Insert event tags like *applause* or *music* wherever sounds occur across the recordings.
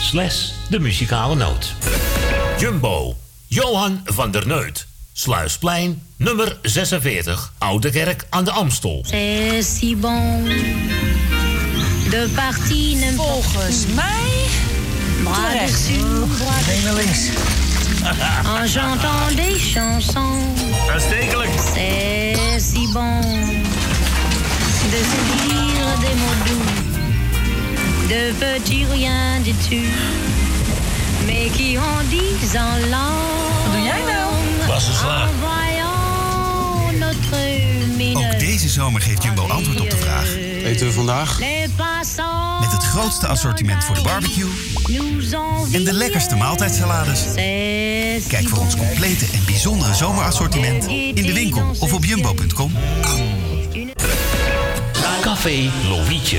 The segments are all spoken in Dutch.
slash de muzikale noot. Jumbo, Johan van der Neut. Sluisplein, nummer 46, Oude Kerk aan de Amstel. C'est si bon de partie Volgens mij bras dessus, bras en chantant des chansons. Uitstekelijk. C'est si bon de se dire des mots doux, de petits riens du dessus, mais qui langue. Wat doe jij nou? Bassenslaag. En voyant notre mine. Ook deze zomer geeft Jumbo antwoord op de vraag. Eten we vandaag? Les passants Met het grootste assortiment voor de barbecue nous en de lekkerste maaltijdsalades. C'est Kijk voor ons complete en bijzondere zomerassortiment in de winkel of op jumbo.com. Café Lovietje.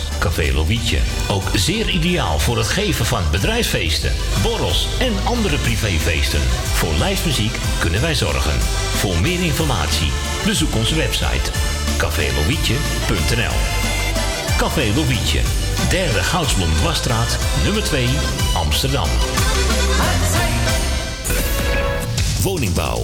Café Lovietje. Ook zeer ideaal voor het geven van bedrijfsfeesten, borrels en andere privéfeesten. Voor lijstmuziek kunnen wij zorgen. Voor meer informatie bezoek onze website cafélovietje.nl Café Lovietje, derde Goudsblom Wasstraat, nummer 2, Amsterdam. Woningbouw,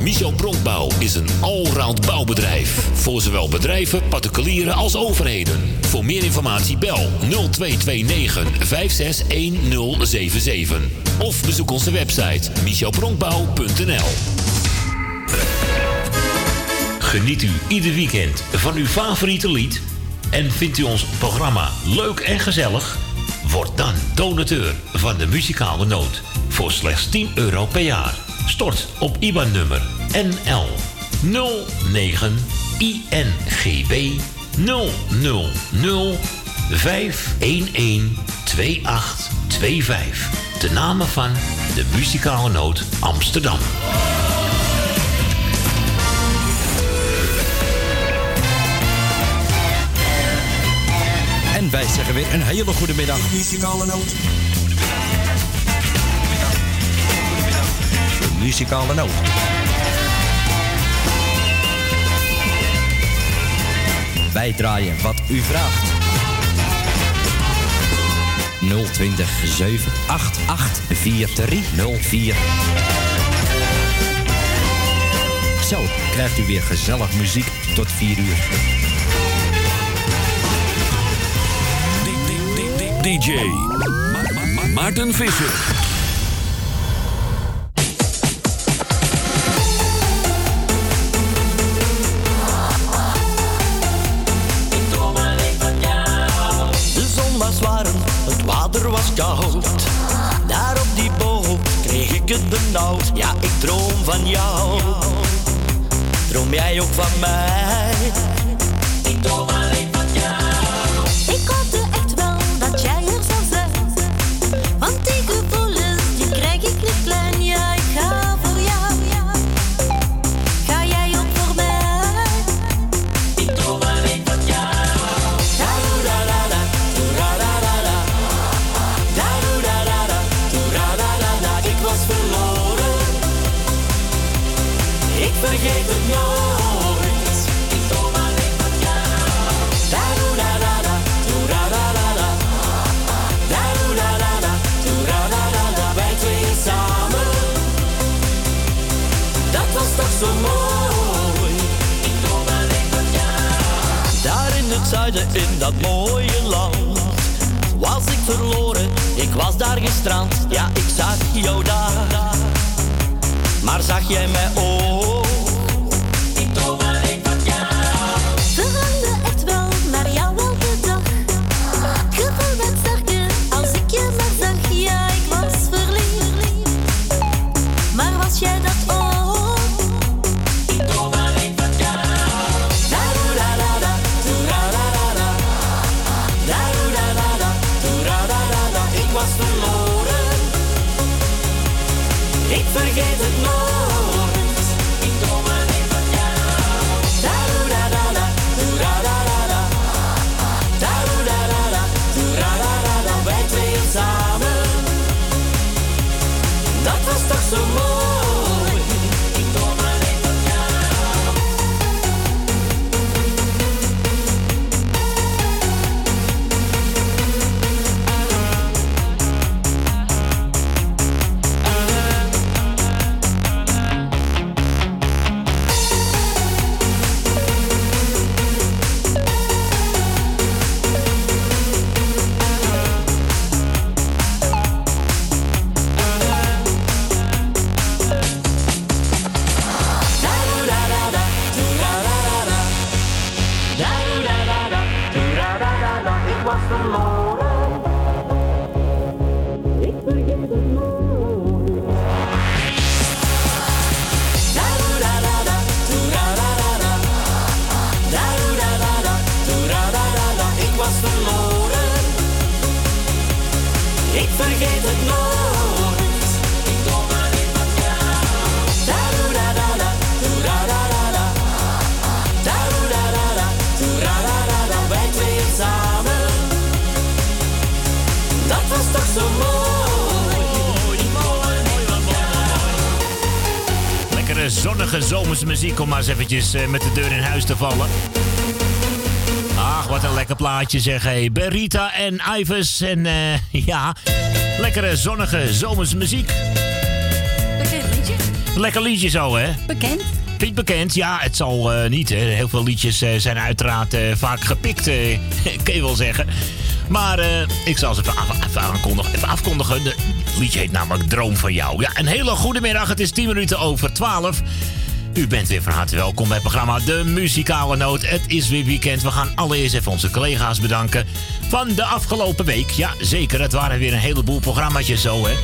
Michel Bronkbouw is een allround bouwbedrijf. Voor zowel bedrijven, particulieren als overheden. Voor meer informatie bel 0229 561077. Of bezoek onze website michelbronkbouw.nl Geniet u ieder weekend van uw favoriete lied? En vindt u ons programma leuk en gezellig? Word dan donateur van de muzikale noot voor slechts 10 euro per jaar. Stort op IBAN-nummer NL 09 INGB 000 511 2825. De namen van de muzikale noot Amsterdam. En wij zeggen weer een hele goede middag. Muzikale noot. Muzikale noot. Wij draaien wat u vraagt. 020 788 4304. Zo krijgt u weer gezellig muziek tot 4 uur. DJ Ma- Ma- Ma- Maarten Visser. Het water was koud. Daar op die boom kreeg ik het benauwd. Ja, ik droom van jou. Droom jij ook van mij? Ik droom in dat mooie land. Was ik verloren, ik was daar gestrand. Ja, ik zag jou daar. Maar zag jij mij ook? Dat samen. Dat was toch zo mooi. Lekkere zonnige zomerse muziek om maar eens eventjes eh, met de deur in huis te vallen. Ach, wat een lekker plaatje zeg hé. Berita en Ives en eh, *laughs* ja, lekkere zonnige zomerse muziek. Bekend liedje. Lekker liedje zo hè. Bekend. Het bekend? Ja, het zal eh, niet. Hè. Heel veel liedjes eh, zijn uiteraard eh, vaak gepikt, *laughs* kun je wel zeggen. Maar ik zal ze even, af- afkondigen. Het liedje heet namelijk Droom van jou. Ja, een hele goede middag. Het is 10 minuten over 12. U bent weer van harte welkom bij het programma De Muzikale Noot. Het is weer weekend. We gaan allereerst even onze collega's bedanken van de afgelopen week. Ja, zeker. Het waren weer een heleboel programma's zo, hè.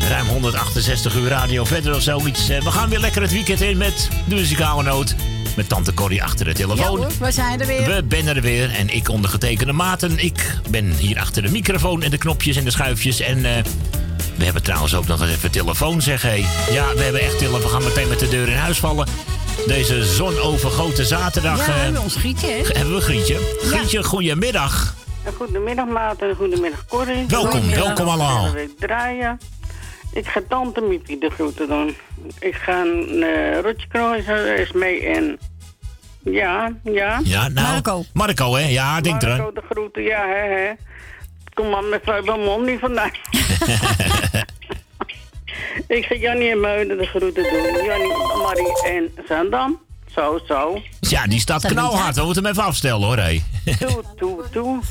Ruim 168 uur radio verder of zoiets. Eh, We gaan weer lekker het weekend in met de muzikale noot. Met tante Corrie achter de Ja telefoon. hoor, we zijn er weer. We ben er weer en ik ondergetekende Maarten. Ik ben hier achter de microfoon en de knopjes en de schuifjes. En eh, we hebben trouwens ook nog eens even telefoon, zeg hé. Ja, we hebben echt telefoon. We gaan meteen met de deur in huis vallen. Deze zonovergoten zaterdag Ja, eh, we hebben ons Grietje, hè? hebben we Grietje. Grietje, goedemiddag. Goedemiddag Maarten, goedemiddag Corrie. Welkom, Goedemiddag. welkom allemaal. We gaan weer draaien. Ik ga tante Miepie de groeten doen. Ik ga uh, Rotje Knooijer is mee en... Ja, ja. Ja, nou. Marco. Marco, hè? Ja, denk Marco eraan. de groeten, ja, hè, hè. Kom maar met Vrijbelmond niet vandaan. *laughs* ik ga Jannie en Meuden de groeten doen. Jannie, Marie en Zandam. Zo, zo. Ja, die staat knalhard. We moeten hem even afstellen, hoor, hé. Toe, toe, toe. *laughs*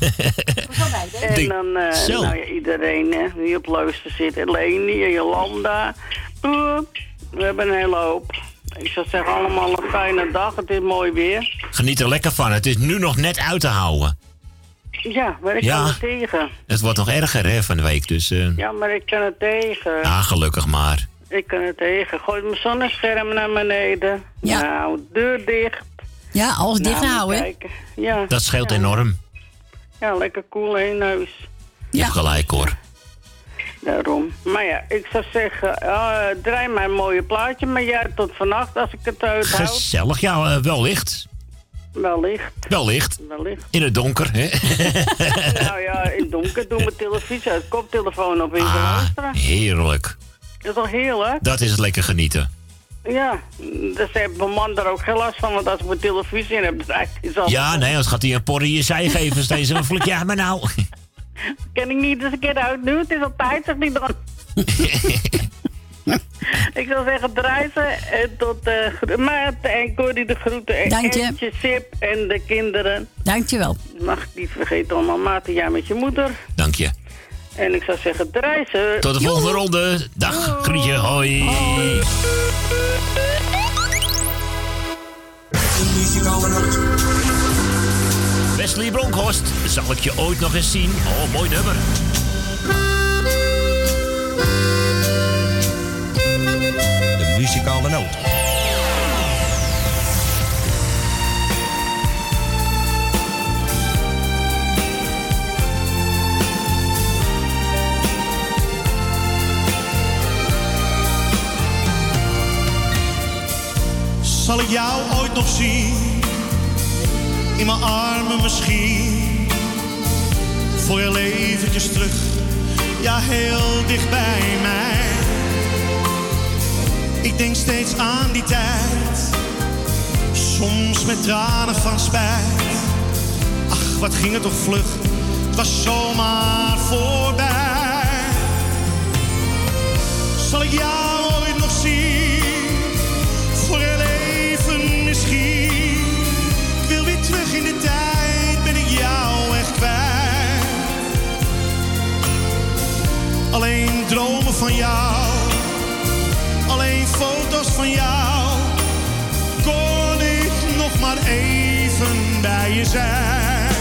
En dan eh, Zo. nou ja, iedereen hè, die op luister zit. Leni en Jolanda. We hebben een hele hoop. Ik zou zeggen allemaal een fijne dag. Het is mooi weer. Geniet er lekker van. Het is nu nog net uit te houden. Ja, maar ik Ja. kan het tegen. Het wordt nog erger, hè, van de week. Dus, eh Ja, maar ik kan het tegen. ah, gelukkig maar. Ik kan het tegen. Gooi mijn zonnescherm naar beneden. Ja. Nou, deur dicht. Ja, alles dicht Nou, houden, kijken. Ja. Dat scheelt ja. enorm. Ja, lekker koel in huis. Je hebt gelijk, hoor. Daarom. Maar ja, ik zou zeggen, eh, draai mij een mooie plaatje. Maar jij tot vannacht als ik het uithoud. Gezellig. Ja, eh, wellicht. Wellicht, Wellicht. wellicht. In het donker, hè? *laughs* nou ja, in het donker doe mijn televisie uit, *laughs* koptelefoon op in Ah, luisteren. heerlijk. Dat is toch heerlijk? Dat is het lekker genieten. Ja, dus heeft mijn man daar ook geen last van, want als ik mijn televisie in heb, dan is al... Ja, nee, anders gaat hij een porrie in je zij geven steeds. Een vlek, ja, maar nou. *laughs* Kan ik niet eens een keer uit nu? Het is al tijd, zeg niet dan. *laughs* Ik zou zeggen drijven en tot gro- Maarten en Corrie de groeten. En Dank je. Entje, Sip en de kinderen. Dankjewel. Mag ik niet vergeten allemaal Maarten, ja met je moeder. Dank je. En ik zou zeggen drijven. Tot de volgende ronde. Dag, Grietje. Hoi. Wesley Bronkhorst, zal ik je ooit nog eens zien? Oh, mooi nummer. De muzikale noot. Zal ik jou ooit nog zien? In mijn armen misschien. Voor heel eventjes terug. Ja, heel dicht bij mij. Ik denk steeds aan die tijd. Soms met tranen van spijt. Ach, wat ging het toch vlug. Het was zomaar voorbij. Zal ik jou dromen van jou, alleen foto's van jou. Kon ik nog maar even bij je zijn.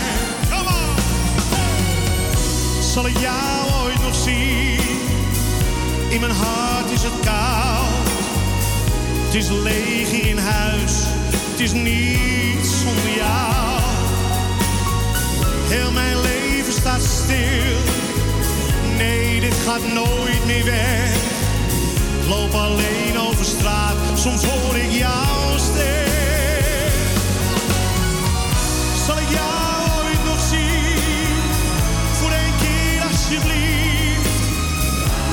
Come on! Zal ik jou ooit nog zien? In mijn hart is het koud. Het is leeg in huis. Het is niets zonder jou. Heel mijn leven staat stil. Nee, dit gaat nooit meer weg. Loop alleen over straat. Soms hoor ik jouw stem. Zal ik jou ooit nog zien? Voor één keer alsjeblieft.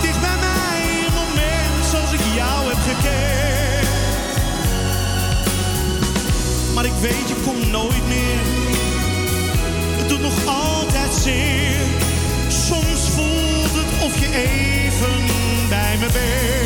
Dicht bij mij een moment zoals ik jou heb gekend. Maar ik weet, je komt nooit meer. Het doet nog altijd zeer. Even bij me bent.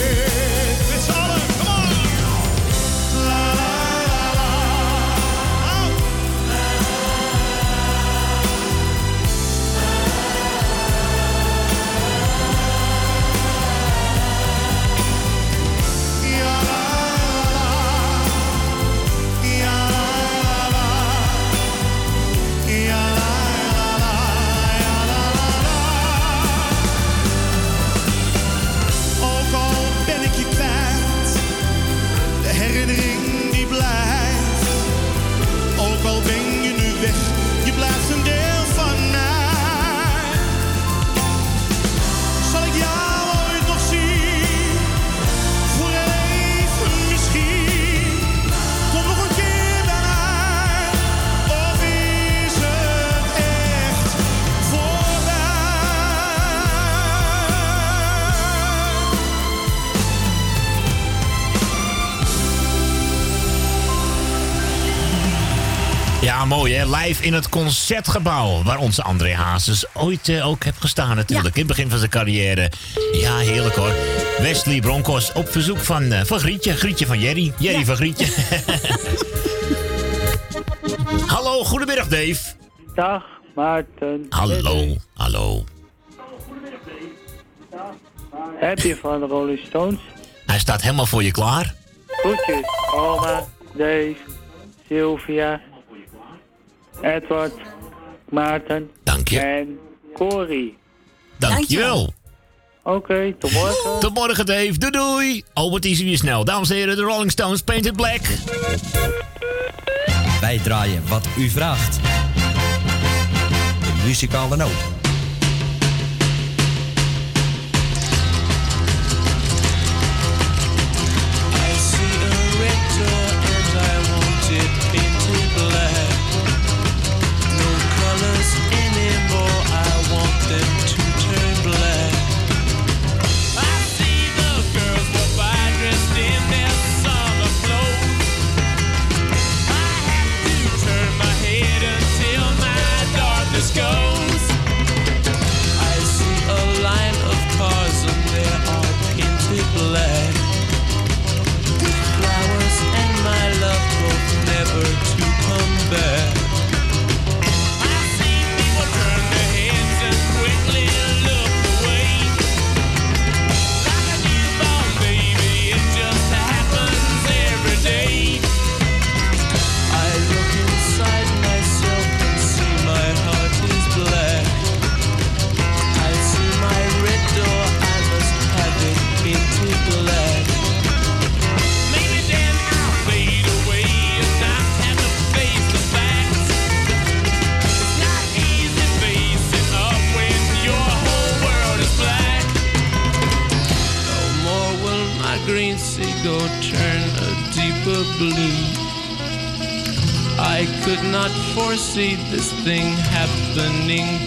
Ja, mooi hè. Live in het concertgebouw. Waar onze André Hazes ooit eh, ook heeft gestaan natuurlijk. In het begin van zijn carrière. Ja, heerlijk hoor. Wesley Broncos op verzoek van, eh, van Grietje. Grietje van Jerry. Jerry van Grietje. *laughs* Hallo, goedemiddag Dave. Dag Maarten. Hallo, hallo. Heb je van de Rolling Stones? Hij staat helemaal voor je klaar. Groetjes, Oma, Dave, Sylvia, Edward, Maarten Dank je. en Corrie. Dankjewel. Oké, tot morgen. Tot morgen Dave. Doei doei. Oh, wat is hij weer snel. Dames en heren, de Rolling Stones Painted Black. Wij draaien wat u vraagt. De muzikale noot. Blue. I could not foresee this thing happening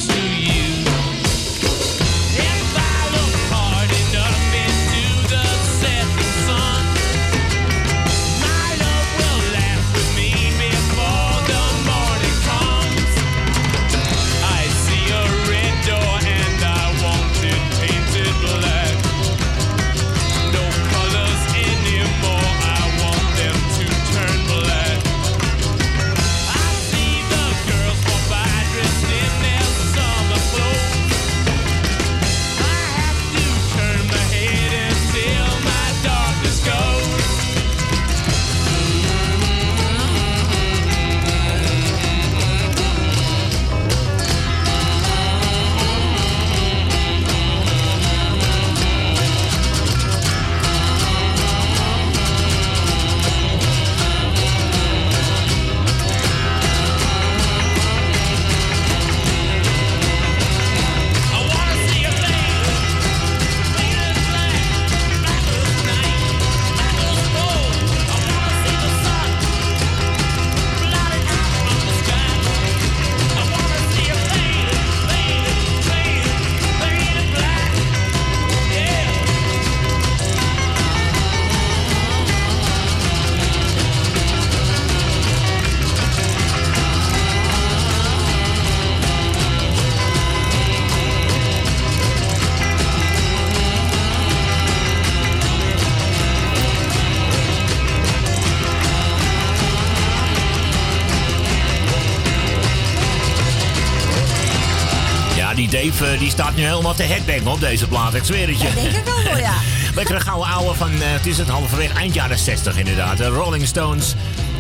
helemaal te headbangen op deze plaat. Ik zweer het je. Dat denk ik ook wel, ja. *laughs* Lekkere gouden ouwe van, eh, het is het halverwege eind jaren 60 inderdaad. De Rolling Stones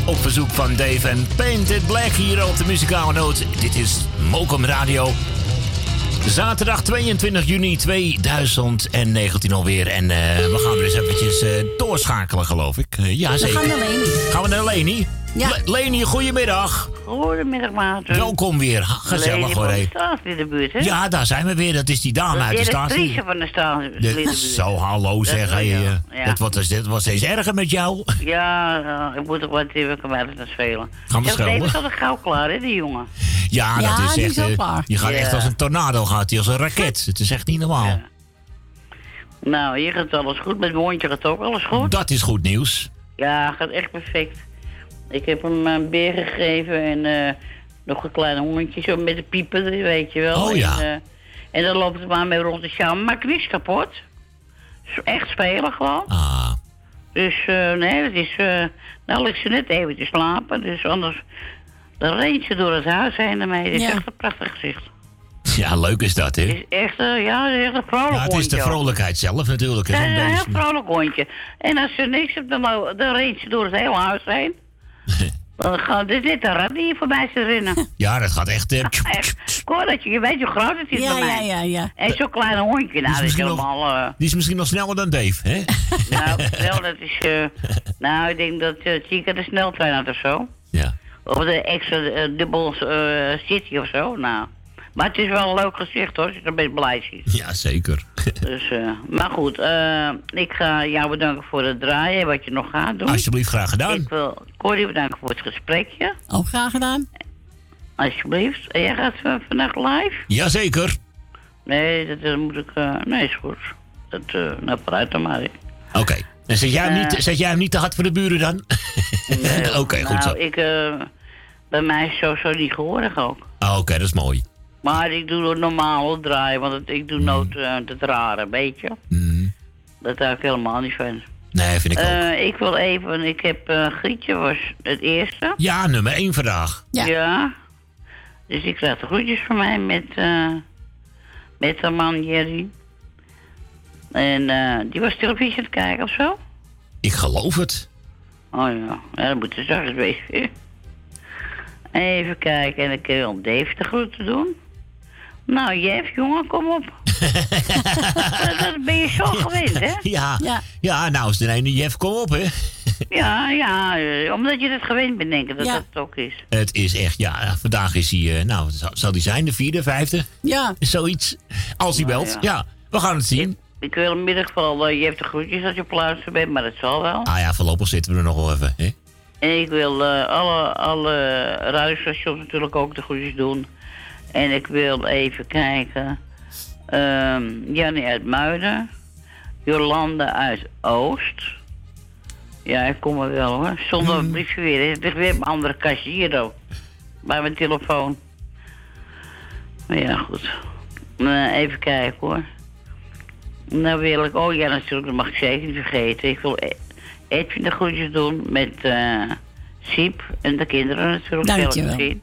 op verzoek van Dave en Painted Black hier op de muzikale noot. Dit is Mokum Radio. Zaterdag 22 juni 2019 alweer. En eh, we gaan weer eens eventjes eh, doorschakelen, geloof ik. Ja, We zeker. gaan naar Leni. Gaan we naar Leni? Ja. Le- Leni, goedemiddag. Goedemiddag, Maarten. Welkom weer. Ha, Gezellig hoor. de hé. straat in de buurt, hè? Ja, daar zijn we weer. Dat is die dame uit de staat. directrice van de de De- buurt. Zo, hallo zeg. hé, ja. eh. Dat, wordt, dat wordt steeds erger met jou. *laughs* Ja, eh, ik moet toch wat even kwijt naar spelen. Gaan we? Deze is al gauw klaar, hè, die jongen. Ja, Ja, dat is echt. eh, je gaat Ja. echt als een tornado, gaat hij als een raket. *laughs* Het is echt niet normaal. Nou, hier gaat alles goed. Met mijn hondje gaat ook alles goed. Dat is goed nieuws. Ja, gaat echt perfect. Ik heb hem een beer gegeven en eh, nog een klein hondje zo met de piepen, weet je wel. Oh, ja. En, eh, en dan loopt het maar mee rond de sjouw. Maakt niets kapot. Is Echt spelen gewoon. Ah. Dus eh, nee, het is... eh nou ligt ze net even te slapen, dus anders... Dan reent ze door het huis heen ermee. Het is Ja. echt een prachtig gezicht. Ja, leuk is dat, hè? Het is echt, eh, ja, het is echt een vrolijk Ja, het is de vrolijkheid zelf natuurlijk. Ja, zo'n een heel vrolijk hondje. En als ze niks hebt, dan, dan reent ze door het hele huis heen. Dit is net een rat die hier voorbij zit rennen. *laughs* Ja, dat gaat echt. eh, *laughs* Echt. Ik hoor dat je, je weet hoe groot het is Ja, bij ja, mij. ja, ja. En zo'n klein hondje, nou, dat is nog- helemaal... eh, Die is misschien nog sneller dan Dave, hè? *laughs* nou, wel, dat is... eh, nou, ik denk dat uh, Chica de sneltrein had of zo. Ja. Of de extra eh, dubbel eh, city of zo, nou. Maar het is wel een leuk gezicht hoor, als je er best blij ziet. Ja, zeker. *laughs* Dus, eh, maar goed, eh, ik ga jou bedanken voor het draaien, wat je nog gaat doen. Alsjeblieft, graag gedaan. Ik wil Corrie bedanken voor het gesprekje, Ook graag gedaan. alsjeblieft. En jij gaat eh, vandaag live? Jazeker. Nee, dat moet ik... eh, nee, is goed. Dat, eh nou, vooruit dan maar. Oké. En zet jij, hem niet, zet jij hem niet te hard voor de buren dan? *laughs* Oké, goed nou, zo. ik... eh, bij mij is sowieso niet gehoorig ook. Ah, Oké, dat is mooi. Maar ik doe het normaal draaien, want het- ik doe nooit eh, het rare, weet je. Mm. Dat hou ik helemaal niet van. Nee, vind ik ook. Eh, ik wil even, ik heb eh Grietje was het eerste. Ja, nummer 1 vandaag. Ja. Dus ik krijg de groetjes van mij met, eh met de man Jerry. En eh, die was televisie aan het kijken of zo. Ik geloof het. Oh ja, ja dat moet er zachtjes wezen. Even kijken, en ik wil Dave de groeten doen. Nou, Jeff, jongen, kom op. *laughs* dat, ben je zo gewend, hè? Ja. Ja. Ja, nou is de ene Jeff, kom op, hè. Ja, ja, eh, omdat je dat gewend bent, denk ik dat Ja. dat het ook is. Het is echt, ja, vandaag is hij, eh, nou, zal, hij zijn, de vierde, vijfde? Ja. Zoiets. Als hij Nou, belt, ja. ja. We gaan het zien. ik wil in ieder geval, eh, je hebt de groetjes als je op luisteren bent, maar dat zal wel. Ah ja, voorlopig zitten we er nog wel even. Hè? En ik wil eh, alle, alle radiostations natuurlijk ook de groetjes doen. En ik wil even kijken. ehm Jannie uit Muiden. Jolanda uit Oost. Ja, ik kom er wel hoor. Zonder een briefje weer. Het ligt weer een andere kastje hier ook. Bij mijn telefoon. Maar ja, goed. Nou, even kijken hoor. Nou wil ik, oh ja natuurlijk, dat mag ik zeker niet vergeten. Ik wil E- Edwin de groetjes doen met eh Siep en de kinderen natuurlijk. Zelf gezien.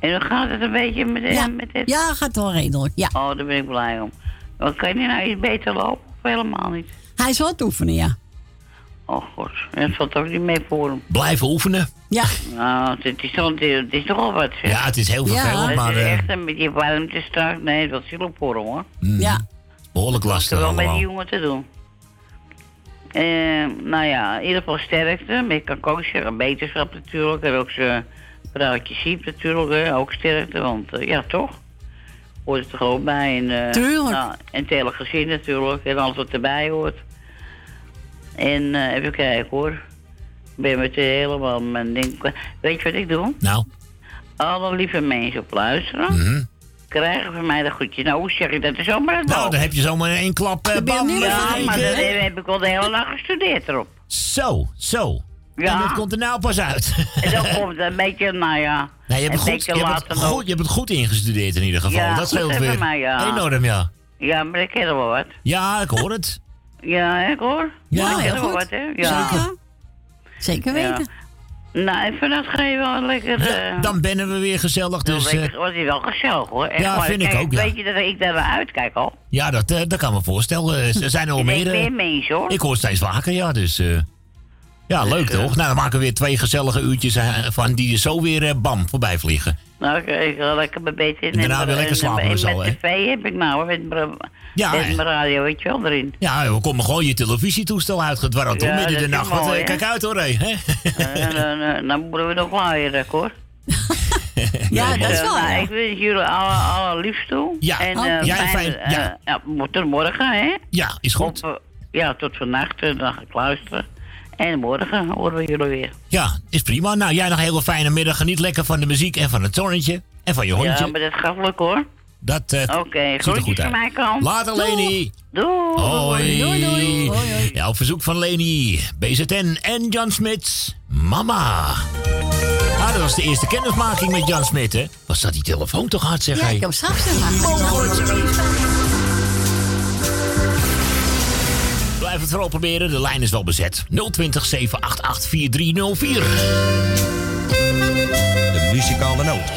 En dan gaat het een beetje met, Ja, met het... ja, gaat wel redelijk. Ja. Oh, daar ben ik blij om. Maar kan je nou iets beter lopen of helemaal niet? Hij is het oefenen, ja. Oh god, dat valt ook niet mee voor hem. Blijven oefenen. Ja. Nou, het is, toch, het is toch al wat. zeg. Ja, het is heel vervelend, Het maar is eh, echt een beetje warmte straks. Nee, dat is heel voor hem hoor. Ja. behoorlijk lastig heb wel met die allemaal. jongen te doen. Eh, nou ja, in ieder geval sterkte. Maar ik kan ook zeggen, beterschap natuurlijk. En ook zijn vrouwtje Siep natuurlijk, hè, ook sterkte. Want eh, ja, toch? Hoort het er gewoon bij. En, eh, Tuurlijk. Nou, en het hele gezin natuurlijk. En alles wat erbij hoort. En eh, even kijken hoor. Ik ben met helemaal mijn ding. Weet je wat ik doe? Nou. Alle lieve mensen op luisteren. Mhm. Krijgen van mij de goedje. Nou, hoe zeg ik dat? is zomaar Nou, dan heb je zomaar in één klap eh, bam. ja, maar dat heb ik al de hele dag gestudeerd erop. Zo, zo. Ja. En dat komt er nou pas uit. En dan komt een beetje, nou ja. Nee, je hebt, goed, beetje je, hebt later het nog. goed, je hebt het goed ingestudeerd in ieder geval. Ja, dat scheelt weer. maar, ja. Enorm, ja. Ja, maar ik ken er wel wat. Ja, ik hoor het. Ja, ik hoor. Ja, ik heel wel wat, hè? Ja. Zeker. Zeker Ja. weten. Nou, en vannacht ga je wel lekker... eh Dan bennen we weer gezellig. Dus, weet je- was hij wel gezellig, hoor. Echt Ja, vind ik ook, ja. Weet je dat ik daar naar uitkijk al? ja, dat, eh, dat kan me voorstellen. Er zijn er al Ik meer. meer mensen, hoor. Ik hoor steeds vaker, ja. Dus eh, ja, leuk toch? Nou, dan maken we weer twee gezellige uurtjes eh, van die er zo weer eh, bam voorbij vliegen. Nou, ik, ga lekker mijn beetje in. En daarna weer lekker slapen en, we zo, hè? met tv heb ik nou, hoor, met mijn Ja, met hè? mijn radio, weet je wel, erin. Ja, we komen gewoon je televisietoestel uitgedwarreld Ja, hoor, midden in de nacht. Wat, mooi, eh, hè? kijk uit hoor, hé. hè? En dan, eh, dan moeten we nog laaien, hoor. *laughs* Ja, dat is wel. nou, ja. ik wens jullie alle, alle liefst toe. Ja, en, oh, jij fijn, fijn, eh, ja. ja, tot morgen, hè? Ja, is goed. Ja, tot vannacht, dan ga ik luisteren. En morgen horen we jullie weer. Ja, is prima. Nou, jij nog een hele fijne middag. Geniet lekker van de muziek en van het zonnetje. En van je hondje. Ja, maar dat gaat leuk hoor. Dat eh, Oké, ziet er goed van uit. mijn kant. Later, Leni. Doei. Hoi. Doei, doei. Hoi, hoi. Ja, op verzoek van Leni, BZN en Jan Smits. Mama. Ah, dat was de eerste kennismaking met Jan Smit, hè? Was dat die telefoon toch hard, zeg Ja, hij? ik heb straks gemaakt. Blijf het vooral proberen, de lijn is wel bezet. 020 788 4304. De muzikale noot.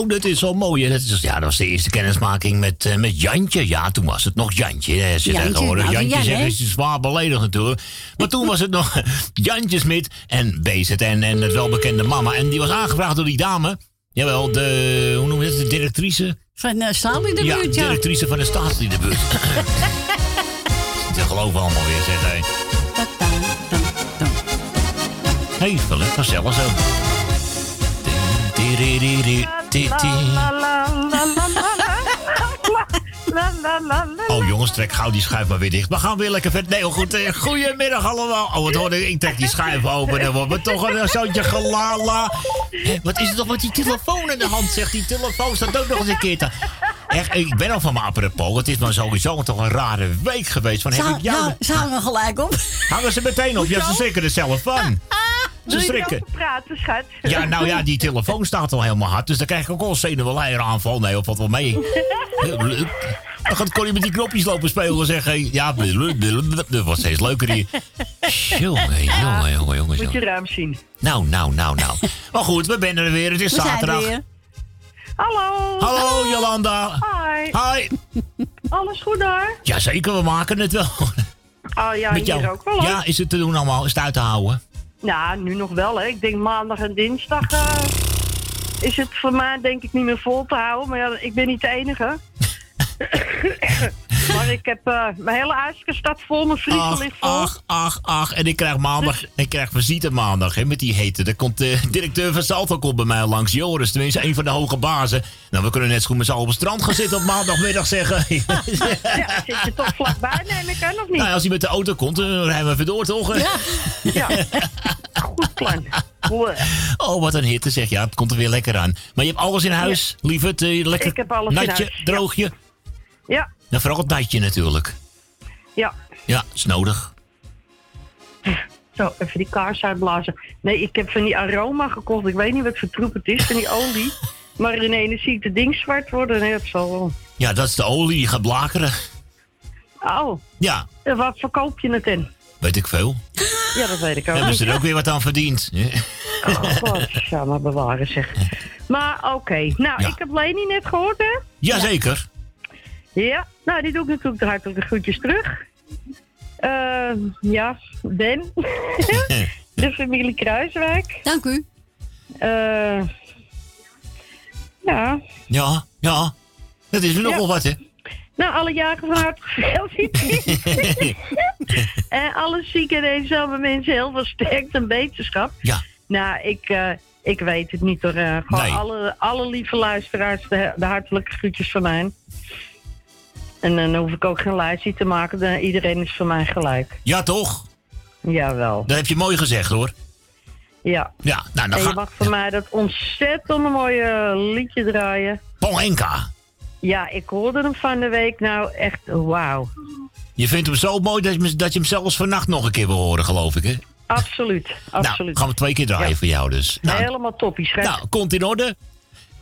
Oh, dat is zo mooi. Dat, is, ja, dat was de eerste kennismaking met, eh, met Jantje. Ja, toen was het nog Jantje. hè. Ze Jantje, tegenwoordig nou, Jantje Jan, hè? is zwaar beledigend natuurlijk. Maar toen was het nog *laughs* Jantje Smit en BZN en het welbekende mama. En die was aangevraagd door die dame. Jawel, de, hoe noem je dat, de directrice? Van Sally de ja, ja. directrice van de staatsliedenbuurt. *laughs* Ze geloven allemaal weer, zeg hij. Hey, gezellig zo. Oh jongens, trek gauw die schuif maar weer dicht. We gaan weer lekker vet. Nee, goed. eh, Goedemiddag allemaal. Oh, wat hoorde ik? Ik trek die schuif open. Dan wordt me toch een zoutje gelala. Hé, Wat is het toch met die telefoon in de hand? Zegt die telefoon staat ook nog eens een keer te... Echt, ik ben al van mijn apropos. Het is maar sowieso toch een rare week geweest. Van, heb Ze, ik jou... nou, ze hangen gelijk op. Hangen ze meteen op? Ja, ze schrikken er zelf van. Doe je schrikken. erover praten, schat? Ja, nou ja, die telefoon staat al helemaal hard. Dus dan krijg ik ook al een zenuwleieraanval. Nee, of wat wel mee. *laughs* Dan gaat Connie met die knopjes lopen spelen en zeggen... Ja, dat wordt steeds leuker hier. Jongen, jongen, jongen, jongen. Moet je ruim zien. Nou, nou, nou, nou. Maar goed, we zijn er weer. Het is er zaterdag. Hallo. Hallo, Jolanda. Hi. Hi. Alles goed daar? Jazeker, we maken het wel. Oh ja, Met hier ook wel. hoor. Ja, is het te doen allemaal? Is het uit te houden? Ja, nu nog wel hè. Ik denk maandag en dinsdag eh, is het voor mij denk ik niet meer vol te houden. Maar ja, ik ben niet de enige. Maar ik heb eh, mijn hele ijskast staat vol, mijn vriezer ligt vol. ach, ach, ach. En ik krijg maandag, ik krijg visite maandag hè, met die hete. Dan komt de *laughs* directeur van Salto komt bij mij langs. Joris, tenminste, een van de hoge bazen. Nou, we kunnen net zo goed met z'n allen op het strand gaan zitten op *laughs* maandagmiddag zeggen. Ja, zit je toch vlakbij, neem ik aan, of niet? nou, als hij met de auto komt, dan rijden we even door, toch? Ja. *laughs* ja. Goed plan. Oh, wat een hitte zeg. Ja, het komt er weer lekker aan. Maar je hebt alles in huis, lieverd. eh, lekker Ik heb alles in natje, huis, ja. droogje. Ja, Nou, vooral het natje natuurlijk. ja. Ja, is nodig. Zo, even die kaars uitblazen. Nee, ik heb van die aroma gekocht. Ik weet niet wat voor troep het is, van die olie. *laughs* Maar in ene zie ik het ding zwart worden. Nee, dat zal wel. Ja, dat is de olie die gaat blakeren. Oh, Ja, en wat verkoop je het in? weet ik veel. Ja, dat weet ik ook Hebben ze er ook weer wat aan verdiend. God, ja, maar bewaren zeg. Maar oké, nou, Ja. ik heb Leni net gehoord, hè? Jazeker. Ja, nou, die doe ik natuurlijk de hartelijke groetjes terug. Eh, ja, Ben. *laughs* de familie Kruiswijk. Dank u. Eh, ja, Ja, ja. Dat is er nogal wat, hè? nou, alle jaren van harte gefeliciteerd. *laughs* en alle zieke en eenzame mensen heel veel sterkte en beterschap. Ja. Nou, ik, eh, ik weet het niet hoor. eh, gewoon Nee. alle, alle lieve luisteraars, de, de hartelijke groetjes van mij. En dan hoef ik ook geen lijstje te maken. dan- iedereen is voor mij gelijk. Ja, toch? Jawel. Dat heb je mooi gezegd, hoor. Ja. Ja, nou, en dan je ga... mag voor mij dat ontzettend mooie liedje draaien. Ponenka. Ja, ik hoorde hem van de week. Nou, echt wauw. Je vindt hem zo mooi dat je, hem- dat je hem zelfs vannacht nog een keer wil horen, geloof ik, hè? Absoluut, absoluut. Nou, gaan we twee keer draaien Ja. voor jou dus. Nou, Helemaal toppie, nou, komt in orde.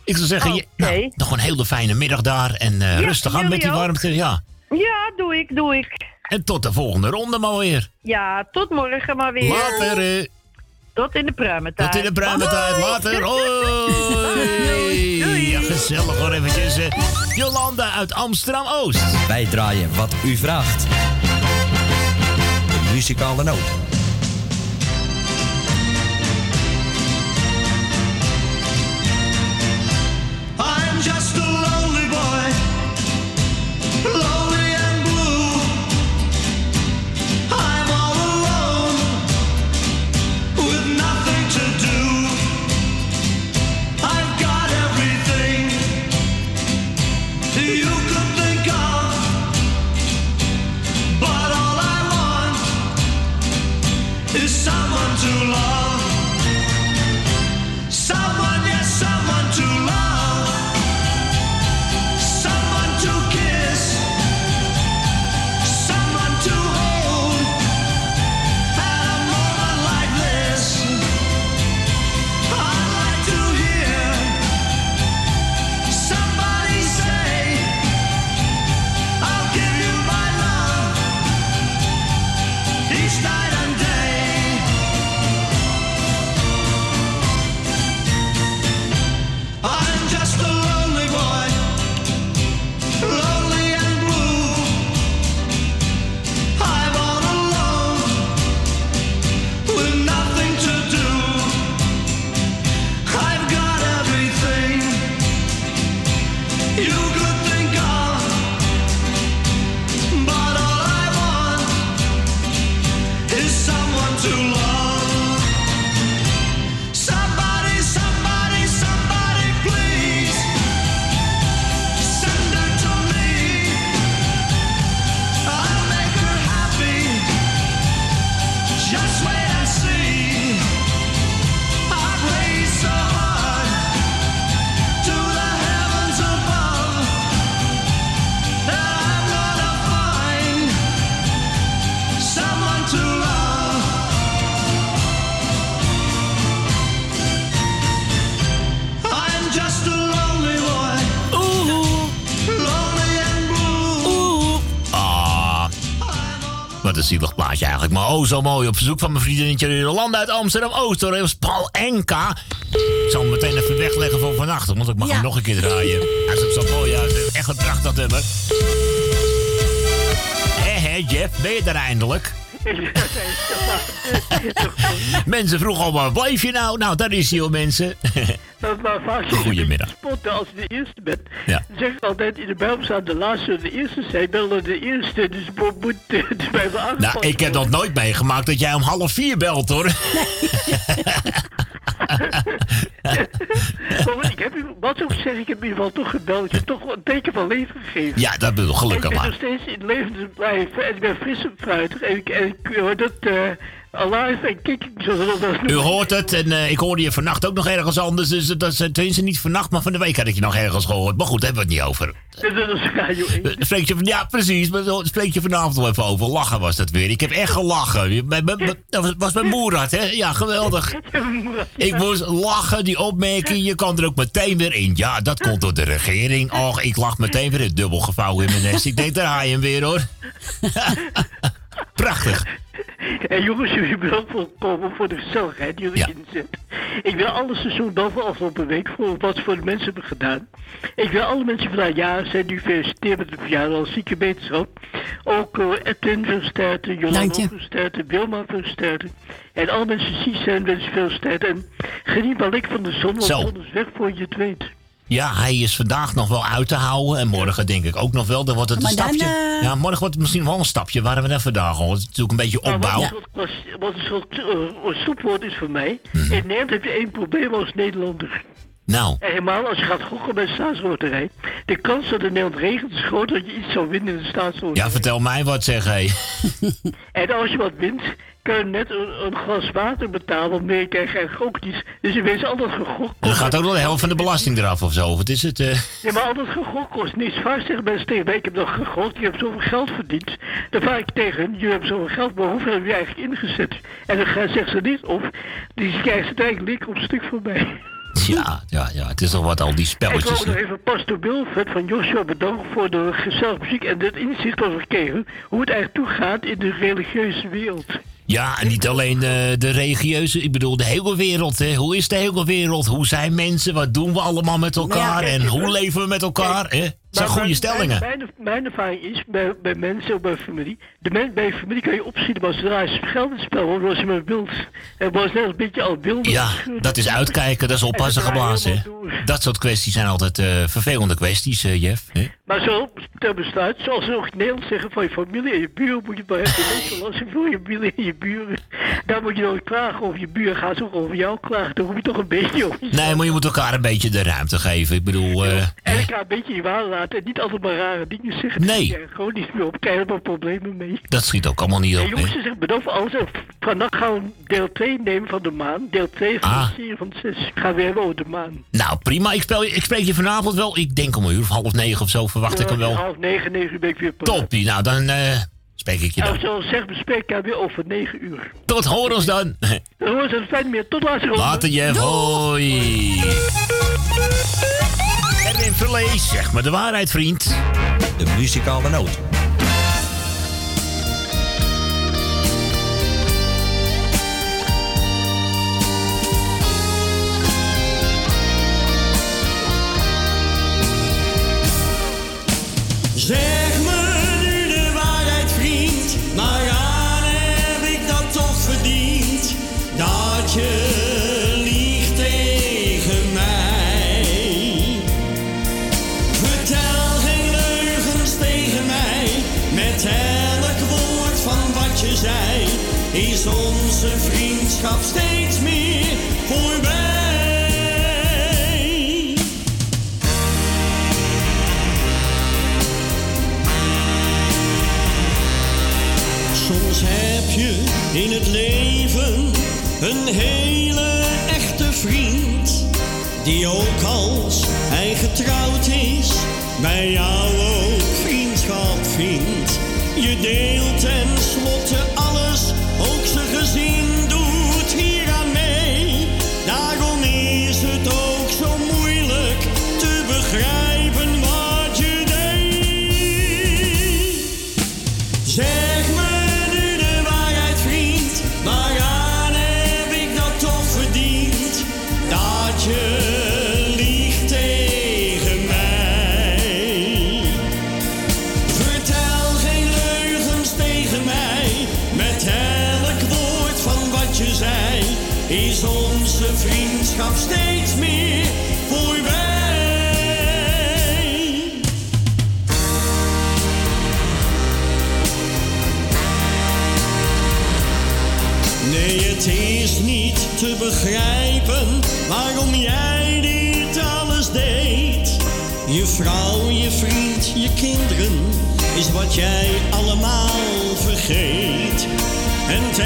Ik zou zeggen, je, Oké. nou, nog een hele fijne middag daar. En eh, Ja, rustig aan met die ook. warmte. Ja. Ja, doe ik, doe ik. En tot de volgende ronde maar weer. Ja, tot morgen maar weer. Later. eh. Tot in de pruimentijd. Tot in de pruimentijd. Later. *laughs* Hoi. Ja, gezellig hoor eventjes. eh. Jolanda uit Amsterdam-Oost. Wij draaien wat u vraagt. De muzikale noot. Wat een zielig plaatje eigenlijk. Maar oh, zo mooi. Op verzoek van mijn vriendinnetje Jolanda uit Amsterdam-Oost. Hoor. Dat was Paul Enka. Ik zal hem meteen even wegleggen voor vannacht. Want ik mag Ja. hem nog een keer draaien. Hij is zo mooi. Ja, echt een prachtig nummer. Hé, hé, Jeff. Ben je er eindelijk? *laughs* mensen vroegen al, waar blijf je nou? Nou, daar is hij hoor, mensen. Maar, maar vaak Goedemiddag. spotten als je de eerste bent. Ja. Zeg altijd in de Bijbel staat de laatste de eerste zijn. Ben dan de eerste, dus mo- moet de Bijbel aangepast Nou, ik heb nog nooit meegemaakt dat jij om half vier belt, hoor. U, *laughs* *laughs* wat ook zeg, ik heb in ieder geval toch gebeld. Ik heb toch een teken van leven gegeven. Ja, dat bedoel gelukkig ik ben maar. nog steeds in het leven te blijven en ik ben fris en fruitig. En ik, en ik hoor dat eh alive en kicking, zoals dat dat U hoort het en eh, ik hoorde je vannacht ook nog ergens anders. Dus dat is tenminste niet vannacht, maar van de week had ik je nog ergens gehoord. Maar goed, daar hebben we het niet over. Dat is Radio 1. Eh, Spreek je van, ja, precies. Maar spreek je vanavond wel even over. Lachen was dat weer. Ik heb echt gelachen. Dat was- bij Moerad, hè? Ja, geweldig. *laughs* Ik moest lachen, die opmerking. Je kan er ook meteen weer in. Ja, dat komt door de regering. Och, ik lag meteen weer het dubbel gevouwen in mijn nest. Ik denk, daar haal je hem weer, hoor. *laughs* Prachtig. En jongens, jullie bedankt voor het komen, voor de gezelligheid die jullie inzet. Ik wil alle seizoen dan van afgelopen week voor wat ze voor de mensen hebben gedaan. Ik wil alle mensen vandaag jaren zijn die feliciteren met de verjaardag als zieke beterschap. Ook uh, Edwin feliciteren, Jolanda feliciteren, Wilma feliciteren. En alle mensen die ziek zijn wens ik feliciteren. En geniet maar lekker van de zon, want de zon is weg voor je het weet. Ja, hij is vandaag nog wel uit te houden. En morgen denk ik ook nog wel. Dan wordt het een dan, stapje. eh, Ja, morgen wordt het misschien wel een stapje. Waar we net vandaag al. Het is natuurlijk een beetje Maar opbouw. wat, wat, wat een soort uh, stopwoord is voor mij. Mhm. In Nederland heb je één probleem als Nederlander. Nou, En helemaal als je gaat gokken bij de staatsloterij. De kans dat in Nederland regent is groot dat je iets zou winnen in de staatsloterij. ja, vertel mij wat, zeg hé. *laughs* En als je wat wint, je net een, een glas water betalen, want meer krijg je eigenlijk ook niet. Dus je weet altijd gegokt. Dan gaat ook nog de helft van de belasting eraf of zo. Wat is het? eh? Ja, maar altijd gegokt kost niets. Vaak zeggen mensen tegen mij, ik heb nog gegokt, ik heb zoveel geld verdiend. Dan vraag ik tegen jullie hebben zoveel geld, maar hoeveel heb je eigenlijk ingezet? En dan zeggen ze niet of, die krijgen ze eigenlijk op een stuk voor mij. Ja, ja, ja. Het is toch wat al die Ik spelletjes. wil ook nog even Pastor Wilfred van Joshua bedanken voor de gezellige muziek en het inzicht dat we kregen hoe het eigenlijk toegaat in de religieuze wereld. Ja, en niet alleen eh, de religieuze, ik bedoel de hele wereld. Hè. Hoe is de hele wereld? Hoe zijn mensen? Wat doen we allemaal met elkaar? Ja, en hoe leven we met elkaar? Hè? Dat zijn Maar- goede stellingen. Mijn, mijn, mijn ervaring is bij, bij mensen of bij familie. De men, bij familie kan je opzien, maar zodra je geld in het spel wordt, was je maar wild. En was net een beetje al wild. Ja, dat is uitkijken, dat is oppassen geblazen. Dat soort kwesties zijn altijd eh, vervelende kwesties, eh, Jeff. hè. Maar zo, ter besluit, zoals ze ook in Nederland zeggen van je familie en je buren moet je maar hebben. *laughs* Als je voor je familie en je buren, daar moet je nooit klagen over je buren. Gaan ze ook over jou klagen, dan hoef je toch een beetje je Nee, maar je moet elkaar een beetje de ruimte geven. Ik bedoel, eh, En elkaar een beetje in waarde laten en niet altijd maar rare dingen zeggen. Nee. Gewoon niet meer op, er maar problemen mee. dat schiet ook allemaal niet En op. jongens, hè. ze zeggen bedankt voor alles. En Vandaag gaan we deel 2 nemen van de maan. Deel 2 van Ah. de serie van 6. Gaan we hebben over de maan. Nou, prima. Ik, speel, ik spreek je vanavond wel. Ik denk om een uur of half negen of zo verwacht ik hem wel. Half negen, negen uur ben ik weer paraat. Toppie. Nou, dan eh, spreek ik je En dan. zoals zeg, bespreken we weer over 9 uur. Tot horen ons dan. *laughs* Dan horen ze het fijn meer. Tot later. Later, Jeff. Hoi. Erwin Verlees, zeg maar de waarheid, vriend. De muzikale noot. Zeg vriendschap steeds meer voorbij. Soms heb je in het leven een hele echte vriend. Die ook als hij getrouwd is, bij jou ook vriendschap vindt. Je deelt begrijpen waarom jij dit alles deed. Je vrouw, je vriend, je kinderen is wat jij allemaal vergeet. En het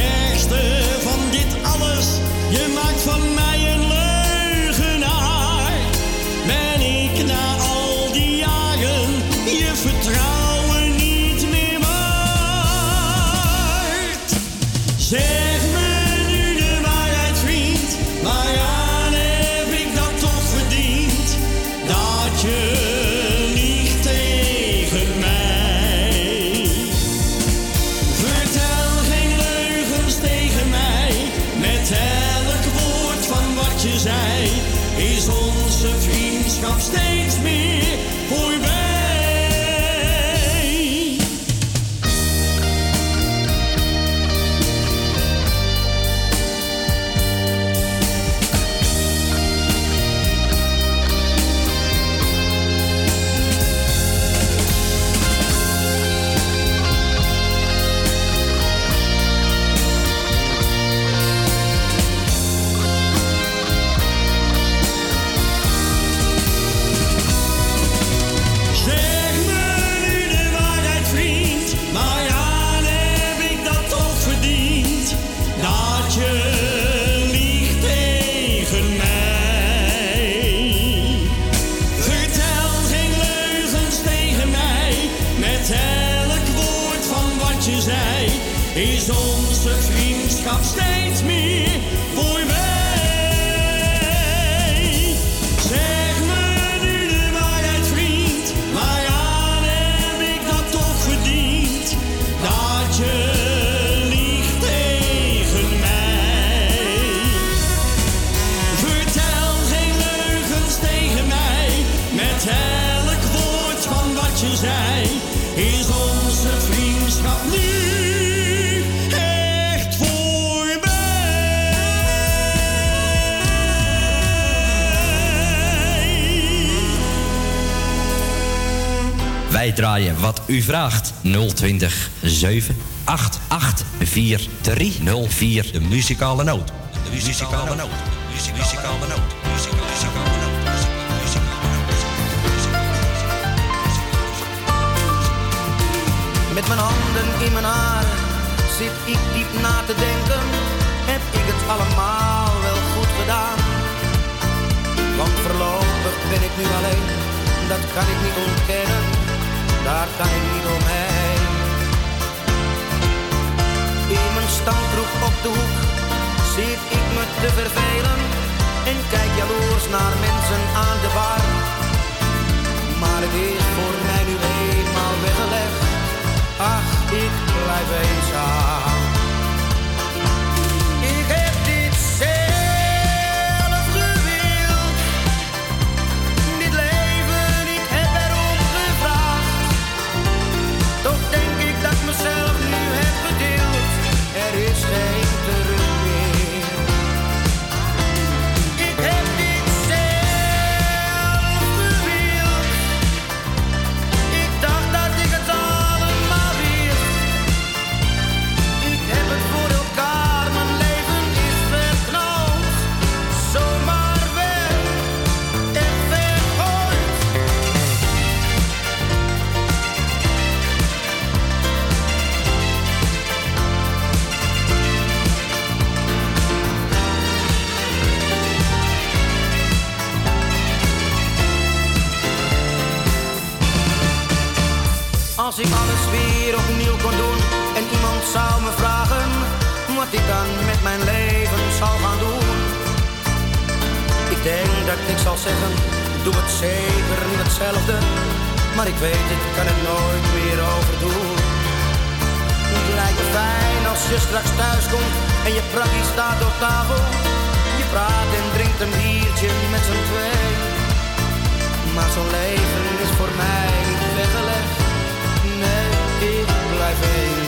Wat u vraagt. 020 788 4304. De muzikale noot. De muzikale noot. Noot. Muzikale noot. Met mijn handen in mijn haren zit ik diep na te denken. Heb ik het allemaal wel goed gedaan? Want voorlopig ben ik nu alleen, dat kan ik niet ontkennen. Daar kan ik niet omheen. In mijn op de hoek zit ik me te vervelen. En kijk jaloers naar mensen aan de bar. Maar het is voor mij nu eenmaal weggelegd. Ach, ik blijf eenzaam. Ik alles weer opnieuw kon doen en iemand zou me vragen wat ik dan met mijn leven zou gaan doen. Ik denk dat ik zal zeggen, doe het zeker niet hetzelfde, maar ik weet het kan het nooit meer overdoen. Het lijkt me fijn als je straks thuis komt en je prakkie staat op tafel. Je praat en drinkt een biertje met z'n twee. Maar zo'n leven is voor mij niet blijf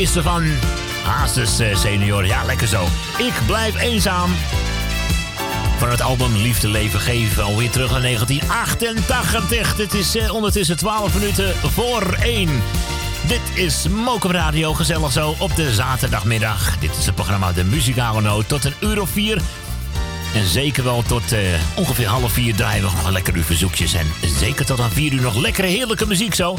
eerste van Hazes eh, senior. Ja, lekker zo. Ik blijf eenzaam. Van het album Liefde Leven Geven. Alweer terug naar 1988. Het is eh, ondertussen 12 minuten voor 1. Dit is Mokum Radio, gezellig zo op de zaterdagmiddag. Dit is het programma De Muzikale Noot tot een uur of vier. En zeker wel tot eh, ongeveer half vier draaien we nog lekker uw verzoekjes. En zeker tot aan vier uur nog lekkere heerlijke muziek zo.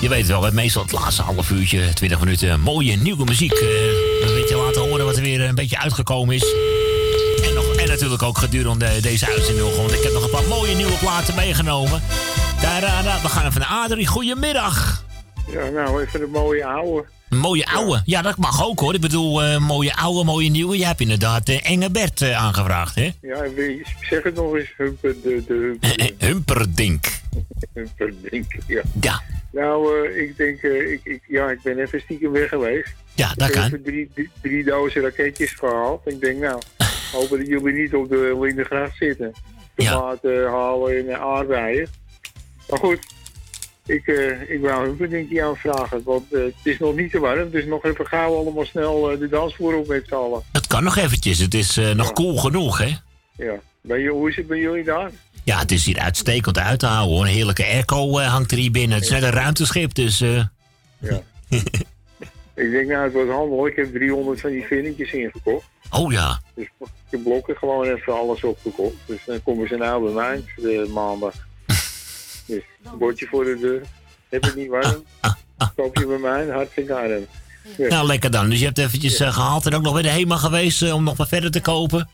Je weet wel, meestal het laatste half uurtje, 20 minuten, mooie nieuwe muziek. eh een beetje laten horen wat er weer een beetje uitgekomen is. En, nog, en natuurlijk ook gedurende deze uitzending want ik heb nog een paar mooie nieuwe platen meegenomen. Daar, daar, we gaan even naar Adrie. Goedemiddag. Ja, nou, even een mooie ouwe. Een mooie ouwe. Ja, dat mag ook hoor. Ik bedoel, eh, mooie ouwe, mooie nieuwe. Jij hebt inderdaad eh, Enge Bert eh, aangevraagd, hè? Ja, zeg het nog eens. Humper, de, de humper, *laughs* Humperdink. humperdink, ja. Ja. Nou, eh, ik denk, eh, ik, ik, ja, ik ben even stiekem weg geweest. Ja, dat ik heb kan. even drie, drie, drie dozen raketjes gehaald. Ik denk, nou, *laughs* hopen dat jullie niet op de Lindengracht zitten. Tomaten halen en eh, aardbeien. Maar goed, ik, eh, ik wou Humperdinkie aanvragen. Want het is nog niet te warm. Dus nog even gauw allemaal snel de dansvloer op met z'n allen. Het kan nog eventjes. Het is nog koel genoeg, hè? Ja. Ben je, hoe is het bij jullie daar? Ja, het is hier uitstekend uit te houden, hoor. Een heerlijke airco eh, hangt er hier binnen. Het is net een ruimteschip, dus... eh, Ja. *laughs* ik denk, nou, het wordt handig. Ik heb 300 van die vinnetjes ingekocht. Oh ja. Dus ik heb blokken gewoon even alles opgekocht. Dus dan komen ze nou bij mij de maandag. *laughs* dus een bordje voor de deur. Heb het niet warm? *laughs* Koop je bij mij? Hartstikke arm. Ja. Nou, lekker dan. Dus je hebt eventjes eh, gehaald en ook nog bij de HEMA geweest om nog wat verder te kopen.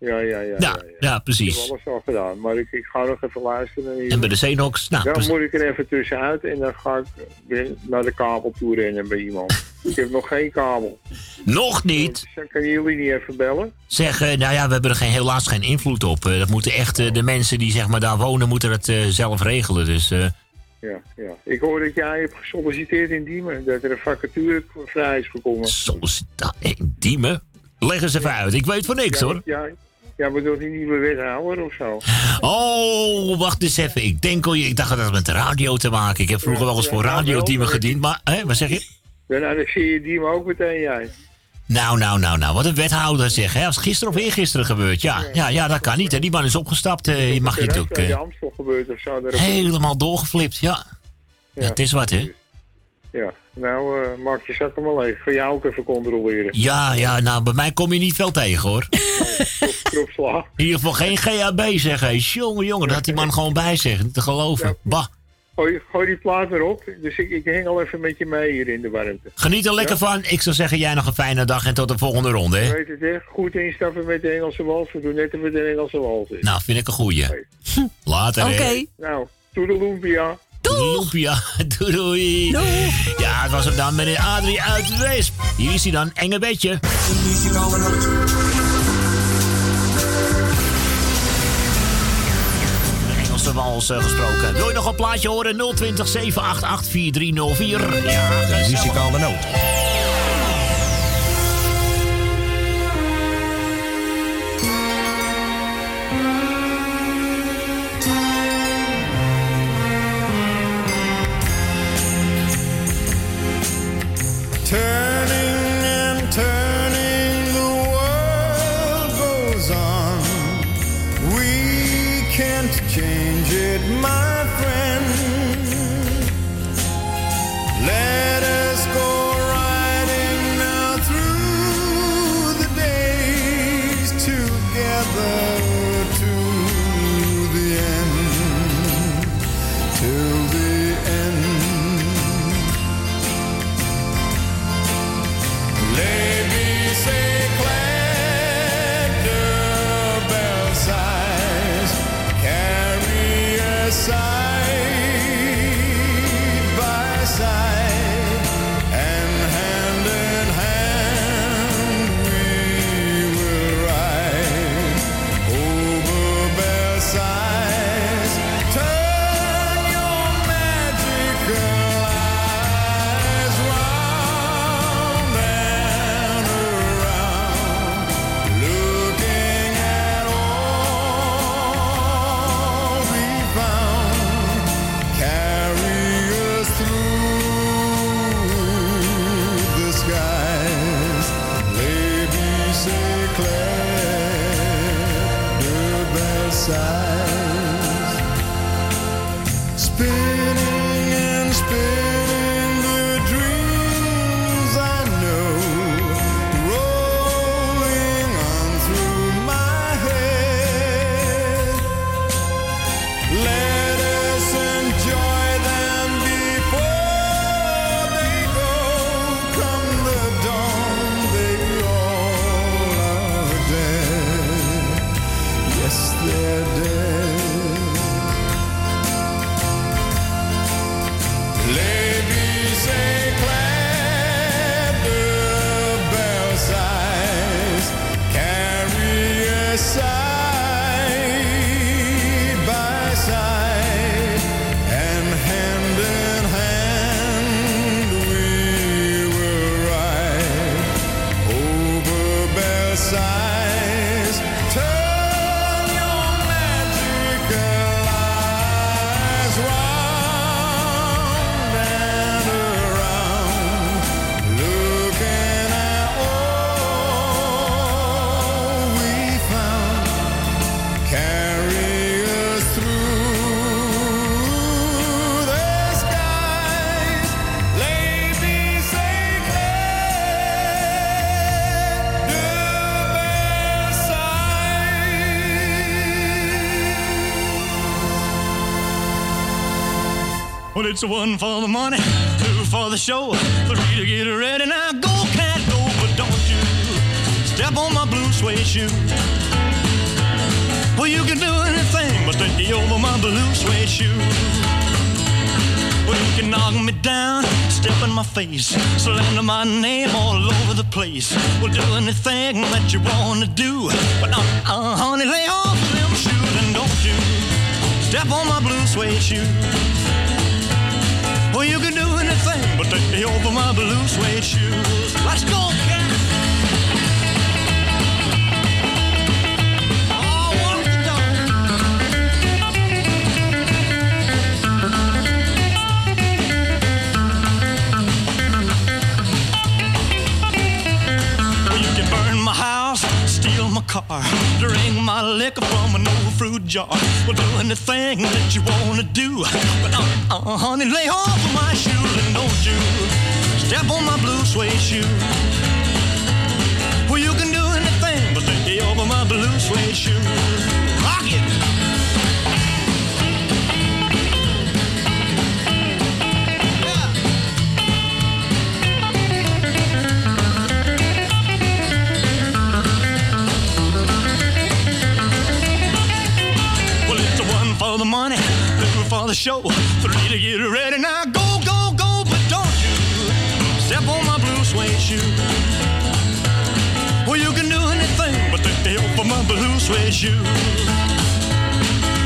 Ja, ja, ja. Ja, ja, Ik precies. heb alles al gedaan. Maar ik, ik ga nog even luisteren. En bij de Zenox, nou, dan moet ik er even tussenuit en dan ga ik weer naar de kabel toe rennen bij iemand. *laughs* ik heb nog geen kabel. Nog niet? Dus dan kunnen jullie niet even bellen? Zeg, nou ja, we hebben er geen, helaas geen invloed op. Eh, dat moeten echt eh, de mensen die zeg maar daar wonen, moeten dat eh, zelf regelen. Dus Ja, ja. Ik hoor dat jij hebt gesolliciteerd in Diemen. Dat er een vacature vrij is gekomen. sollicita- eh, Diemen, leg eens even uit. Ik weet van niks ja, hoor. Ja, ja, door die nieuwe wethouder of zo. Oh, wacht eens even. Ik denk al, ik dacht dat het met de radio te maken. Ik heb vroeger wel eens voor Ja, radio wel, Diemen maar- gediend, maar hè, wat zeg je? Dan annexeer je Diemen ook meteen jij. Nou, nou, nou, nou, wat een wethouder zeg. Hè? Als het gisteren of eergisteren gebeurt. Ja, ja, ja, dat kan niet. Hè? Die man is opgestapt. eh, je mag je bij eh, of zo. helemaal doorgeflipt. Ja. ja, het is wat, hè? Ja, nou eh, maak je zak maar leeg. Ga jou ook even controleren. Ja, ja, nou, bij mij kom je niet veel tegen, hoor. *laughs* Kropslag. In ieder geval geen GHB, zeg hé. Jongen, jongen, dat had die man gewoon bij zich. Niet te geloven. Bah. Gooi, gooi die plaat erop. Dus ik, ik hang al even met je mee hier in de warmte. Geniet er lekker Ja? van. Ik zou zeggen, jij nog een fijne dag en tot de volgende ronde, hè? weet het echt. Goed instappen met de Engelse wals. We doen net met de Engelse wals. is. Nou, vind ik een goeie. Later, hè? Nou, toedeloempia. Loempia. *laughs* Doei, doei. Ja, het was hem dan, meneer Adrie uit Weesp. Hier is hij dan, enge bedje. Engelse wals eh, gesproken. Wil je nog een plaatje horen? 020 788 4304. Ja, De muzikale noot. Turning and turning, the world goes on. We can't change it, my friend. It's one for the money, two for the show, three to get ready. Now go, cat, go, but don't you step on my blue suede shoe. Well, you can do anything but take over my blue suede shoe. Well, you can knock me down, step in my face, slander my name all over the place. Well, do anything that you want to do, but uh, uh, honey, lay off them shoes and don't you step on my blue suede shoe. Me over my blue suede shoes. Let's go, car, drink my liquor from an old fruit jar. Well, do anything that you wanna do, but uh, uh, honey, lay off of my shoes and don't you step on my blue suede shoe. Well, you can do anything but me over my blue suede shoe. Rock it. The show, three to get ready. Now go, go, go, but don't you step on my blue suede shoe. Well, you can do anything but take the help of my blue suede shoe.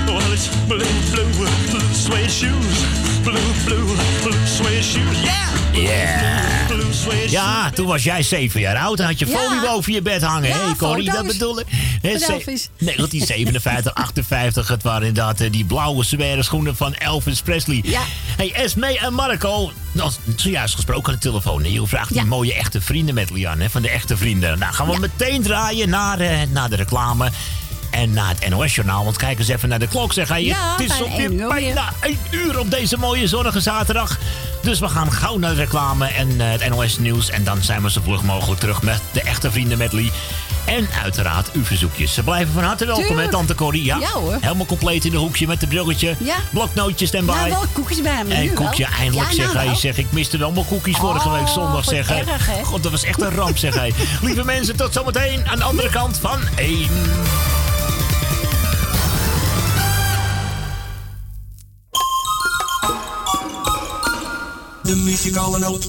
Well, it's blue, blue, blue suede shoes, blue, blue, blue suede shoes, yeah! Yeah. Blue suede Ja, toen was jij zeven jaar oud. Dan had je Ja. folie boven je bed hangen. Ja, Hé, Corrie, dat bedoel ik. Hè, Van ze- Elvis. 1957, 58. Het waren inderdaad eh, die blauwe zware schoenen van Elvis Presley. Ja. Hey, Esme en Marco. Nou, zojuist gesproken aan de telefoon. Je vraagt die mooie echte vrienden met Lian, hè, van de echte vrienden. Nou, gaan we meteen draaien naar, eh, naar de reclame. En naar het NOS-journaal. Want kijk eens even naar de klok. Zeg, Ja, het is op bijna één uur op deze mooie zonnige zaterdag. Dus we gaan gauw naar de reclame en eh, het NOS-nieuws. En dan zijn we zo vlug mogelijk terug met de echte vrienden medley. En uiteraard uw verzoekjes. Ze blijven van harte welkom, hè, Tuurlijk. Tante Corrie? Ja, Ja, hoor. Helemaal compleet in de hoekje met de bruggetje. Ja. Bloknootjes en bij. wel koekjes bij me. En wel. koekje eindelijk, Ja, zeg nou hij. wel. Zeg, ik miste wel allemaal koekjes vorige week zondag, zeg hij. erg, hè? God, dat was echt een ramp, zeg hij. *laughs* Lieve mensen, tot zometeen aan de andere kant van één. De muzikale noot.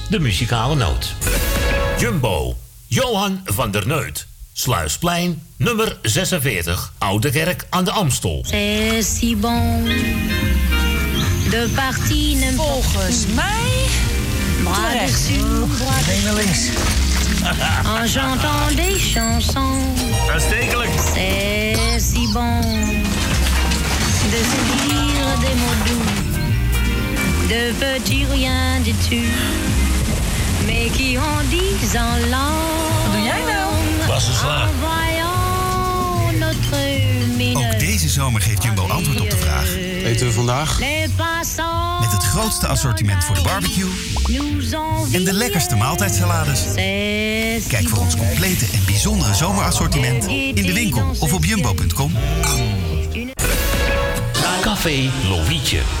de muzikale noot. Jumbo, Johan van der Neut. Sluisplein, nummer 46, Oude Kerk aan de Amstel. C'est si bon de partie Volgens mij terecht. Heen naar links. *laughs* en chantant des chansons. Uitstekelijk. C'est si bon de se dire des mots doux, de petits riens du tu, mais qui en disent en langue. Wat doe jij nou? Bassenslaag. En voyant notre mine. Ook deze zomer geeft Jumbo antwoord op de vraag. Eten we vandaag? Les passants Met het grootste assortiment voor de barbecue nous en de lekkerste maaltijdsalades. Kijk voor ons complete en bijzondere zomerassortiment in de winkel of op jumbo.com. Café Lovietje.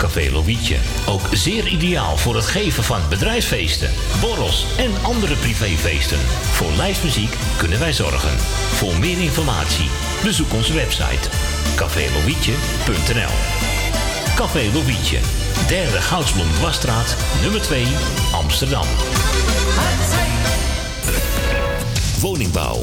Café Lovietje. Ook zeer ideaal voor het geven van bedrijfsfeesten, borrels en andere privéfeesten. Voor lijstmuziek kunnen wij zorgen. Voor meer informatie bezoek onze website cafélovietje.nl Café Lovietje, derde Goudsblom Dwarsstraat, nummer 2, Amsterdam. Woningbouw,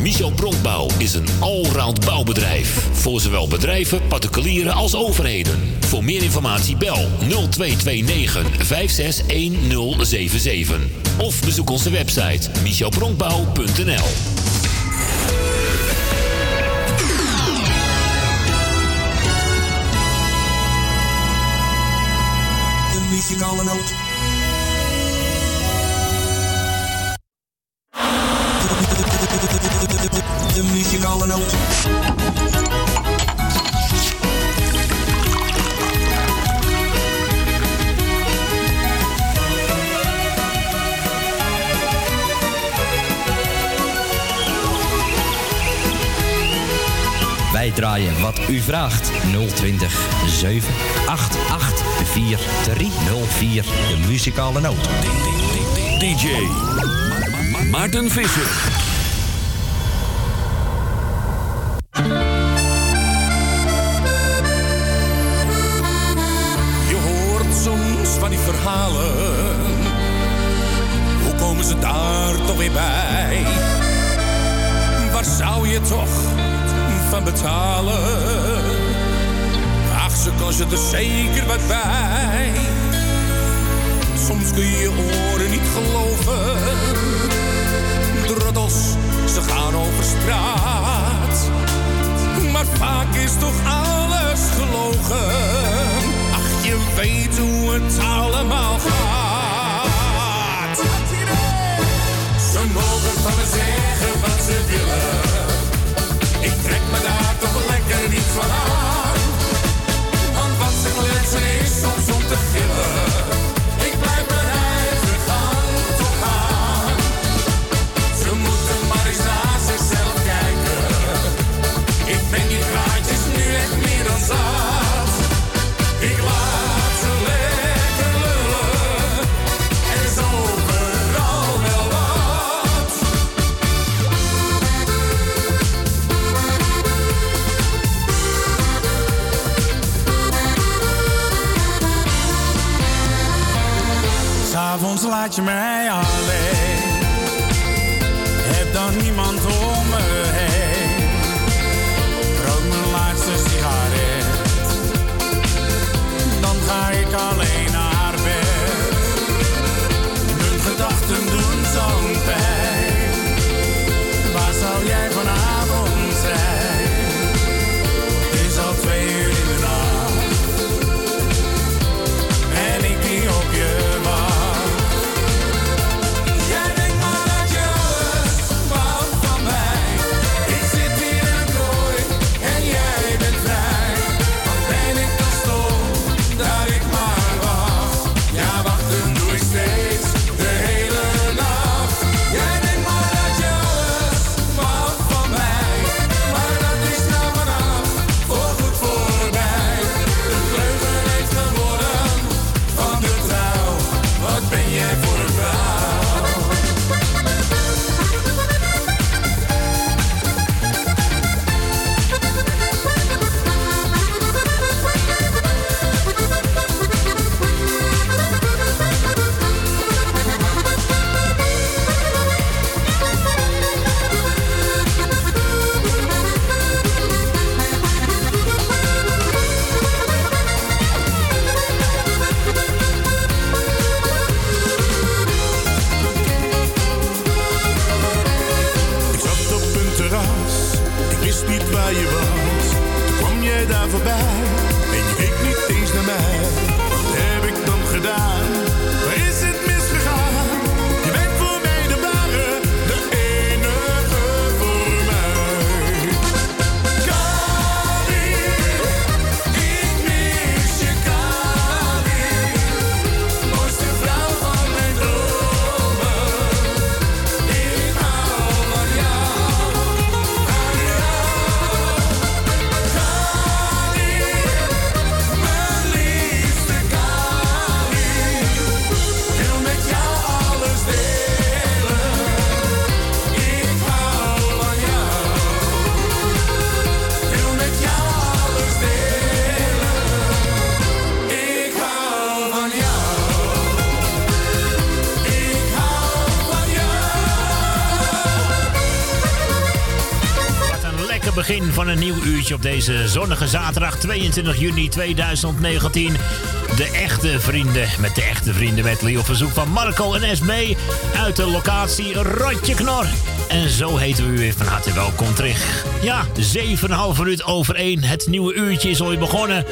Michel Bronkbouw is een allround bouwbedrijf. Voor zowel bedrijven, particulieren als overheden. Voor meer informatie bel 0229 561077. Of bezoek onze website michelbronkbouw.nl muzikale noot. Wat u vraagt. 020 788 4304. De muzikale noot. DJ Maarten Visser. Je hoort soms van die verhalen. Hoe komen ze daar toch weer bij? Waar zou je toch betalen? Ach, ze kosten er zeker wat bij. Soms kun je je oren niet geloven. Droddels, ze gaan over straat. Maar vaak is toch alles gelogen. Ach, je weet hoe het allemaal gaat. Ze mogen van me zeggen wat ze willen. Ik trek me daar toch lekker niet van aan. Want wat ze kletsen is soms om te gillen. S'avonds laat je mij alleen. Heb dan niemand om begin van een nieuw uurtje op deze zonnige zaterdag 22 juni 2019. De echte vrienden met de echte vrienden met op verzoek van Marco en Esme uit de locatie Rotje Knor. En zo heten we u weer van harte welkom terug. Ja, 7,5 minuut over 1. Het nieuwe uurtje is alweer begonnen.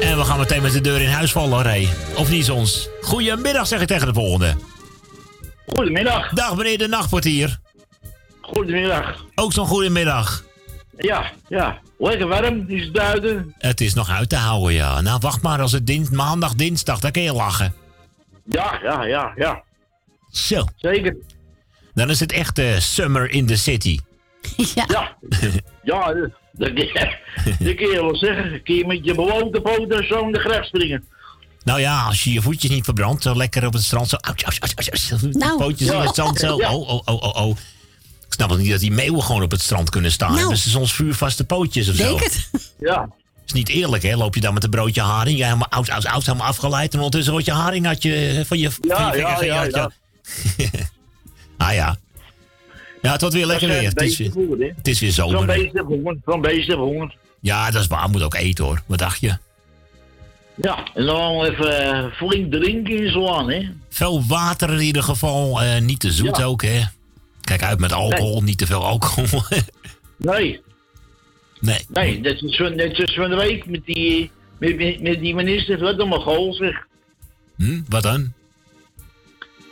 En we gaan meteen met de deur in huis vallen, Ray. Of niet ons? Goedemiddag zeg ik tegen de volgende. Goedemiddag. Dag meneer de nachtportier. Goedemiddag. Ook zo'n goedemiddag. Ja, ja. Lekker warm, is het buiten. Het is nog uit te houden, ja. Nou, wacht maar als het dins maandag, dinsdag, dan kun je lachen. Ja, ja, ja, ja. Zo. Zeker. Dan is het echt eh, summer in the city. *laughs* Ja. Ja, ja dat, dat, kun je- *laughs* dat kun je wel zeggen. Kun je met je bewoonde poten zo in de gracht springen. Nou ja, als je je voetjes niet verbrandt, zo lekker op het strand zo... Ouch, ouch, ouch, ouch, ouch. Nou. Pootjes in het zand zo. Ja. Oh, oh, oh, oh, oh. Ik snap het niet dat die meeuwen gewoon op het strand kunnen staan. Nou. Hebben ze soms vuurvaste pootjes of zo? Denk het? Ja. is niet eerlijk, hè? Loop je dan met een broodje haring, jij helemaal oud, oud, oud, helemaal afgeleid... en ondertussen wordt je haring uit je, van je, Ja, van je ja, vinger ja, gejat, *laughs* ah ja. Ja, het wordt weer lekker weer. Het is weer, hè. het is weer zomer. hè. beest heeft honger. Zo'n beest heeft honger. Ja, dat is waar. Moet ook eten, hoor. Wat dacht je? Ja, en dan even eh, flink drinken in zo'n hè. Veel water in ieder geval. eh, niet te zoet Ja. ook, hè? Kijk uit met alcohol. Niet te veel alcohol. *laughs* Nee, nee. nee, dat is van, de week met die, met, met, die minister, wat allemaal goal zeg. Hm? Wat dan?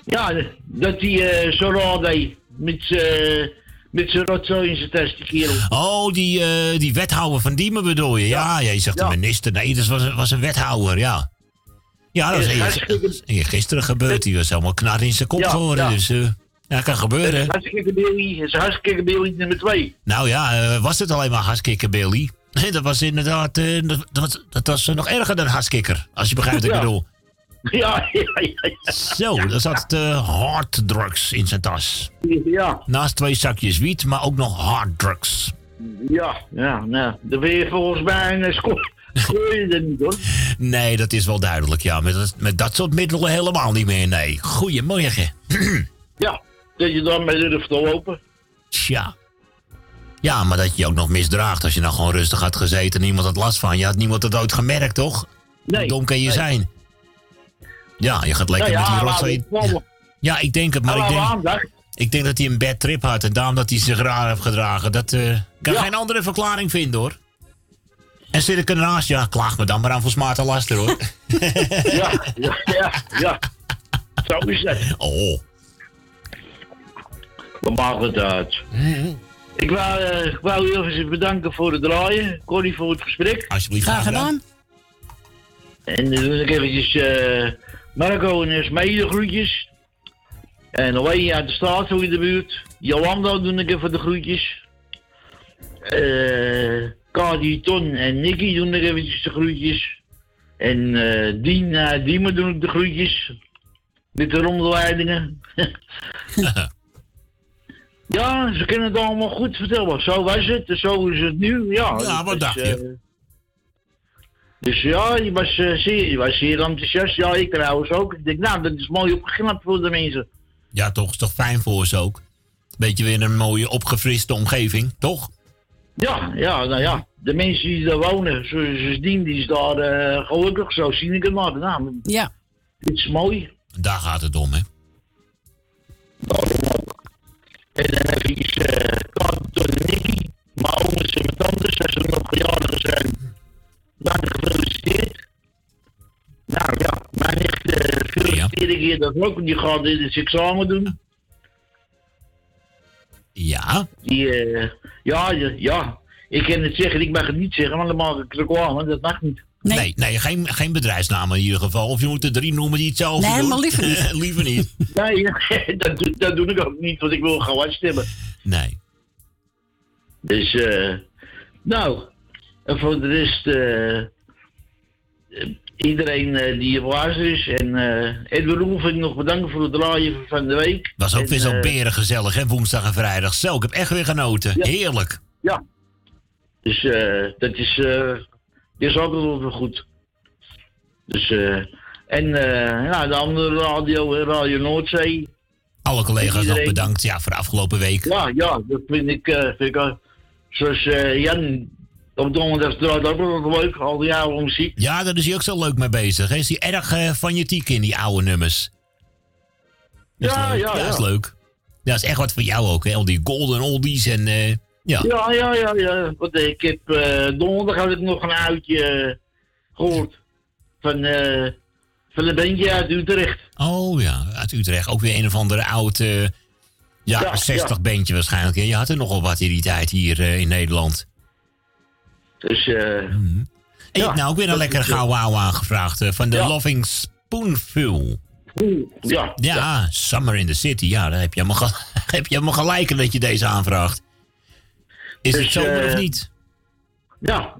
Ja, dat hij eh, zo raar deed. Met z'n met zijn rotzooi in zijn test, die kerel. Oh, die, eh, die wethouder van Diemen bedoel je? Ja, ja, je zegt de minister. Nee, dat was, was een wethouder, ja. Ja, dat is gisteren gebeurd. Die was helemaal knar in zijn kop Ja, geworden. ja. Dus eh ja, kan gebeuren. Hartstikke Billy, het is hartstikke Billy nummer twee. Nou ja, eh, was het alleen maar Haskikker Billy? Nee, *laughs* dat was inderdaad, eh, dat, dat, dat was nog erger dan Haskikker. Als je begrijpt wat ik bedoel. *laughs* Ja, ja, ja. ja. Zo, daar zat eh harddrugs in zijn tas. Ja, Naast twee zakjes wiet, maar ook nog harddrugs. ja, ja, nou, dan ben je volgens mij een je *laughs* er niet hoor. Nee, dat is wel duidelijk. Ja, met, dat- met dat soort middelen helemaal niet meer. Nee. Goedemorgen. *clears throat* Ja, dat je dan mee durft te lopen. Tja. Ja, maar dat je je ook nog misdraagt als je nou gewoon rustig had gezeten en niemand had last van. Je had niemand het ooit gemerkt, toch? Nee, Hoe dom kan je nee. zijn? Ja, je gaat lekker Nou met die ja, rotzooi. dat- Ja, ik denk het, maar ik denk, aandacht. ik denk dat hij een bad trip had en daarom dat hij zich raar heeft gedragen. Dat eh, kan geen andere verklaring vinden, hoor. En zit ik ernaast, ja, klaag me dan maar aan voor smarte laster, hoor. Ja, ja, ja, ja. *laughs* Zo is het. Oh. Wat maakt het uit? Ik wou, eh, ik wou u even bedanken voor het draaien. Corrie voor het gesprek. Alsjeblieft, Graag gedaan. En dan doe ik eventjes eh, Marco en Esmee de groetjes. En alleen uit de straat zo in de buurt. Jolanda doe ik even de groetjes. Eh Kadi, Ton en Nicky doen ik eventjes de groetjes. En eh Dien, uh, Diemen doe ik de groetjes. Met de rondleidingen. Ja, ze kunnen het allemaal goed vertellen. Zo was het, en zo is het nu. Ja, Ja, wat Dus, dacht je? eh, dus ja, je was, eh, zeer, je was zeer enthousiast. Ja, ik trouwens ook. Ik denk, nou, dat is mooi opgeknapt voor de mensen. Ja, toch, is toch fijn voor ze ook. Beetje weer een mooie opgefriste omgeving, toch? Ja, ja, nou ja. De mensen die daar wonen, zoals Dien, die is daar eh, gelukkig. Zo zie ik het maar. Nou, Ja. dit is mooi. Daar gaat het om, hè? En dan heb ik uh, Kato en Nicky, mijn ooms en mijn tantes, als ze nog verjaardag zijn. Dan gefeliciteerd. Nou ja, mijn nicht uh, feliciteer ik hier dat ook, die gaat dit examen doen. Ja? Die, eh, ja, ja, ja, ik kan het zeggen, ik mag het niet zeggen, want dan mag ik reclame, dat mag niet. Nee, nee, geen, geen bedrijfsnamen in ieder geval. Of je moet er drie noemen die hetzelfde Nee, doen. maar liever niet. *laughs* liever niet. *laughs* Nee, *laughs* dat, doe- dat doe ik ook niet, want ik wil gewoon stemmen. Nee. Dus, eh, nou, en voor de rest, eh, eh, iedereen eh, die hier luistert is. En eh Edwin ik nog bedanken voor het draaien van de week. Was ook En, weer zo eh, berengezellig, hè? Woensdag en vrijdag. Zo, ik heb echt weer genoten. Heerlijk. Ja. Dus eh, dat is, is altijd wel goed. Dus, eh en eh, ja, de andere radio, Radio Noordzee. Alle collega's nog bedankt ja, voor de afgelopen week. Ja, ja, dat vind ik, eh, vind ik ook. Zoals eh, Jan op donderdag draait ook nog leuk, al die oude muziek. Ja, daar is hij ook zo leuk mee bezig. Is hij erg fanatiek in die oude nummers? Dat Ja, ja, Dat is ja. leuk. Dat is echt wat voor jou ook, hè? Al die golden oldies en... ja. Ja, ja, ja, ja. Want ik heb eh, donderdag had ik nog een uitje eh, gehoord van, eh van een bandje uit Utrecht. Oh ja, uit Utrecht. Ook weer een of andere oud... eh, ja, Ja, 60 ja. bandje waarschijnlijk. Je had er nogal wat in die tijd hier in Nederland. Dus eh Ik heb nou ook weer een eh, gauw wauw aangevraagd. van de. Loving Spoonful. ja. Ja, Summer in the City. Ja, daar heb je helemaal, ge- *laughs* heb je helemaal gelijk in dat je deze aanvraagt. Is Dus, het zomer eh, of niet? Ja,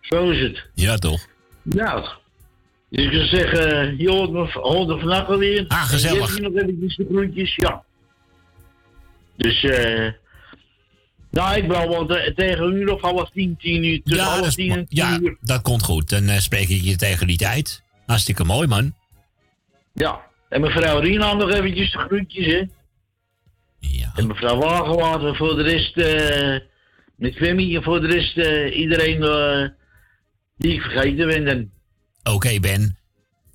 zo is het. Ja, toch? Nou, dus ik zou zeggen, je hoort me, hoort me vannacht alweer. Ah, gezellig. Je nog eventjes de groentjes, ja. Dus, eh... nou, ik ben wel te- tegen een uur of half tien, tien uur. Tussen Ja, dat, half tien en tien ja uur. dat komt goed. Dan eh, spreek ik je tegen die tijd. Hartstikke mooi, man. Ja, en mevrouw Rina nog eventjes de groentjes, hè. Ja. En mevrouw Wagenwater voor de rest, eh... met Femi en voor de rest eh, iedereen eh, die ik vergeten ben. Oké, Ben.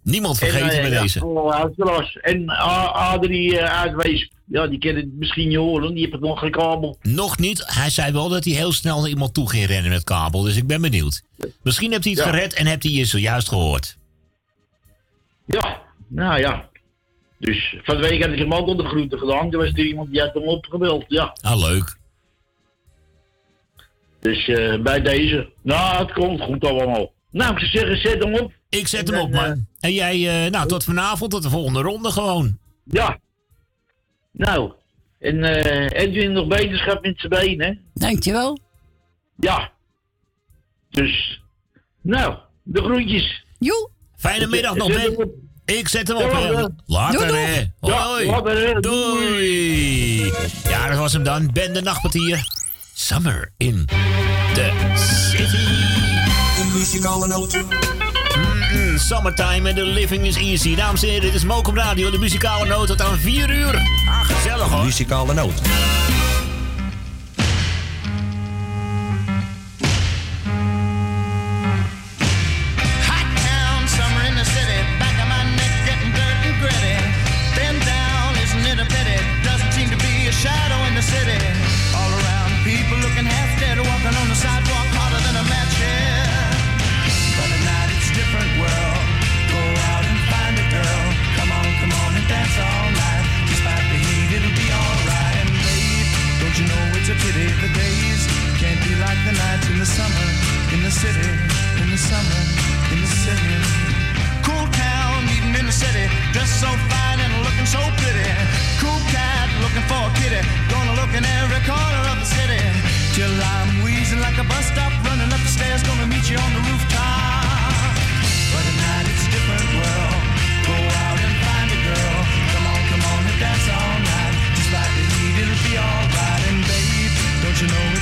Niemand vergeten en, eh, bij deze. luisteraars. En Adrie uit Weesp. Ja, die kan het misschien niet horen, die heeft nog geen kabel. Nog niet. Hij zei wel dat hij heel snel naar iemand toe ging rennen met kabel. Dus ik ben benieuwd. Misschien hebt hij het Ja. gered en hebt hij je zojuist gehoord. Ja, nou ja. Dus van de week had ik hem ook onder de groeten gedaan. Toen was er iemand die had hem opgebeld, ja. Ah, leuk. Dus eh, bij deze. Nou, het komt goed allemaal. Nou, ik zou zeggen, zet hem op. Ik zet En hem op, man. En jij, eh, nou, tot vanavond, tot de volgende ronde gewoon. Ja. Nou, en eh Edwin nog beterschap met zijn been, hè? Dankjewel. Ja. Dus, nou, de groetjes. Joe. Fijne middag nog, Ben. Ik zet hem op, Ja, hè. ja. Later, Doei, hè. doei. Ja, Hoi. later, hè. Doei. Ja, dat was hem dan. Ben de Nachtpartier. Summer in the City. De muzikale noot. Mm, summertime and the living is easy. Dames en heren, dit is Mokum Radio, de muzikale noot tot aan 4 uur. Ah, gezellig hoor. Muzikale noot. Summer in the city, in the summer in the city. Cool town, meeting in the city, dressed so fine and looking so pretty. Cool cat looking for a kitty, gonna look in every corner of the city. Till I'm wheezing like a bus stop, running up the stairs, gonna meet you on the rooftop. But at night it's a different world. Go out and find a girl. Come on, come on and dance all night. Despite the heat, it'll be alright. And babe, don't you know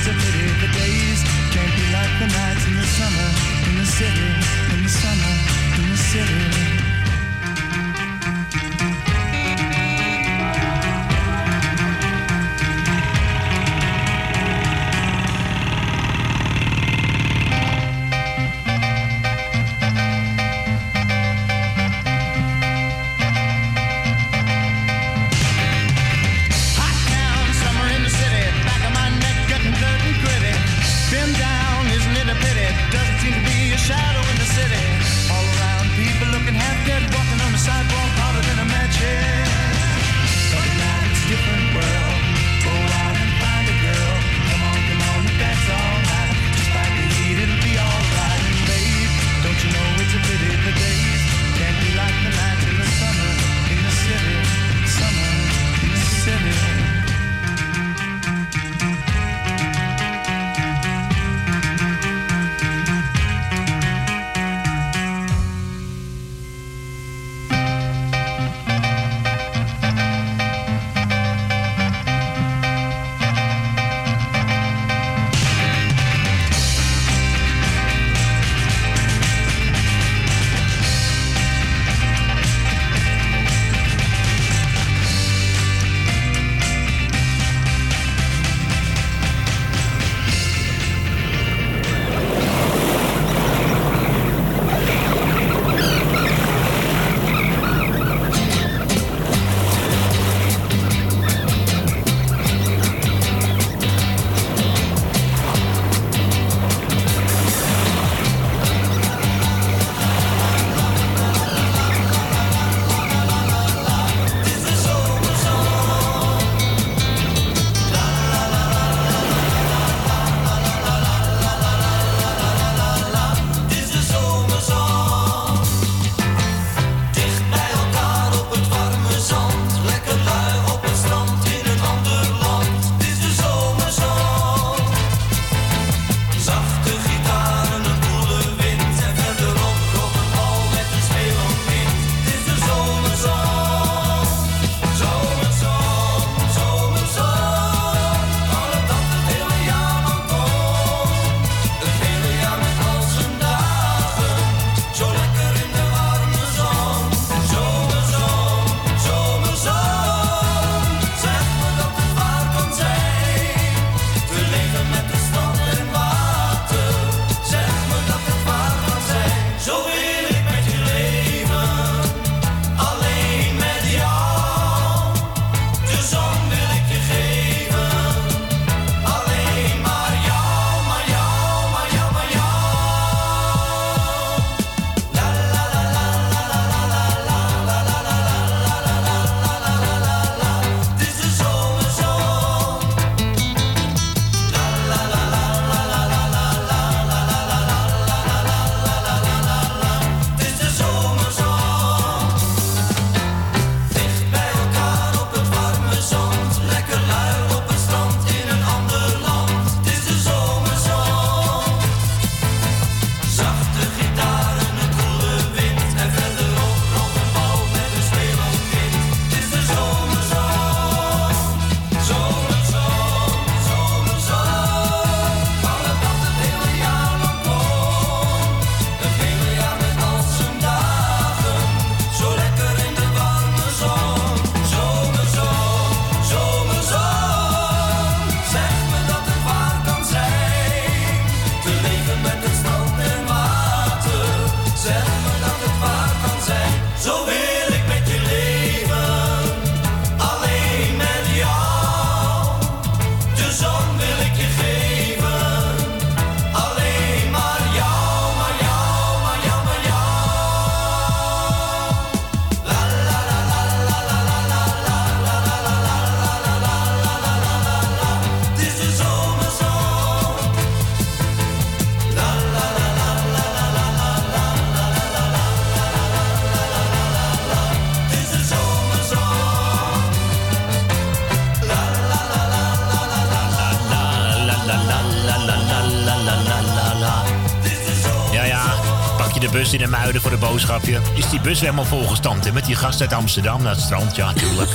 Is die bus helemaal volgestampt hè, met die gast uit Amsterdam naar het strand? Ja, tuurlijk.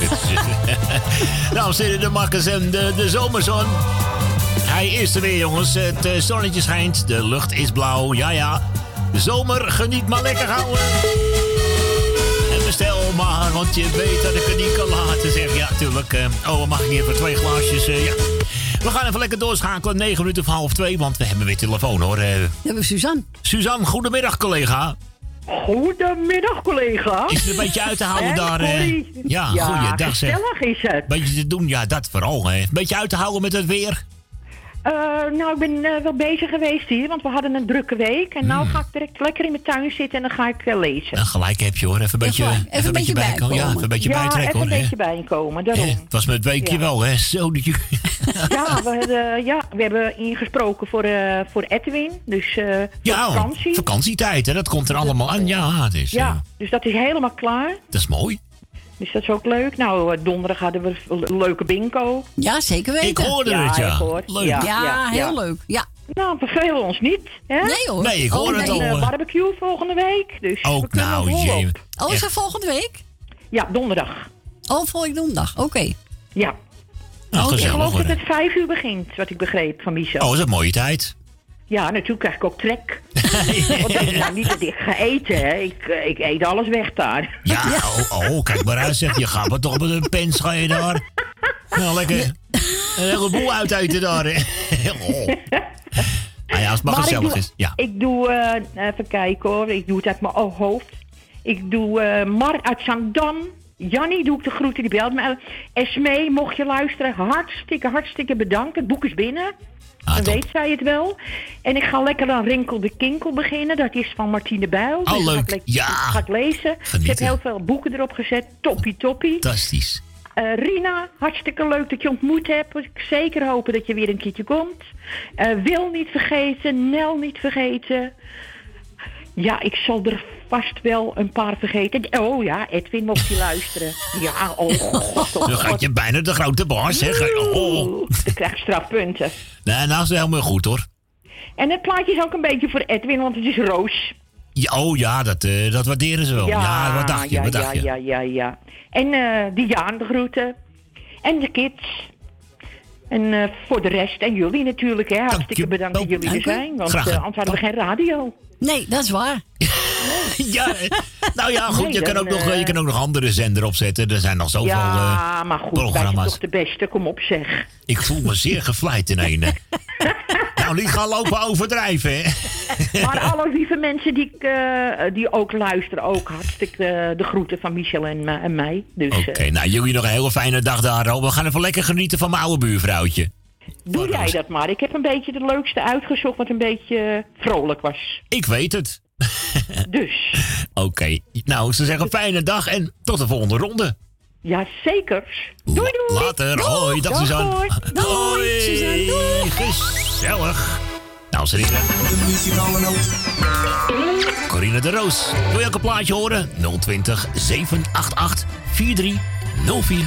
Dames en heren, de makkers en de, de zomerzon. Hij is er weer, jongens. Het eh, zonnetje schijnt, de lucht is blauw. Ja, ja. De zomer, geniet maar lekker houden. En bestel maar, want je weet dat ik het niet kan laten. Zeg, ja, tuurlijk. eh, oh, mag ik hier voor twee glaasjes? eh, ja. We gaan even lekker doorschakelen. 9 minuten voor half 2, want we hebben weer telefoon hoor. Eh, We hebben Suzanne. Suzanne, goedemiddag collega. Goedemiddag, collega. Is het een beetje uit te houden daar? eh? Ja, Ja, goeiedag zeg. gezellig is het. Beetje te doen, ja, dat vooral. Hè. Beetje uit te houden met het weer. Eh, nou, ik ben eh, wel bezig geweest hier, want we hadden een drukke week. En nou ga ik direct lekker in mijn tuin zitten en dan ga ik eh, lezen. Nou, gelijk heb je hoor. Even een beetje, even een beetje bijkomen. Ja, even een beetje ja, bijtrekken even hoor. een hè. beetje bijkomen, daarom. Het was met het weekje Ja. wel, hè? Zo dat je. Ja, we, hadden- ja, we hebben ingesproken voor, eh, voor Edwin, dus eh, voor Ja, hoor. vakantie. vakantietijd, hè? Dat komt er allemaal aan. Ja, het is, Ja, eh, dus dat is helemaal klaar. dat is mooi. Dus dat is ook leuk. Nou, donderdag hadden we een leuke bingo. Ja, zeker weten. Ik hoorde het, ja. ik hoor. Leuk. Ja, Ja, heel ja. leuk. Ja. Nou, vervelen ons niet, hè? Nee hoor. Nee, ik hoor oh, het al. Barbecue volgende week. Dus we Ook kunnen nou, volop. jee. Oh, is dat volgende week? Ja, donderdag. Oh, volgende donderdag. Oké. Ja. Nou, ik gezellig geloof dat het vijf uur begint, wat ik begreep van Michel. Oh, dat is een mooie tijd. Ja, natuurlijk krijg ik ook trek. *laughs* Want dat is nou niet dat ik ga eten, hè. Ik, eh, ik eet alles weg daar. Ja, Oh, oh, kijk maar uit, zeg. Je gaat maar toch met een pens, ga je daar. Nou, lekker een heleboel uiteten daar, hè. *laughs* Oh. Nou ja, als het maar ik gezellig doe, is. Ja. Ik doe, eh, even kijken hoor, ik doe het uit mijn hoofd. Ik doe eh, Mar uit Zandam. Jannie doe ik de groeten, die belt me. Esmee, mocht je luisteren, hartstikke, hartstikke bedankt. Het boek is binnen. Ah, Dan weet zij het wel. En ik ga lekker aan Rinkel de Kinkel beginnen. Dat is van Martine Bijl. Oh, Dus leuk. Ga ik, Ja. ga ik lezen. Ze Genieten. heeft heel veel boeken erop gezet. Toppie, toppie. Fantastisch. Eh, Rina, hartstikke leuk dat je ontmoet hebt. Ik zeker hopen dat je weer een keertje komt. Eh, Wil niet vergeten, Nel niet vergeten. Ja, ik zal er vast wel een paar vergeten. Oh ja, Edwin mocht je luisteren. Ja, oh god. oh, Dan gaat je bijna de grote baas, je- Oh. Je krijgt strafpunten. Nee, nou is het helemaal goed, hoor. En het plaatje is ook een beetje voor Edwin, want het is roos. Ja, oh ja, dat, eh, dat waarderen ze wel. Ja, wat dacht je? ja, wat dacht ja, je? ja, ja, ja. En eh Diaan de groeten. En de kids. En eh, voor de rest, en jullie natuurlijk, hè. Hartstikke bedankt dat jullie er zijn. Want eh, anders hadden we geen radio. Nee, dat is waar. *laughs* ja, eh, nou ja, goed, Nee, je, kan ook nog, eh, je kan ook nog andere zender opzetten. Er zijn nog zoveel ja, eh, maar goed, programma's. toch de beste, kom op zeg. Ik voel me zeer gevleid in een. *laughs* nou, niet gaan lopen overdrijven, hè. Maar alle lieve mensen die, eh, die ook luisteren, ook hartstikke eh, de groeten van Michel en, eh, en mij. Dus eh, Oké, nou jullie nog een hele fijne dag daar. We gaan even lekker genieten van mijn oude buurvrouwtje. doe jij dat maar. Ik heb een beetje de leukste uitgezocht wat een beetje eh, vrolijk was. Ik weet het. *laughs* Dus, Oké, nou, ze zeggen fijne dag en tot de volgende ronde. ja zeker. Doei doei. Later, hoi, dag Dag, Suzanne. hoor. Doei, Hoi, Suzanne, doei. gezellig. Nou, ze heren. Corine de Roos. Wil je ook een plaatje horen? 020 788 4304.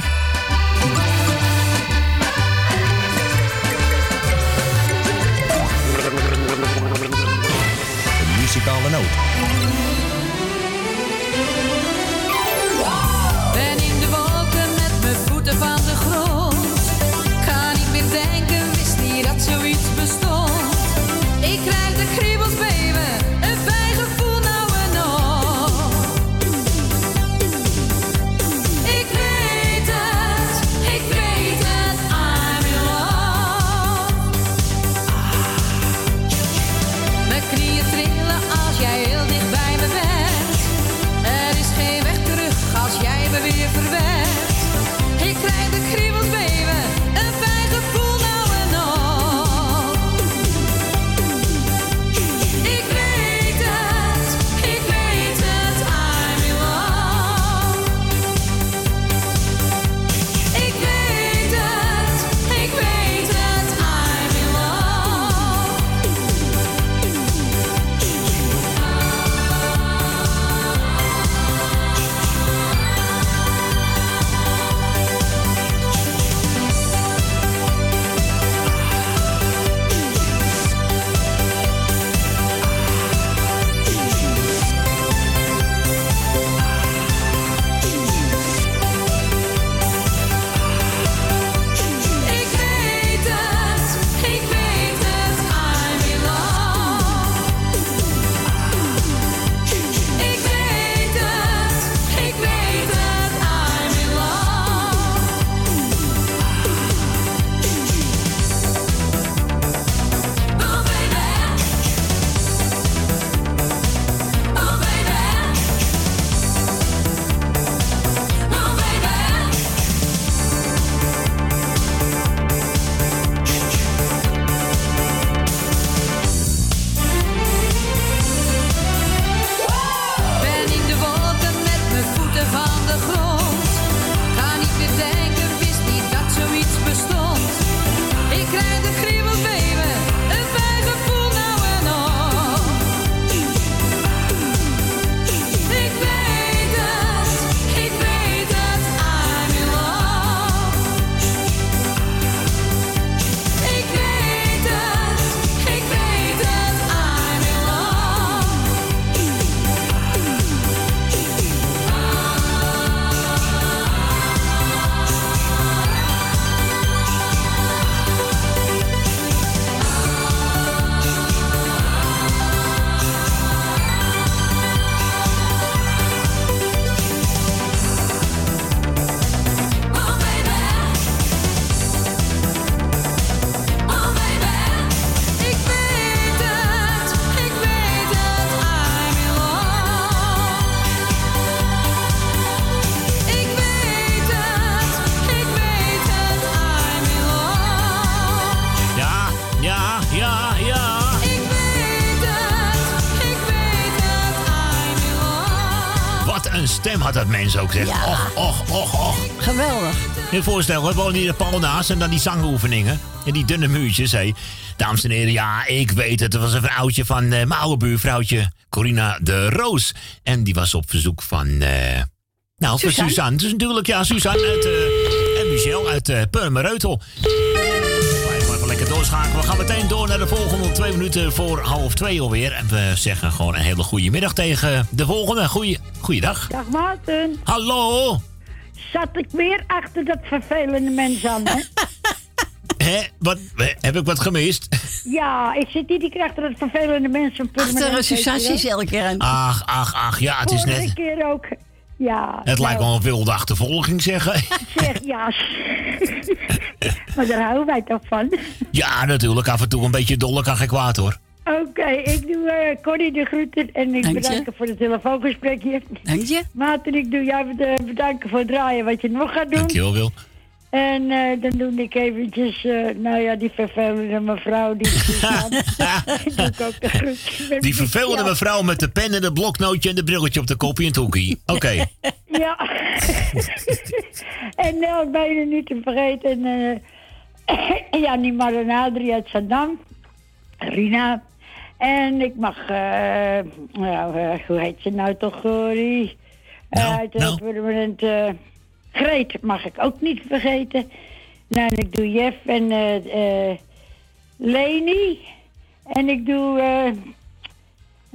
Dat mens ook, zeg. Ja. Och, och, och, och. Geweldig. Je voorstel, we wonen hier de pal naast en dan die zangoefeningen. En die dunne muurtjes, hé. Dames en heren, ja, ik weet het. Het was een vrouwtje van eh, mijn oude buurvrouwtje, Corina de Roos. En die was op verzoek van, eh, nou, van Suzanne. Dus natuurlijk, ja, Suzanne uit, eh, en Michel uit uh, Purmereutel. Blijf maar even lekker doorschakelen. We gaan meteen door naar de volgende twee minuten voor half twee alweer. En we zeggen gewoon een hele goede middag tegen de volgende. Goeie, goeiedag. Dag Maarten. Hallo. Zat ik weer achter dat vervelende mens aan, hè? *laughs* Hè? Wat, heb ik wat gemist? *laughs* ja, ik zit iedere keer achter dat vervelende mens van Achter een Suzanne elke keer aan. Ach, ach, ach, ja, het is Vorige net... keer ook. Ja. Het lijkt nou, wel een wilde achtervolging, zeggen. *laughs* Zeg, ja. maar daar houden wij toch van. Ja, natuurlijk. Af en toe een beetje dolle kan geen kwaad, hoor. Oké, ik doe eh Connie de groeten en ik Dank je. bedank je voor het telefoongesprekje. Dank je. *laughs* Maarten, ik doe jou de- bedanken voor het draaien wat je nog gaat doen. Dankjewel, Wil. En eh, dan doe ik eventjes, eh, nou ja, die vervelende mevrouw die *laughs* doe ik ook de groeten. *laughs* Die vervelende Ja. mevrouw met de pen en het bloknootje en de brilletje op de kopie en het hoekie. Oké. Ja. en nou, bijna niet te vergeten. eh *coughs* ja, die Marina Adrie uit Zandam. Rina. En ik mag, eh, nou, eh, hoe heet ze nou toch, Gorie? Nou, uit het permanent eh, Greet mag ik ook niet vergeten. Nou, en ik doe Jeff en eh eh Leni. En ik doe, eh,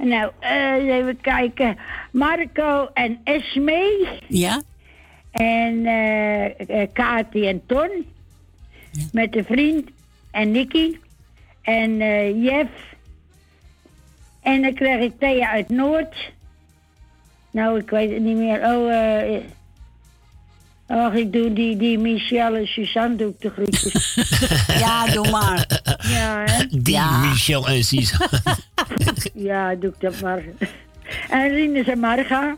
nou, eh, even kijken. Marco en Esme. Ja. En eh eh, Kati en Ton. Met de vriend. En Nicky. En eh Jeff. En dan krijg ik Thea uit Noord. Nou, ik weet het niet meer. Oh, eh... Och, ik doe die, die Michelle en Suzanne doe ik de groetjes. *laughs* Ja, doe maar. ja, hè? Die Michel en Cies. *laughs* Ja, doe ik dat maar. En Rinus en Marga.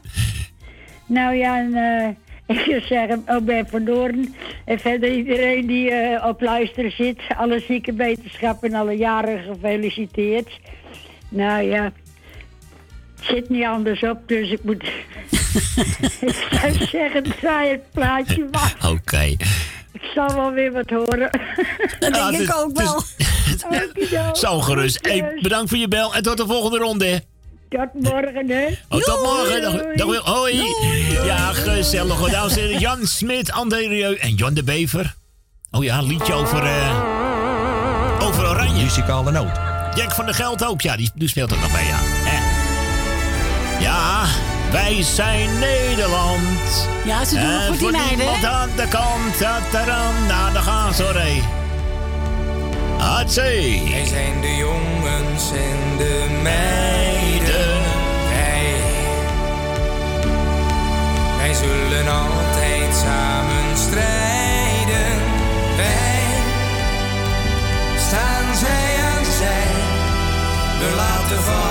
Nou ja, en, eh, *laughs* ik zou zeggen, ook Ben van Doorn. En verder iedereen die eh, op luisteren zit. Alle zieke wetenschap en alle jaren gefeliciteerd. Nou ja, het zit niet anders op, dus ik moet... *laughs* ik zou zeggen, draai het plaatje maar. *laughs* Oké. Ik zal wel weer wat horen. *laughs* Dat Ja, denk ik is- ook wel. Okido. Zo gerust. Hey, bedankt voor je bel en tot de volgende ronde. Tot morgen, hè. Oh, tot morgen. Dag, Doei. dag, Wil. Hoi. Ja, gezellig. hoor. Dames en heren, Jan Smit, André Rieu en Jan de Bever. Oh ja, een liedje over, eh, over Oranje. Muzikale noot. Jack van der Geld ook. Ja, die, die speelt er nog bij, ja. Hè. Ja, wij zijn Nederland. Ja, ze doen het goed, die voor meiden, niemand aan de kant, tataraan, nou, daar gaan ze, hoor, hé. Hatsé. Wij zijn de jongens en de meiden. Wij, wij zullen altijd samen strijden. We laten van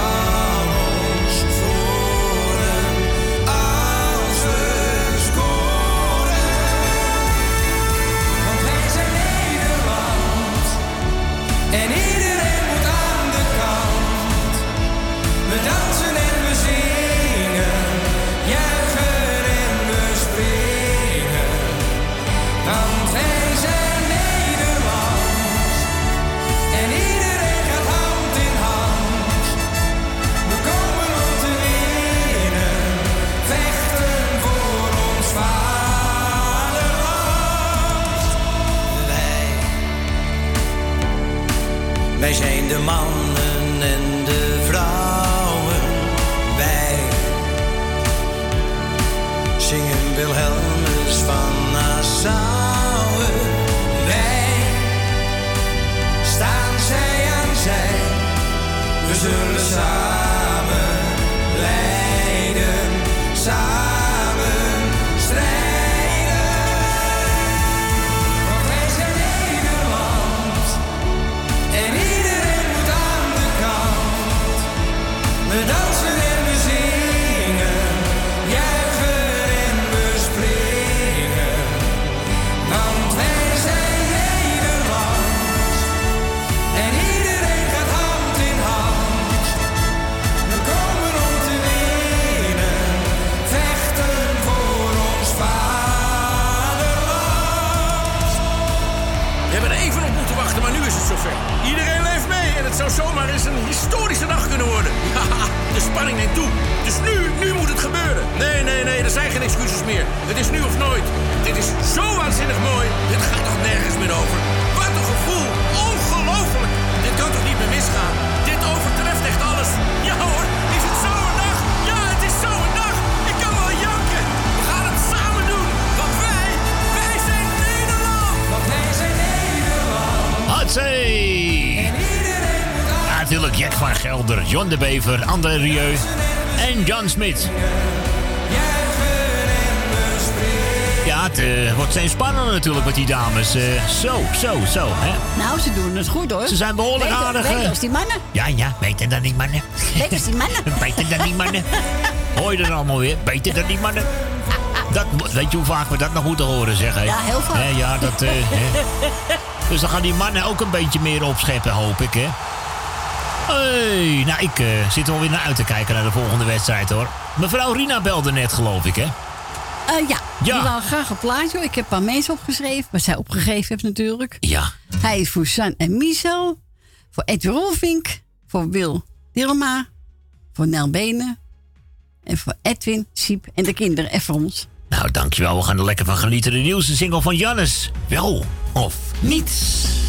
Rieu en Jan Smit. Ja, het eh, wordt steeds spannender natuurlijk met die dames. Eh, zo, zo, zo. Hè? Nou, ze doen het goed hoor. Ze zijn behoorlijk Beter- aardig, Beter hè? als die mannen. Ja, ja, beter dan die mannen. Beter als die mannen. *laughs* beter dan die mannen. *laughs* Hoor je er allemaal weer? Beter dan die mannen. Dat, weet je hoe vaak we dat nog moeten horen, zeg hè? Ja, heel vaak. Ja, dat... eh. *laughs* Dus dan gaan die mannen ook een beetje meer opscheppen, hoop ik, hè? Hey, nou, ik eh, zit er wel weer naar uit te kijken naar de volgende wedstrijd, hoor. Mevrouw Rina belde net, geloof ik, hè? Eh, ja, Ja. die wou graag een plaatje. hoor. Ik heb een paar mensen opgeschreven, wat zij opgegeven heeft natuurlijk. Ja. Hij is voor San en Michel, voor Edwin Rolfink, voor Wil Dilma, voor Nel Benen en voor Edwin, Siep en de kinderen en voor ons. Nou, dankjewel. We gaan er lekker van genieten. De nieuwste single van Jannes. Wel of niet?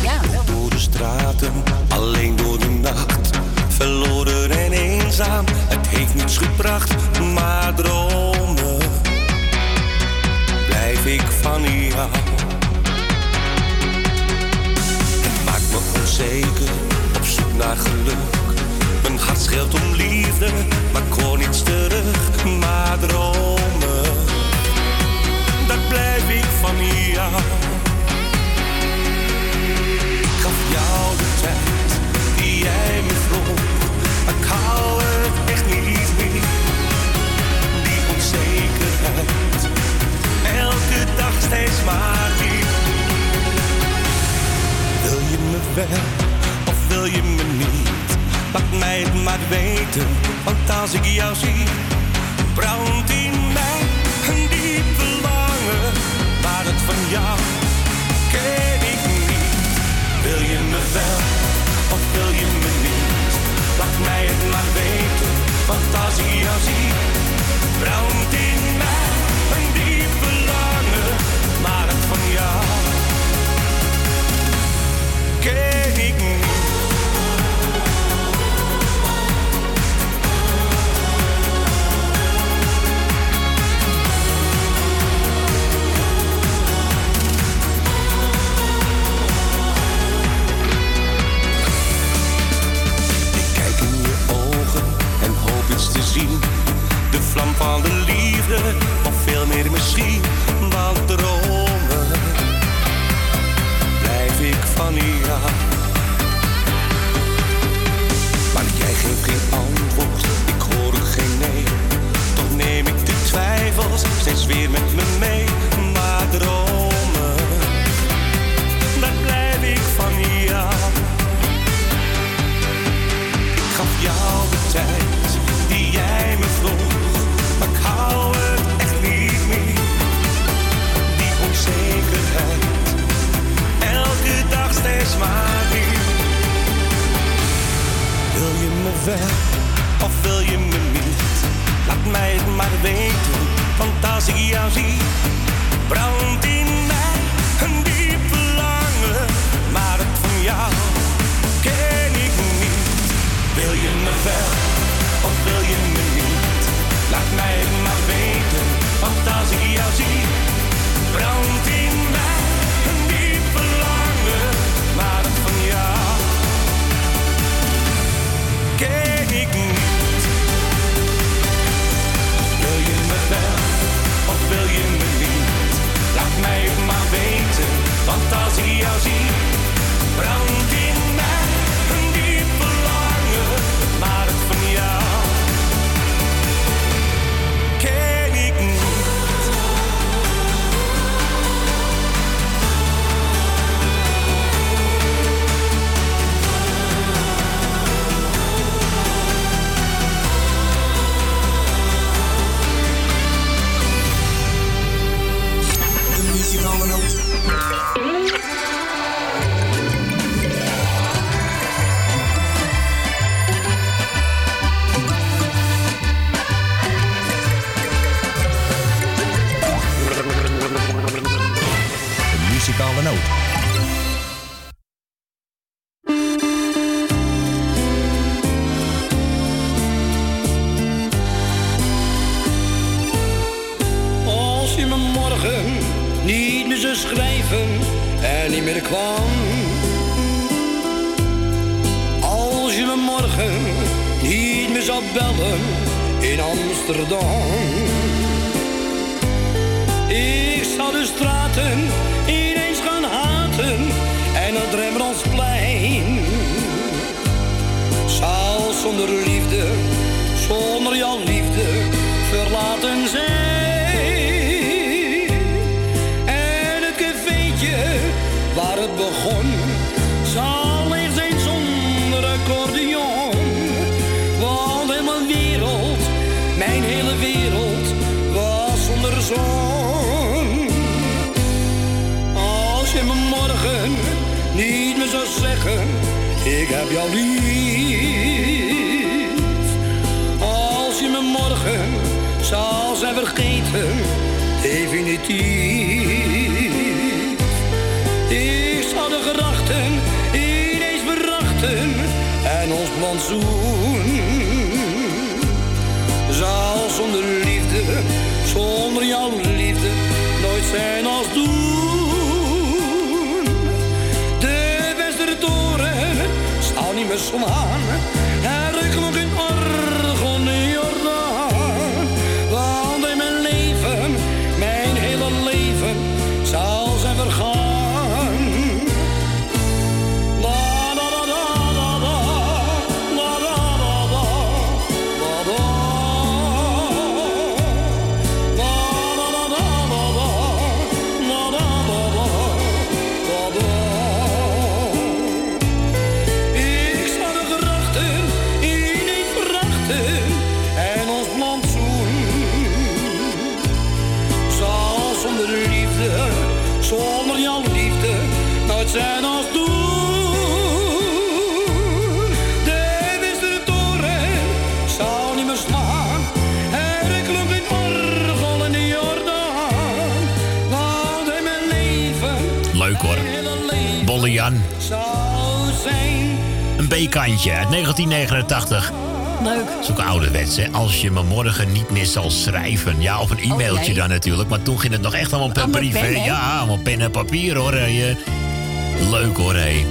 Ja, Door de straten, alleen door de nacht. Verloren en eenzaam, het heeft niets gebracht, maar dromen. Blijf ik van jou. Het maakt me onzeker, op zoek naar geluk. Mijn hart scheelt om liefde, maar hoor niets terug, maar dromen. Dat blijf ik van jou. Ik gaf jou de tijd jij me vroeg. Ik hou het echt niet meer. Die onzekerheid, elke dag steeds maar weer. Wil je me wel of wil je me niet? Laat mij het maar weten, want als ik jou zie, brandt in mij een diep verlangen. Maar het van jou ken ik niet. Wil je me wel of wil je me niet? Laat mij het maar weten, want als ik jou zie, De vlam van de liefde, of veel meer misschien. Want dromen blijf ik van jou. Maar jij geeft geen antwoord, ik hoor geen nee. Toch neem ik de twijfels steeds weer met me mee. Of wil je me niet? Laat mij het maar weten, want als ik jou zie, brandt in als En het cafeetje waar het begon, zal leeg zijn zonder accordeon. Want mijn wereld, mijn hele wereld, was zonder zon. Als je me morgen niet meer zou zeggen, ik heb jou lief. Zijn vergeten, definitief. Ik zou de gedachten ineens verachten en ons plantsoen zou zonder liefde, zonder jouw liefde, nooit zijn als doen. De Westertoren zou niet meer slaan, er klonk een orgel B-kantje uit 1989. Leuk. Zo'n ouderwets, hè. Als je me morgen niet meer zal schrijven. Ja, of een e-mailtje Oh, nee. dan natuurlijk. Maar toen ging het nog echt allemaal per Allemaal brief, hè. pen, hè? Ja, allemaal pen en papier, hoor. hè. Je- Leuk, hoor, hé.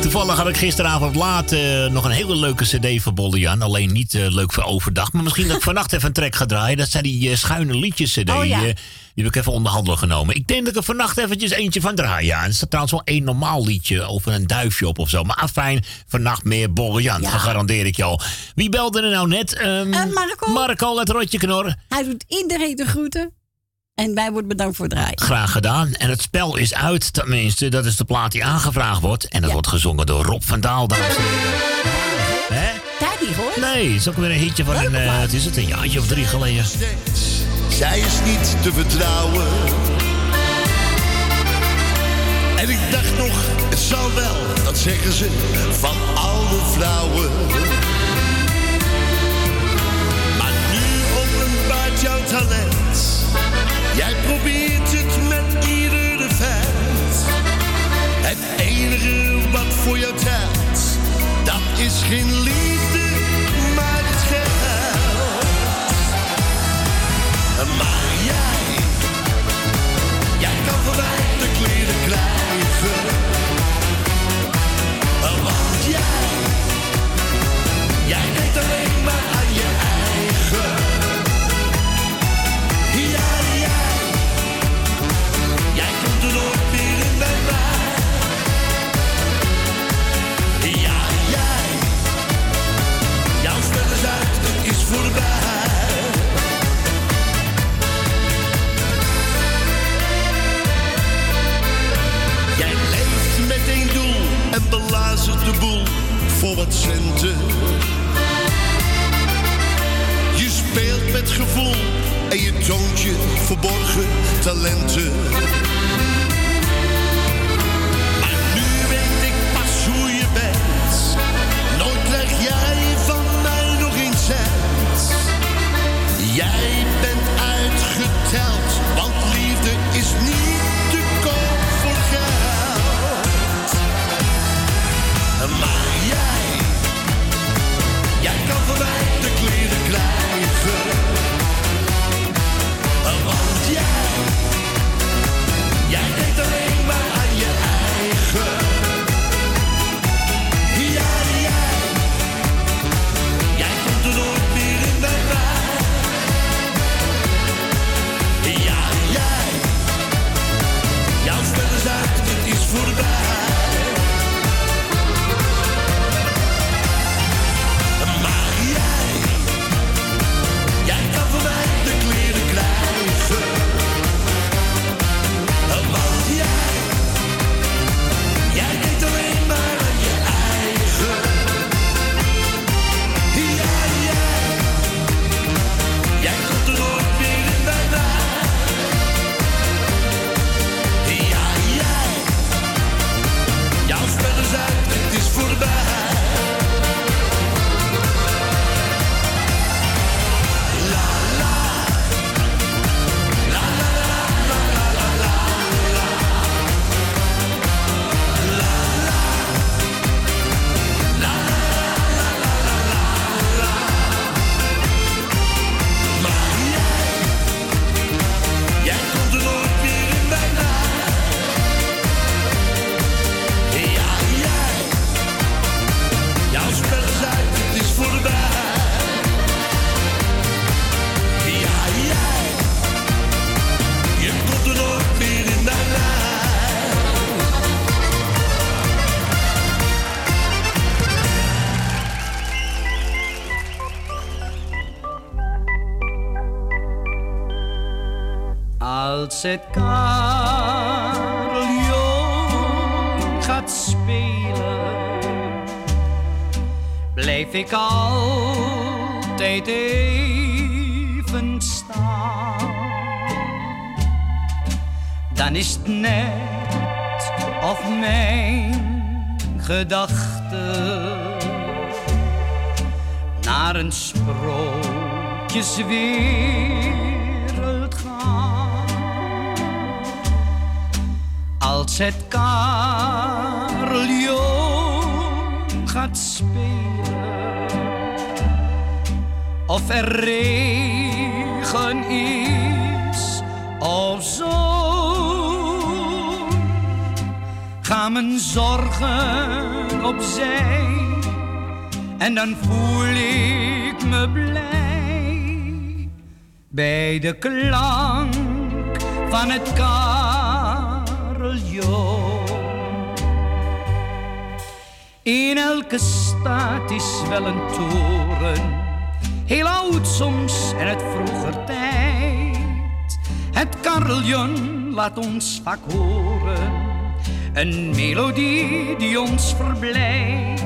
Toevallig had ik gisteravond laat eh, nog een hele leuke cd van Bolle Jan. Alleen niet eh, leuk voor overdag. Maar misschien dat ik *laughs* vannacht even een track ga draaien. Dat zijn die eh, schuine liedjes cd. Oh, ja. Eh, die heb ik even onder handen genomen. Ik denk dat ik er vannacht eventjes eentje van draai. Ja, en er staat trouwens wel één normaal liedje over een duifje op of zo. Maar afijn, vannacht meer Bolle Jan. Ja. Dat garandeer ik je al. Wie belde er nou net? Ehm, Eh, Marco. Marco, het rotje knor. Hij doet iedereen de groeten. En wij worden bedankt voor het draaien. Graag gedaan. En het spel is uit, tenminste. Dat is de plaat die aangevraagd wordt. En dat wordt gezongen door Rob van Daal, dames en heren. Hè? Daar hoor. Nee, het is ook weer een hitje van een, eh, wat is het, een jaartje of drie geleden. Zij is niet te vertrouwen. En ik dacht nog, het zal wel, dat zeggen ze van alle vrouwen. Maar nu openbaart jouw talent. Jij probeert het met iedere vent. Het enige wat voor jou telt, dat is geen liefde, met één doel en belazert de boel voor wat centen. Gevoel en je toont je verborgen talenten. Er regen is of zon, gaan mijn zorgen opzij en dan voel ik me blij. Bij de klank van het carillon. In elke stad is wel een toren, heel oud soms en het vroeger tijd. Het carillon laat ons vaak horen, een melodie die ons verblijdt.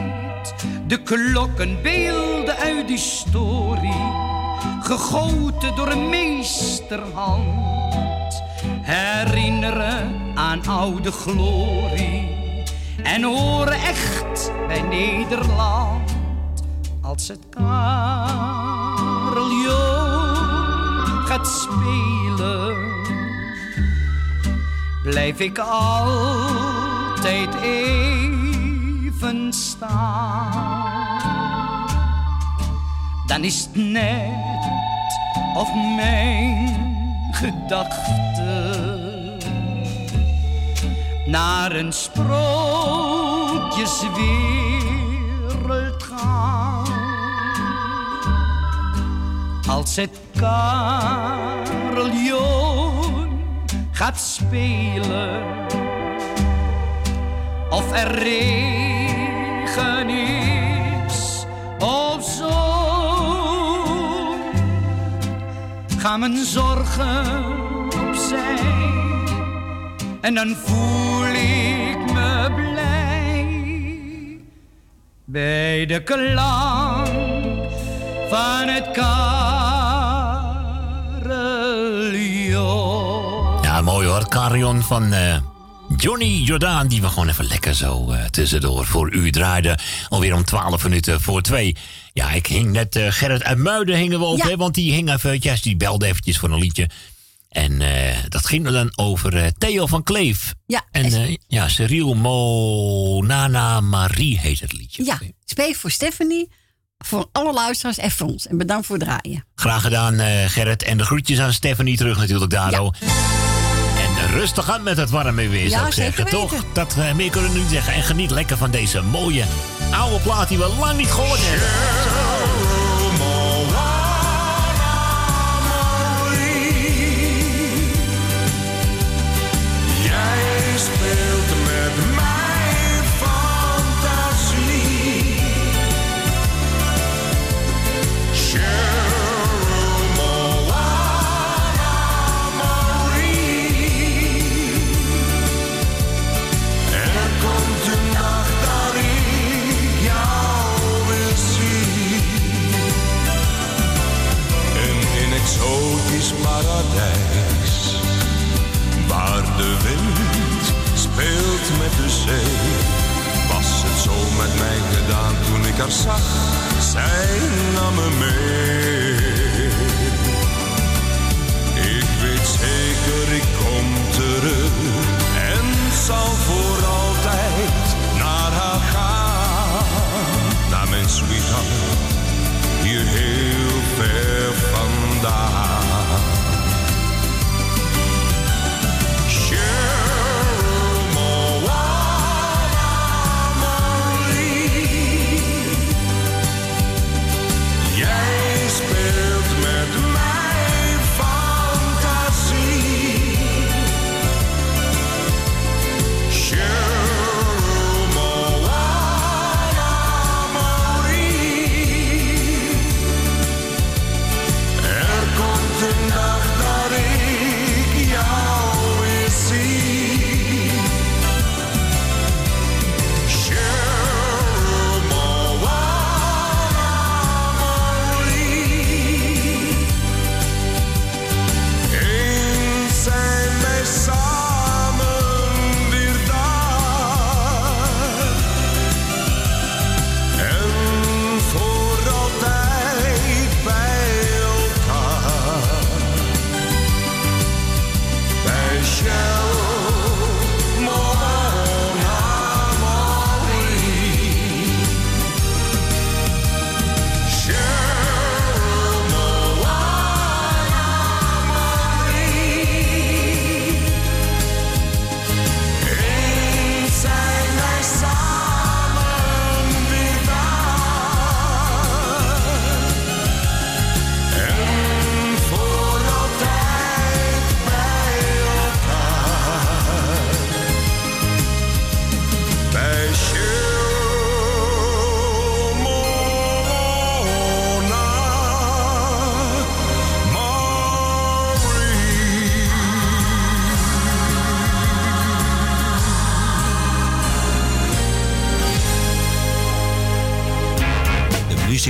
De klokken beelden uit die story, gegoten door een meesterhand, herinneren aan oude glorie. En horen echt bij Nederland als het gaat spelen. Blijf ik altijd even staan dan is het net of mijn gedachten naar een sprookjeswereld gaan. Als het carillon gaat spelen, of er regen is of zon, gaan mijn zorgen opzij en dan voel ik me blij bij de klank van het carillon. Ja, mooi hoor. Carillon van eh, Johnny Jordaan. Die we gewoon even lekker zo eh, tussendoor voor u draaiden. Alweer om 12 minuten voor twee. Ja, ik hing net eh, Gerrit uit Muiden hingen we op. Ja. Hè, want die hing even, ja, die belde eventjes voor een liedje. En dat ging dan over Theo van Kleef. Ja, En ja, Cyril Monana Marie heet het liedje. Ja, speel voor Stephanie, voor alle luisteraars en voor ons. En bedankt voor het draaien. Graag gedaan, Gerrit. En de groetjes aan Stephanie terug natuurlijk, Daro. En rustig aan met het warme weer, Ja, zou ik zeker zeggen. weten. Toch? Dat eh, meer kunnen we nu zeggen. En geniet lekker van deze mooie oude plaat die we lang niet gehoord hebben. Jij speelt in exotisch paradijs waar de wind speelt met de zee. Was het zo met mij gedaan toen ik haar zag, zij nam me mee. Ik weet zeker, ik kom terug en zal voor altijd naar haar gaan. Naar mijn sweetheart, hier heel ver side.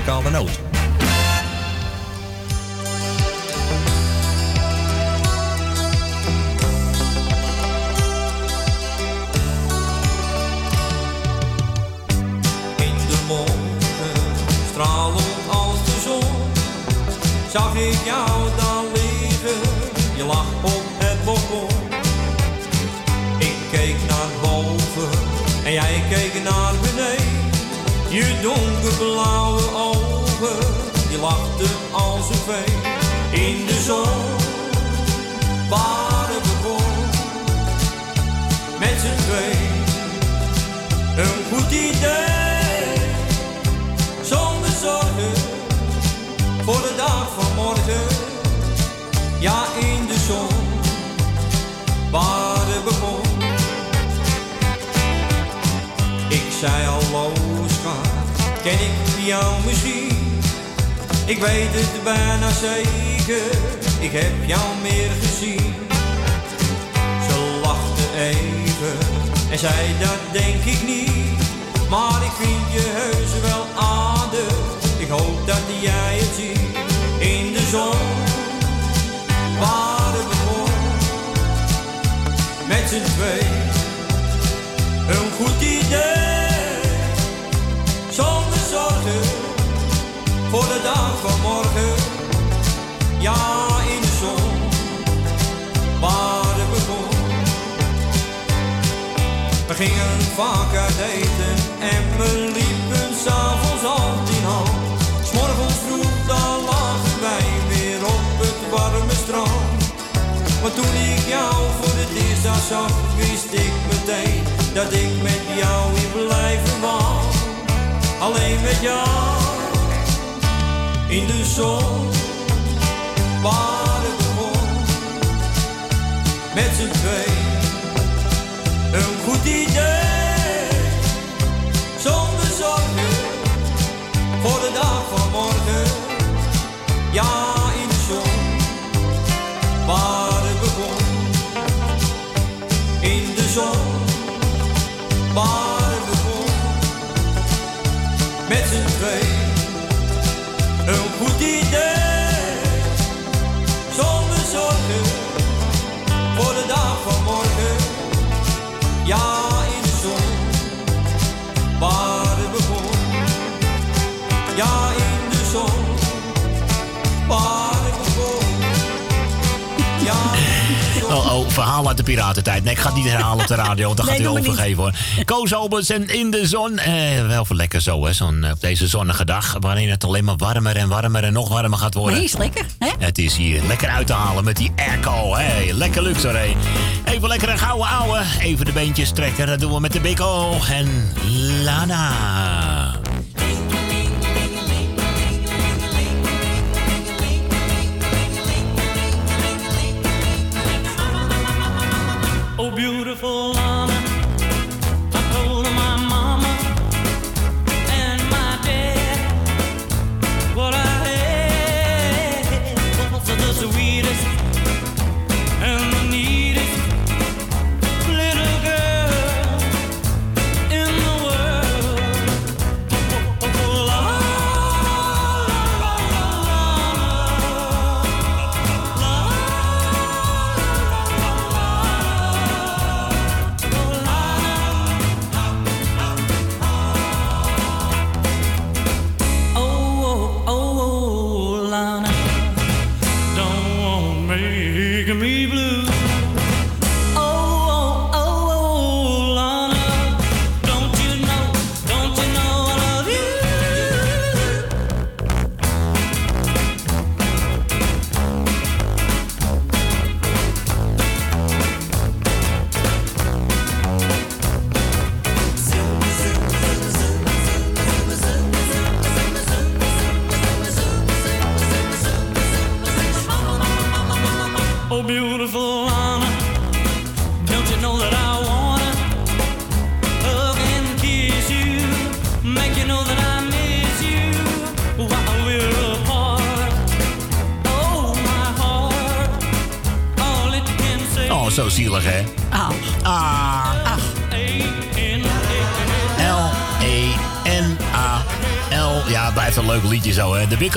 Muzikale noot. In de morgen, stralend als de zon, zag ik jou dan liggen, je lag op het balkon. Ik keek naar boven en jij keek naar beneden. Je donkerblauwe ogen, je lachte als een vee. In de zon, waren we begon, met z'n twee. Een goed idee, zonder zorgen, voor de dag van morgen. Ja, in de zon, het begon. Ik zei hallo schat, ken ik jou misschien? Ik weet het bijna zeker, ik heb jou meer gezien. Ze lachte even en zei dat denk ik niet. Maar ik vind je heus wel aardig, ik hoop dat jij het ziet. In de zon, waar het begon, met z'n twee. Een goed idee, zonder zorgen, voor de dag van morgen. Ja, in de zon, waar het begon. We gingen vaak uit eten en we liepen s'avonds hand in hand. S'morgens vroeg dan lagen wij weer op het warme strand. Maar toen ik jou voor het eerst zag, wist ik meteen dat ik met jou hier blijven wou. Alleen met jou in de zon, waar het begon, met z'n twee. Een goed idee, zonder zorgen, voor de dag van morgen. Ja, in de zon, waar het begon. In de zon, waar het begon. Met z'n twee, Ja, in de zon, waar. Ja, Oh, oh, verhaal uit de piratentijd. Nee, ik ga het niet herhalen op de radio, want dan Nee, gaat u overgeven hoor. Koos Albers en in de zon. Eh, wel voor lekker zo, hè, zo'n, eh, op deze zonnige dag. Waarin het alleen maar warmer en warmer en nog warmer gaat Maar worden. hier is lekker, hè? Het is hier lekker uit te halen met die airco. Hey, lekker luxe hé. Even lekker een gouden ouwe. Even de beentjes trekken. Dat doen we met de Big O en Lana. Beautiful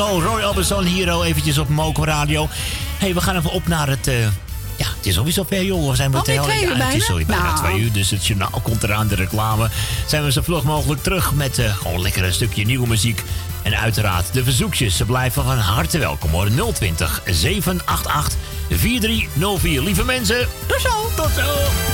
Wikko, Roy Orbison hier al eventjes op Moco Radio. hey, we gaan even op naar het... eh, ja, het is alweer zover, joh. We zijn meteen twee uur ja, Het is bijna? sorry, bijna Nou. twee uur. Dus het journaal komt eraan, de reclame. Zijn we zo vlug mogelijk terug met eh, gewoon lekker een stukje nieuwe muziek. En uiteraard de verzoekjes. Ze blijven van harte welkom hoor. 020 788 4304. Lieve mensen, tot zo. Tot zo.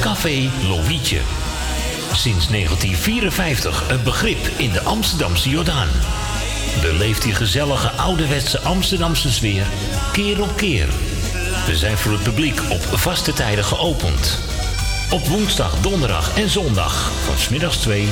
Café Lovietje. Sinds 1954 een begrip in de Amsterdamse Jordaan. Beleeft die gezellige ouderwetse Amsterdamse sfeer keer op keer. We zijn voor het publiek op vaste tijden geopend. Op woensdag, donderdag en zondag van smiddags 2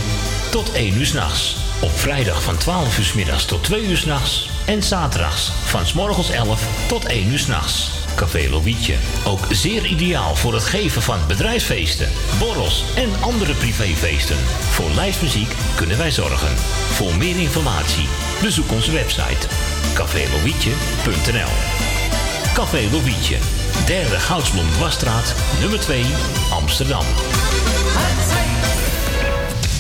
tot 1 uur s'nachts. Op vrijdag van 12 uur 's middags tot 2 uur s'nachts. En zaterdags van 's morgens 11 tot 1 uur s'nachts. Café Lovietje. Ook zeer ideaal voor het geven van bedrijfsfeesten, borrels en andere privéfeesten. Voor lijstmuziek kunnen wij zorgen. Voor meer informatie bezoek onze website cafélovietje.nl Café Lovietje, derde Goudsblom Dwarsstraat, nummer 2, Amsterdam.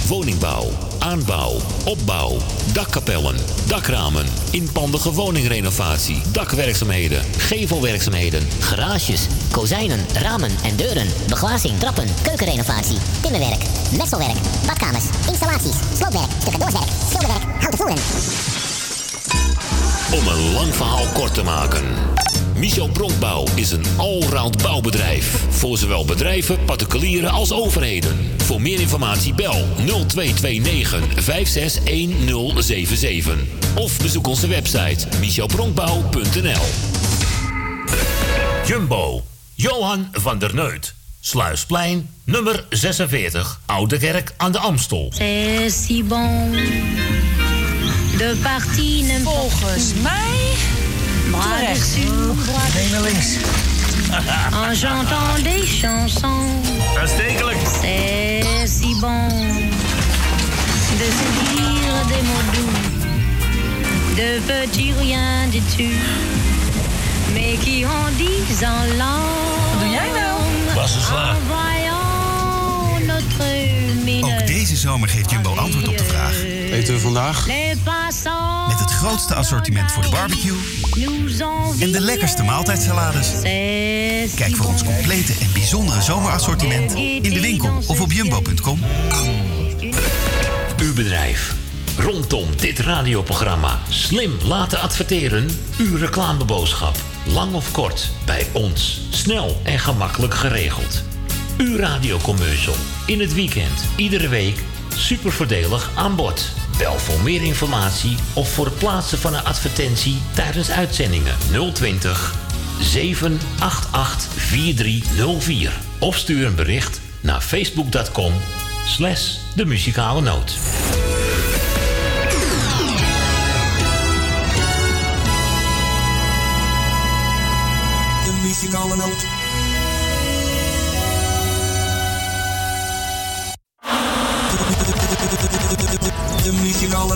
Woningbouw, aanbouw, opbouw, dakkapellen, dakramen, inpandige woningrenovatie, dakwerkzaamheden, gevelwerkzaamheden, Garages, kozijnen, ramen en deuren. Beglazing, trappen, keukenrenovatie, timmerwerk, messelwerk, badkamers, installaties, sloopwerk, stucadoorswerk, schilderwerk, houten voeren. Om een lang verhaal kort te maken. Michel Bronkbouw is een allround bouwbedrijf. Voor zowel bedrijven, particulieren als overheden. Voor meer informatie bel 0229 561077. Of bezoek onze website michelbronkbouw.nl Jumbo, Johan van der Neut. Sluisplein, nummer 46, Oude Kerk aan de Amstel. C'est si bon de partie Volgens mij Nee, naar links. *laughs* en chantant des chansons. Aanstekelijk. C'est si bon de se dire des mots doux, de petits rien du tout, mais qui en disent en langue. Wat doe jij nou? En voyant notre zomer geeft Jumbo antwoord op de vraag. Eten we vandaag? Met het grootste assortiment voor de barbecue nous en de lekkerste maaltijdsalades. C'est Kijk voor ons complete en bijzondere zomerassortiment in de winkel of op jumbo.com. Uw bedrijf. Rondom dit radioprogramma slim laten adverteren. Uw reclameboodschap. Lang of kort. Bij ons. Snel en gemakkelijk geregeld. Uw radiocommercial. In het weekend. Iedere week. Super voordelig aan bod. Bel voor meer informatie of voor het plaatsen van een advertentie tijdens uitzendingen 020 788 4304. Of stuur een bericht naar facebook.com slash de muzikale noot. De muzikale noot.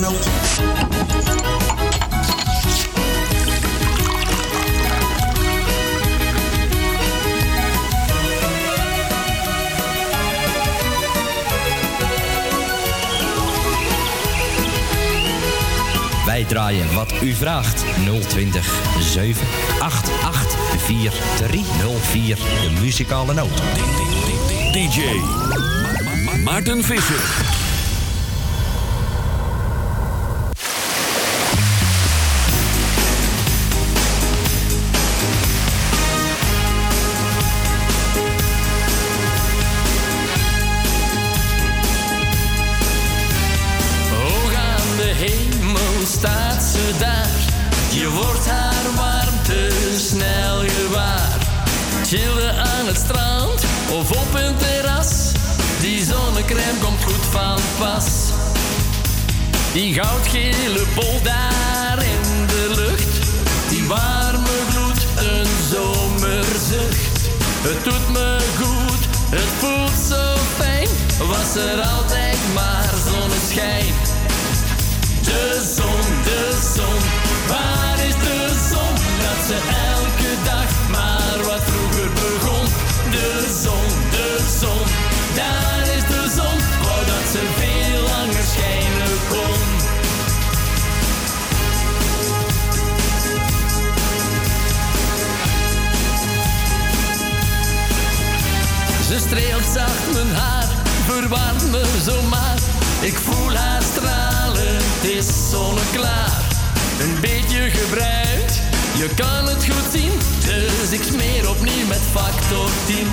Noot. Wij draaien wat u vraagt. 020 788 4304. De muzikale noot. DJ Maarten Visser. Chillen aan het strand of op een terras. Die zonnecrème komt goed van pas. Die goudgele bol daar in de lucht. Die warme gloed, een zomerzucht. Het doet me goed, het voelt zo fijn. Was er altijd maar zonneschijn. De zon, de zon, waar is de zon? Dat ze elke zacht mijn haar, verwarmt me zomaar. Ik voel haar stralen, het is zonneklaar. Een beetje gebruikt, je kan het goed zien. Dus ik smeer opnieuw met factor 10.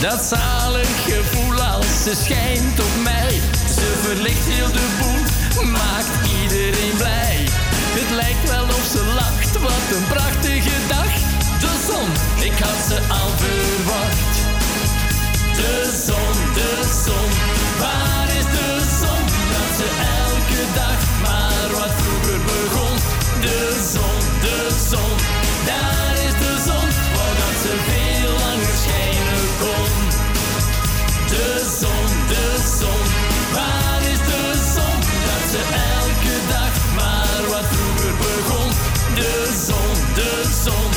Dat zalig gevoel als ze schijnt op mij. Ze verlicht heel de boel, maakt iedereen blij. Het lijkt wel of ze lacht, wat een prachtige dag. De zon, ik had ze al verwacht. De zon, de zon, waar is de zon? Dat ze elke dag maar wat vroeger begon. De zon, de zon, daar is de zon. Wou dat ze veel langer schijnen kon. De zon, de zon, waar is de zon? Dat ze elke dag maar wat vroeger begon. De zon, de zon,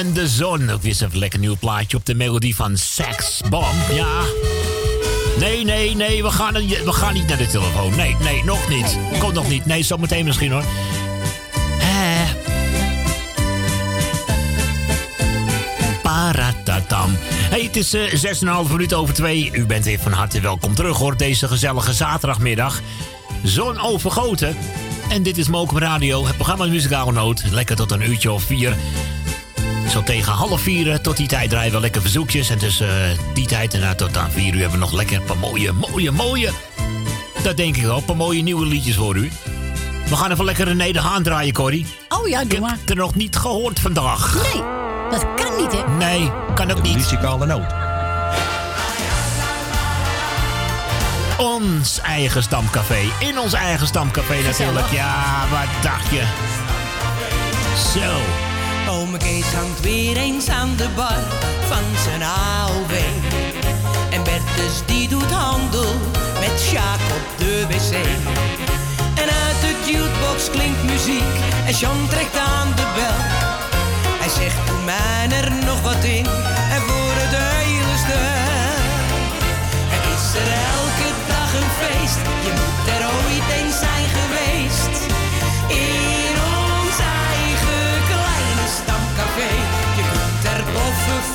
en de zon. Ook weer eens lekker nieuw plaatje op de melodie van Sex Bomb. Ja. Nee, nee, nee, we gaan, we gaan niet naar de telefoon. Nee, nee, nog niet. Komt nog niet. Nee, zometeen misschien hoor. Eh. Paratatam. Hey, het is eh 6,5 minuten over 2. U bent weer van harte welkom terug hoor. Deze gezellige zaterdagmiddag. Zon overgoten. En dit is Mokum Radio, het programma Muzikale Noot. Lekker tot een uurtje of vier. Zo tegen half vier, tot die tijd draaien we lekker verzoekjes. En tussen eh, die tijd en tot aan vier uur hebben we nog lekker een paar mooie, mooie, mooie... Dat denk ik wel, een paar mooie nieuwe liedjes voor u. We gaan even lekker René de Haan draaien, Corrie. Oh ja, doe maar. Ik heb het er nog niet gehoord vandaag. Nee, dat kan niet, hè? Nee, kan ook niet. Muzikale noot. Ons eigen stamcafé. In ons eigen stamcafé natuurlijk. Ja, wat dacht je? Zo. Kees hangt weer eens aan de bar van zijn AOW. En Bertus die doet handel met Sjaak op de wc. En uit de jukebox klinkt muziek en Jean trekt aan de bel. Hij zegt, doe mij er nog wat in en voor het hele stel. Het is er elke dag een feest, je moet er ooit eens zijn geweest.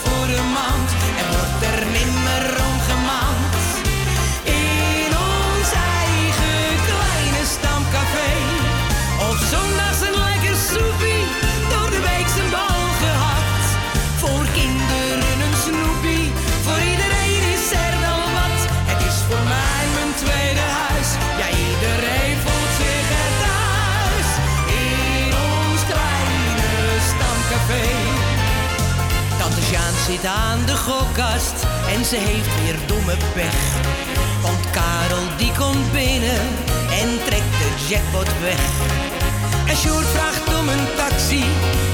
Voor een maand. En wordt er nimmer zit aan de gokkast en ze heeft weer domme pech. Want Karel die komt binnen en trekt de jackpot weg. En Sjoerd vraagt om een taxi,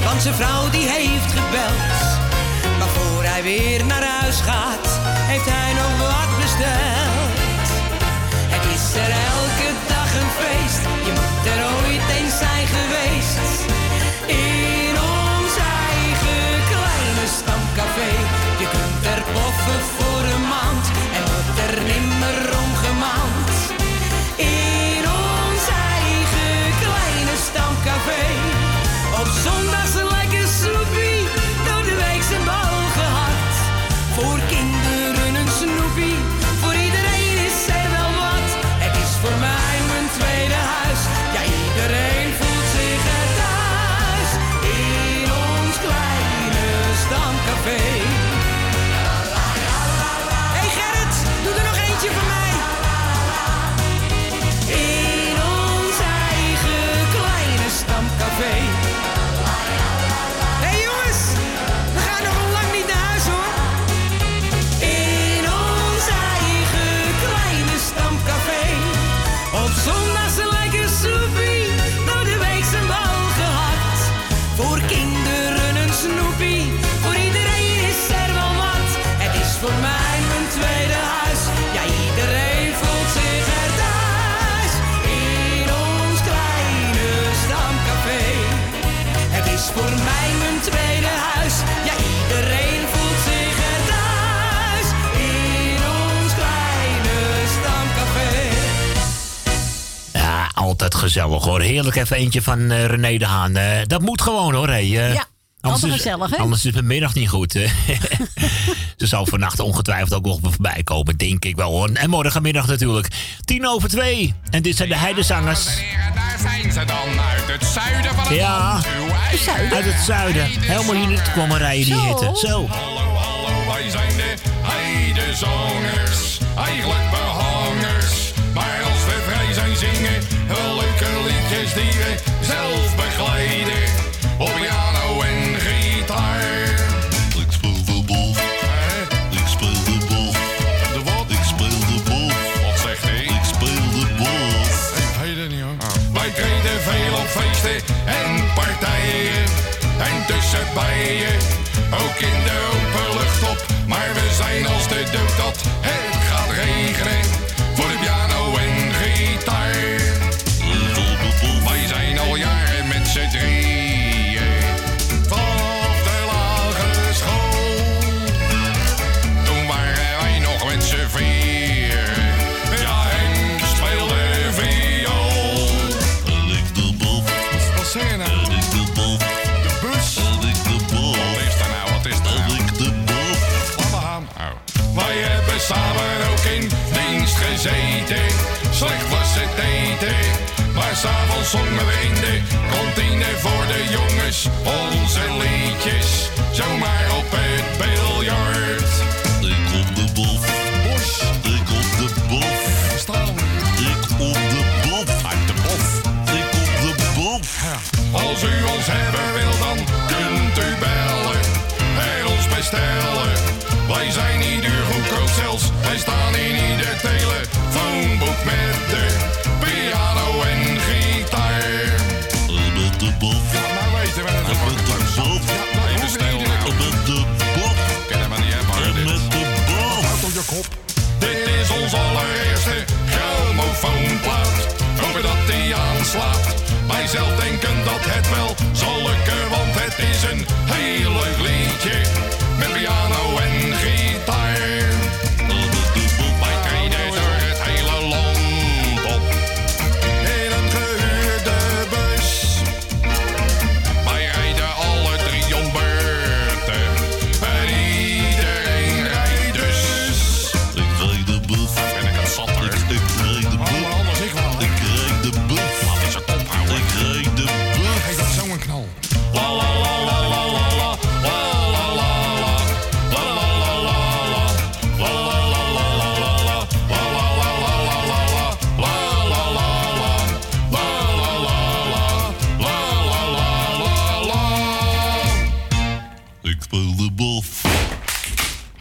want zijn vrouw die heeft gebeld. Maar voor hij weer naar huis gaat, heeft hij nog wat besteld. Het is er elke dag een feest, je moet er ooit eens zijn geweest. Gezellig hoor. Heerlijk even eentje van eh, René de Haan. Eh, dat moet gewoon hoor. Hé. Eh, Ja, anders altijd is- gezellig, hè? Anders is mijn middag niet goed. hè. *laughs* Ze zal vannacht ongetwijfeld ook nog voorbij komen, denk ik wel hoor. En morgenmiddag natuurlijk. Tien over twee. En dit zijn de Heidezangers. Daar zijn ze dan uit het zuiden van het Ja, land. Uit het zuiden. Helemaal hier naartoe komen rijden die Zo. hitte. Zo. Hallo, hallo, wij zijn de heidezangers. Eigenlijk behangers. Maar als we vrij zijn zingen, we die we zelf begeleiden. Op piano en gitaar. Ik speel de bof. Ik speel de bof. De wat? Ik speel de bof. Wat zegt hij? Ik speel de bof. Ik weet het niet hoor. Wij treden veel op feesten en partijen. En tussen bijen, ook in de open lucht op. Maar we zijn als de dood dat het gaat regenen. Samen ook in dienst gezeten. Slecht was het eten. Maar s'avonds zongen we in de kantine voor de jongens onze liedjes. Zomaar op het biljart. Ik op de bof. Bos. Ik op de bof. Staan. Ik op de bof. Uit de bof. Ik op de bof. Als u ons hebben wil, dan kunt u bellen en ons bestellen. Wij zijn zelfs. Wij staan in ieder telefoonboek met de piano en gitaar. Met de bof. Ja, nou weten we het. Met de bof. Ja, even stil. Met de bof. Kennen we niet hebben, dit. Met de bof. Houd op je kop. Dit is ons allereerste grammofoonplaat. Hopen dat die aanslaat. Wij zelf denken dat het wel zal lukken, want het is een heel leuk liedje. Met piano en gitaar.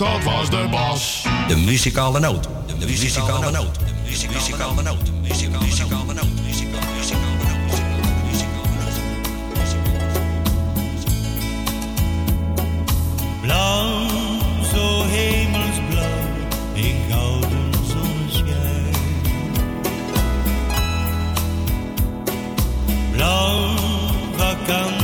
Dat was de bas. De muzikale noot. De muzikale noot. De muzikale noot. De muzikale noot. Blauw, zo hemelsblauw, in gouden zonneschijn. Blauw, vakantieblauw,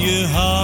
je hou.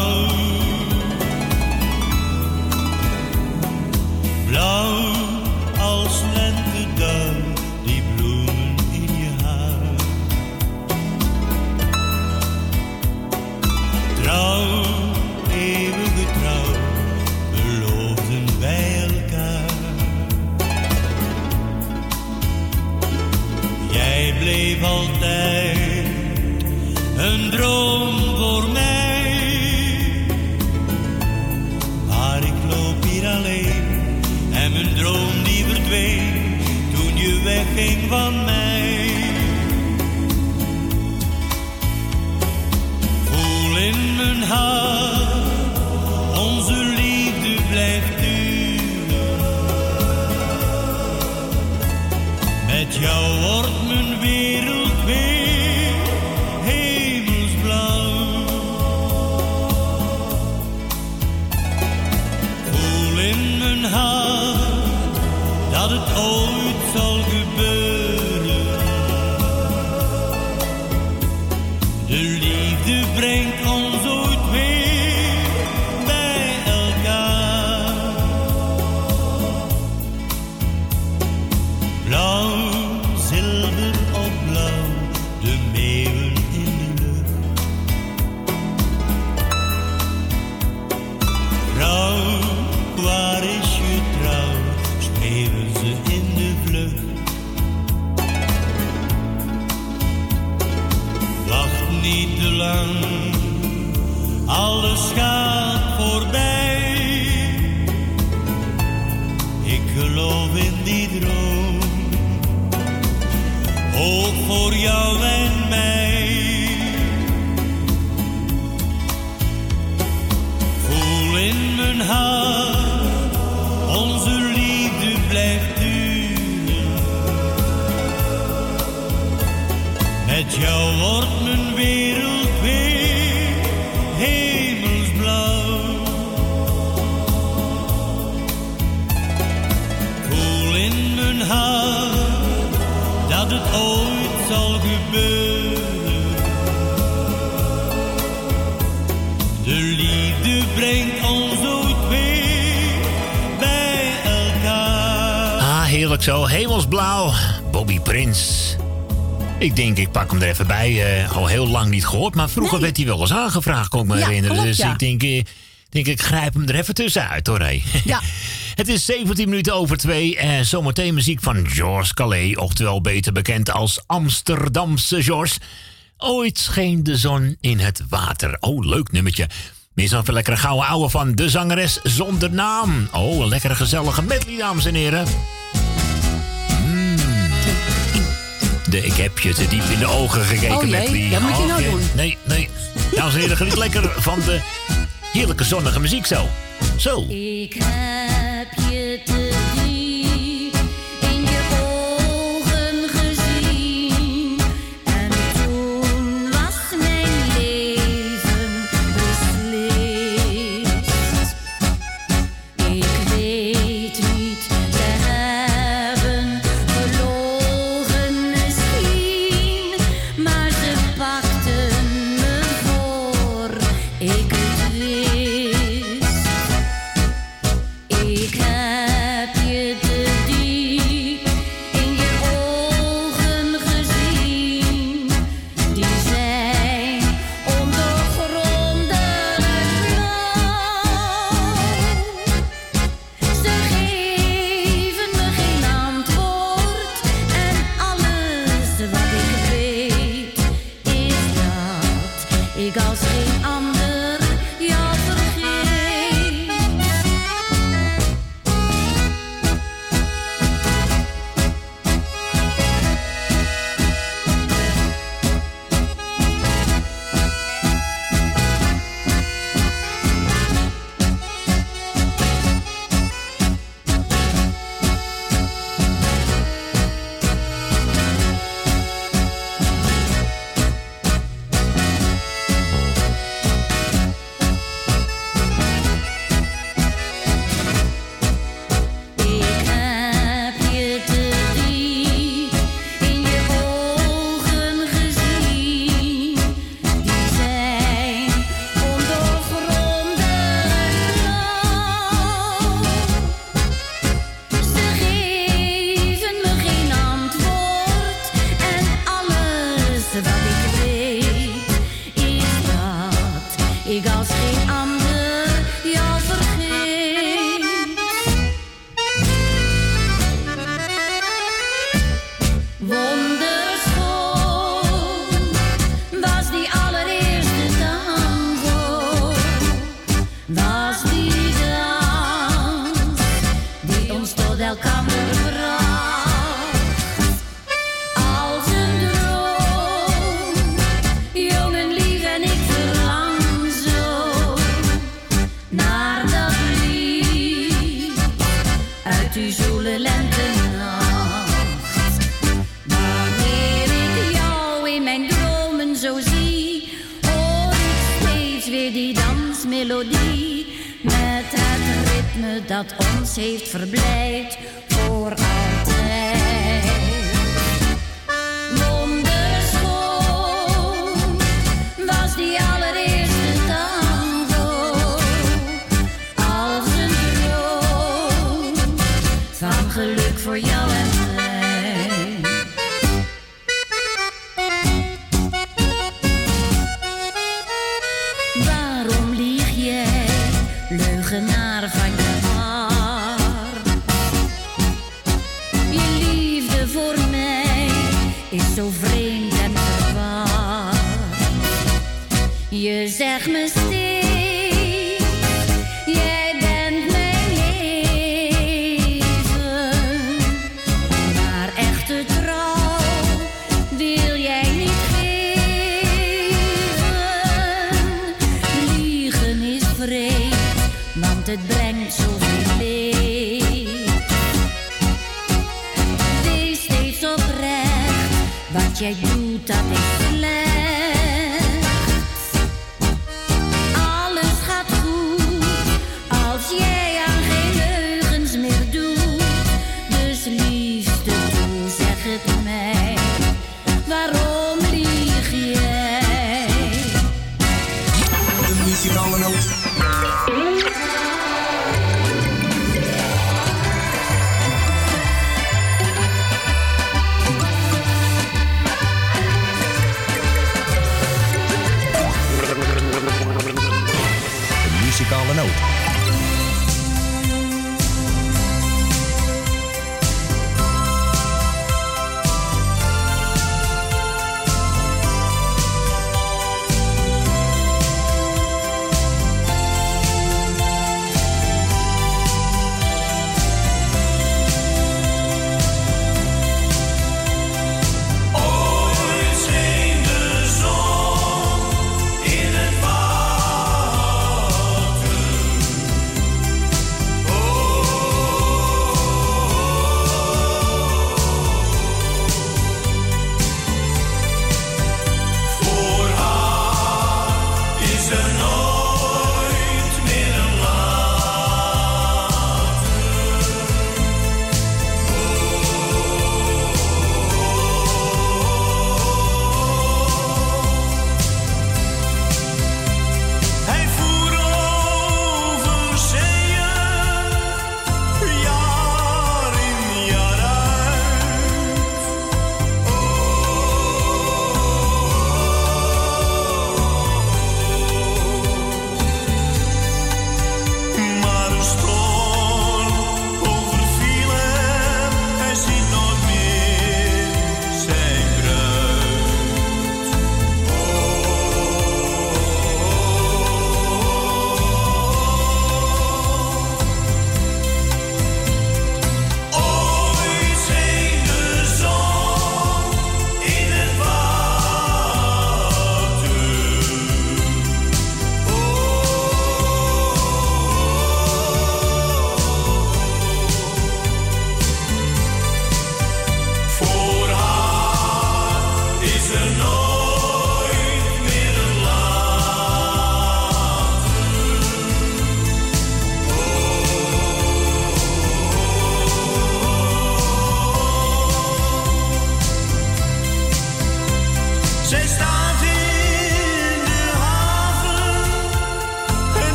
Zo. Hemelsblauw. Bobby Prins. Ik denk, ik pak hem er even bij. Eh, al heel lang niet gehoord, maar vroeger werd hij wel eens aangevraagd, kon ik me Ja, herinneren. klopt, dus ja. ik denk, eh, denk, ik grijp hem er even tussenuit hoor. hé. Ja. *laughs* Het is 17 minuten over twee. En zometeen muziek van Georges Calais, oftewel beter bekend als Amsterdamse Georges. Ooit scheen de zon in het water. Oh, leuk nummertje. Meer zo'n lekkere gouden ouwe van de zangeres zonder naam. Oh, een lekkere gezellige medley, dames en heren. De, ik heb je te diep in de ogen gekeken, Oh jee, medley. dat moet je nou doen. Nee, nee. Dames en heren, geniet lekker van de heerlijke zonnige muziek zo. Zo. Ik heb je te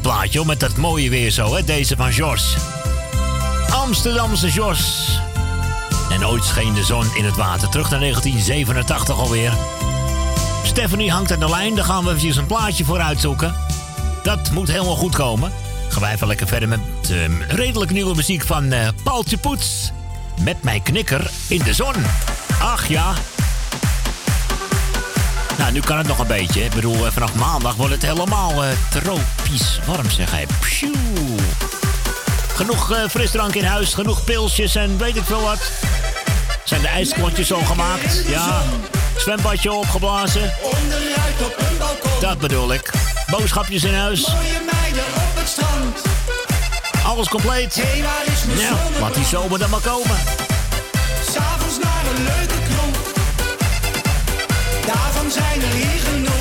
plaatje, met dat mooie weer zo, hè? Deze van George. Amsterdamse George. En ooit scheen de zon in het water. Terug naar 1987 alweer. Stephanie hangt aan de lijn. Daar gaan we eventjes een plaatje voor uitzoeken. Dat moet helemaal goed komen. Gaan wij even lekker verder met ehm, redelijk nieuwe muziek van uh, Paaltje Poets. Met mijn knikker in de zon. Ach ja, nou, nu kan het nog een beetje. Ik bedoel, eh, vanaf maandag wordt het helemaal eh, tropisch warm, zeg hij. Genoeg eh, frisdrank in huis, genoeg pilsjes en weet ik veel wat. Zijn de ijsklontjes al gemaakt? Ja. Zwembadje opgeblazen? Onderuit op een balkon. Dat bedoel ik. Boodschapjes in huis. Mooie meiden op het strand. Alles compleet. Hé, waar laat die zomer dan maar komen. S'avonds naar een leuke zijn er hier genoeg.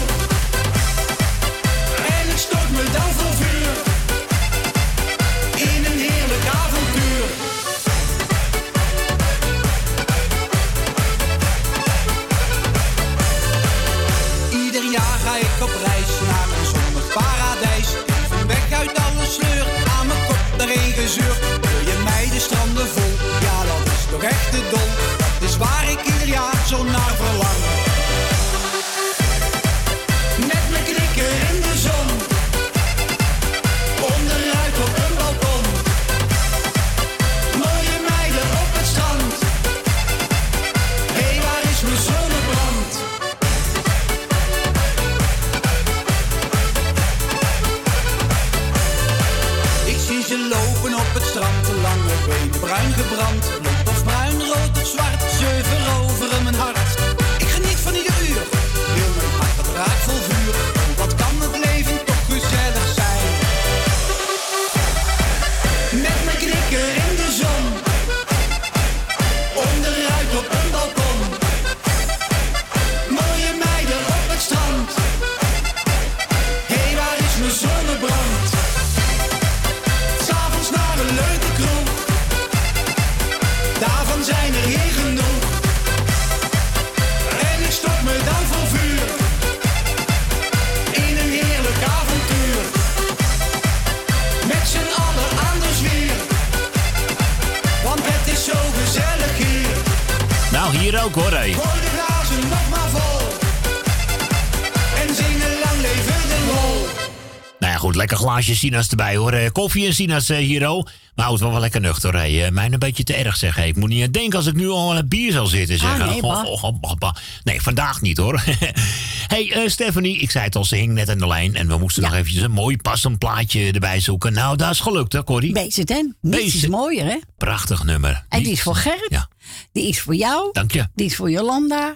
Glaasje sinaas erbij hoor. Eh, Koffie en sinaas eh, hier, oh. Maar houdt wel wel lekker nuchter, hé. Eh, Mij een beetje te erg zeg, hé. Ik moet niet aan denken als ik nu al aan het bier zal zitten, zeg. Ah, nee, Oh, oh, oh, bah. Nee, vandaag niet, hoor. *laughs* hey, eh, Stephanie, ik zei het al, ze hing net aan de lijn. En we moesten nog eventjes een mooi passend plaatje erbij zoeken. Nou, dat is gelukt, hè, Corrie? BZN. Niets is mooier, hè? Prachtig nummer. En die is voor Gerrit. Die is voor jou. Dank je. Die is voor Jolanda.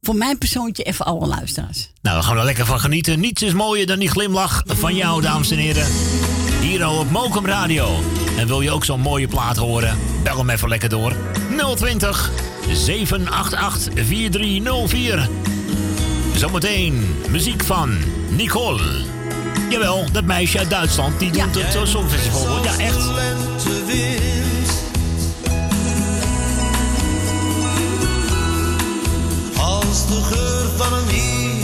Voor mijn persoontje en voor alle luisteraars. Nou, we gaan er lekker van genieten. Niets is mooier dan die glimlach van jou, dames en heren. Hier al op Mokum Radio. En wil je ook zo'n mooie plaat horen? Bel hem even lekker door. 020 788 4304. Zometeen muziek van Nicole. Jawel, dat meisje uit Duitsland. Die doet het uh, Songfestival. Ja, echt. Als de geur van een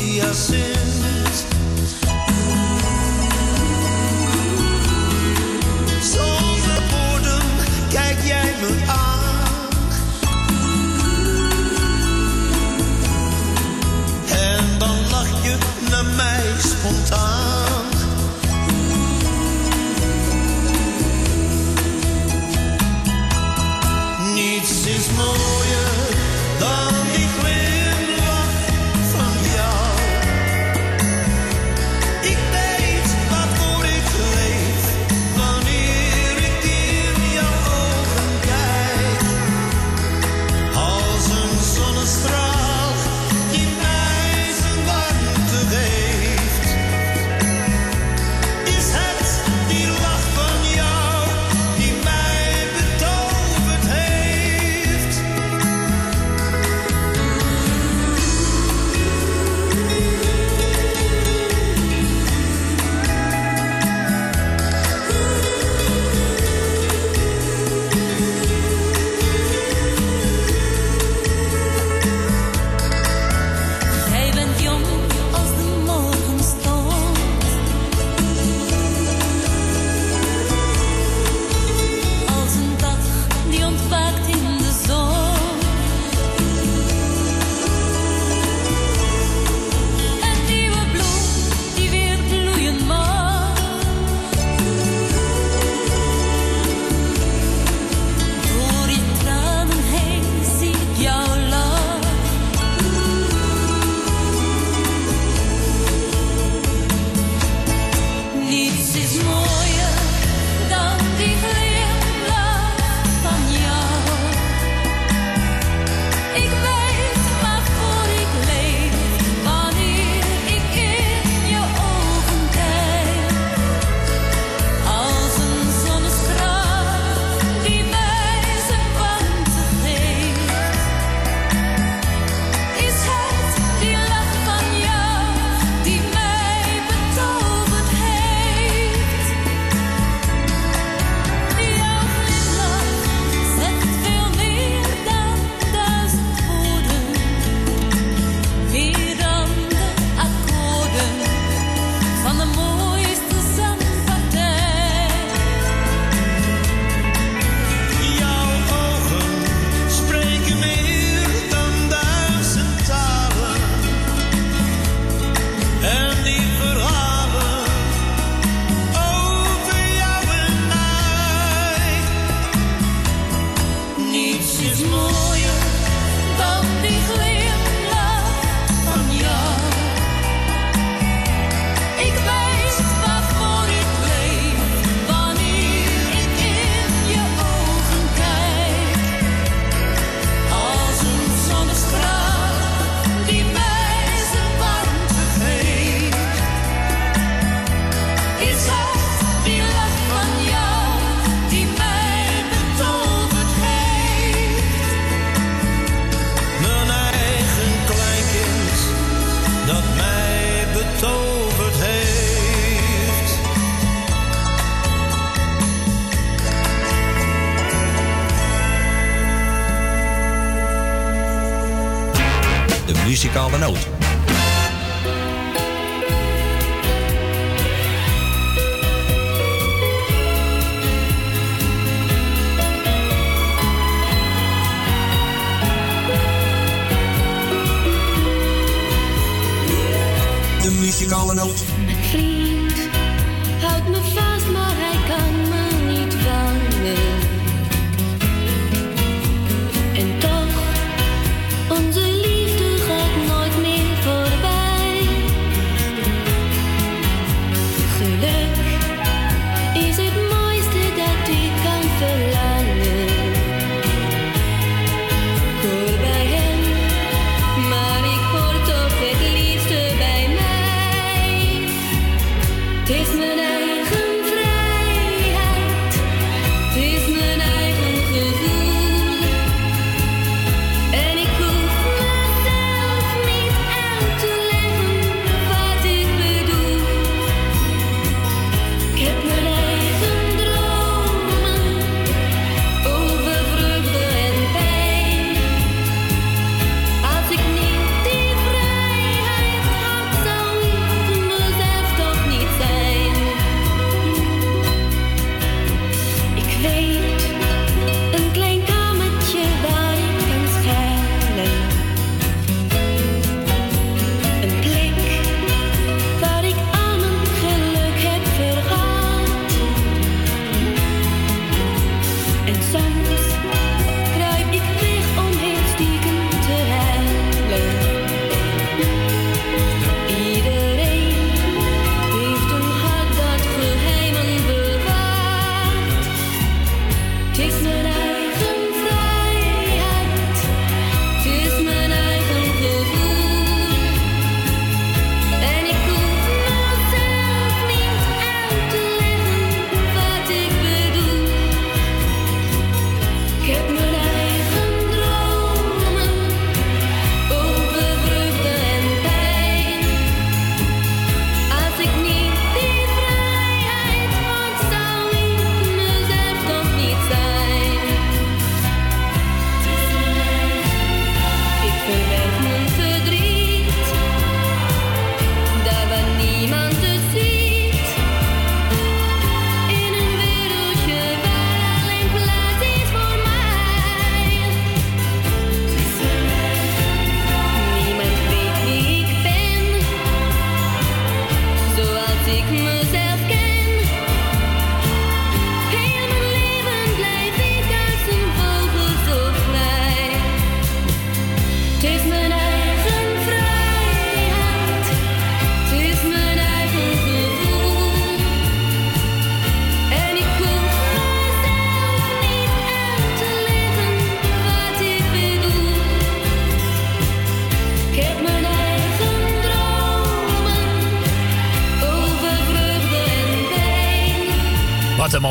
Zonder woorden kijk jij me aan. En dan lach je naar mij spontaan. Niets is mooier dan die glimlach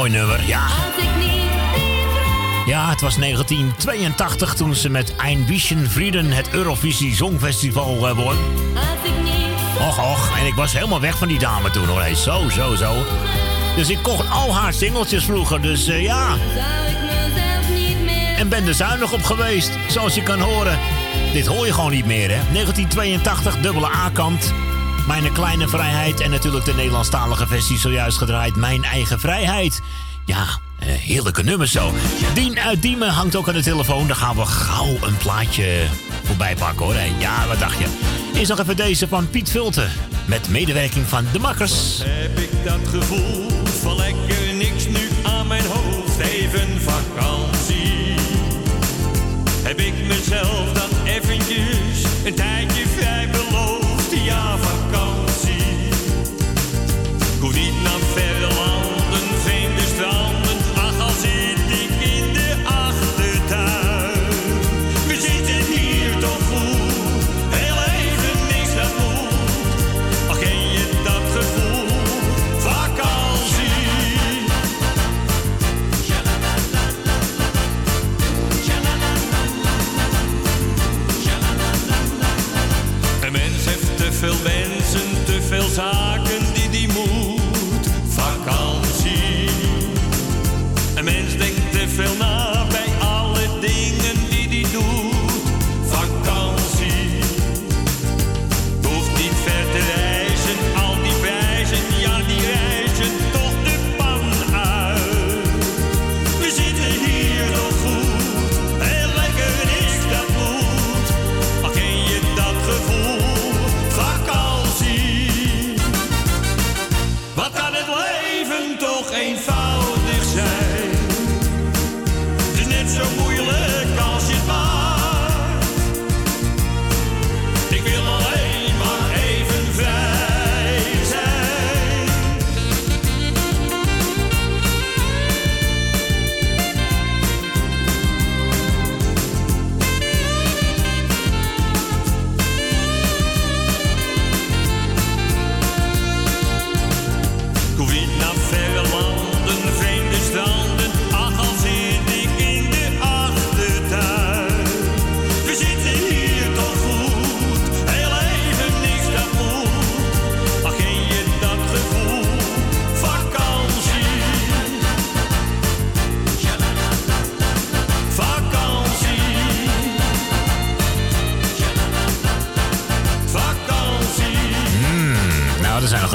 nummer, ja. Ja, het was 1982 toen ze met Ein bisschen Vrienden het Eurovisie Songfestival eh, won. Och, och, en ik was helemaal weg van die dame toen hoor. Zo, zo, zo. Dus ik kocht al haar singeltjes vroeger, dus eh, ja. En ben er zuinig op geweest, zoals je kan horen. Dit hoor je gewoon niet meer, hè? 1982, dubbele A-kant. Mijn kleine vrijheid en natuurlijk de Nederlandstalige versie zojuist gedraaid. Mijn eigen vrijheid heerlijke nummers zo. Dien uit Diemen hangt ook aan de telefoon. Daar gaan we gauw een plaatje voorbij pakken hoor. En ja, wat dacht je? Is nog even deze van Piet Vulten. Met medewerking van De Makkers. Heb ik dat gevoel?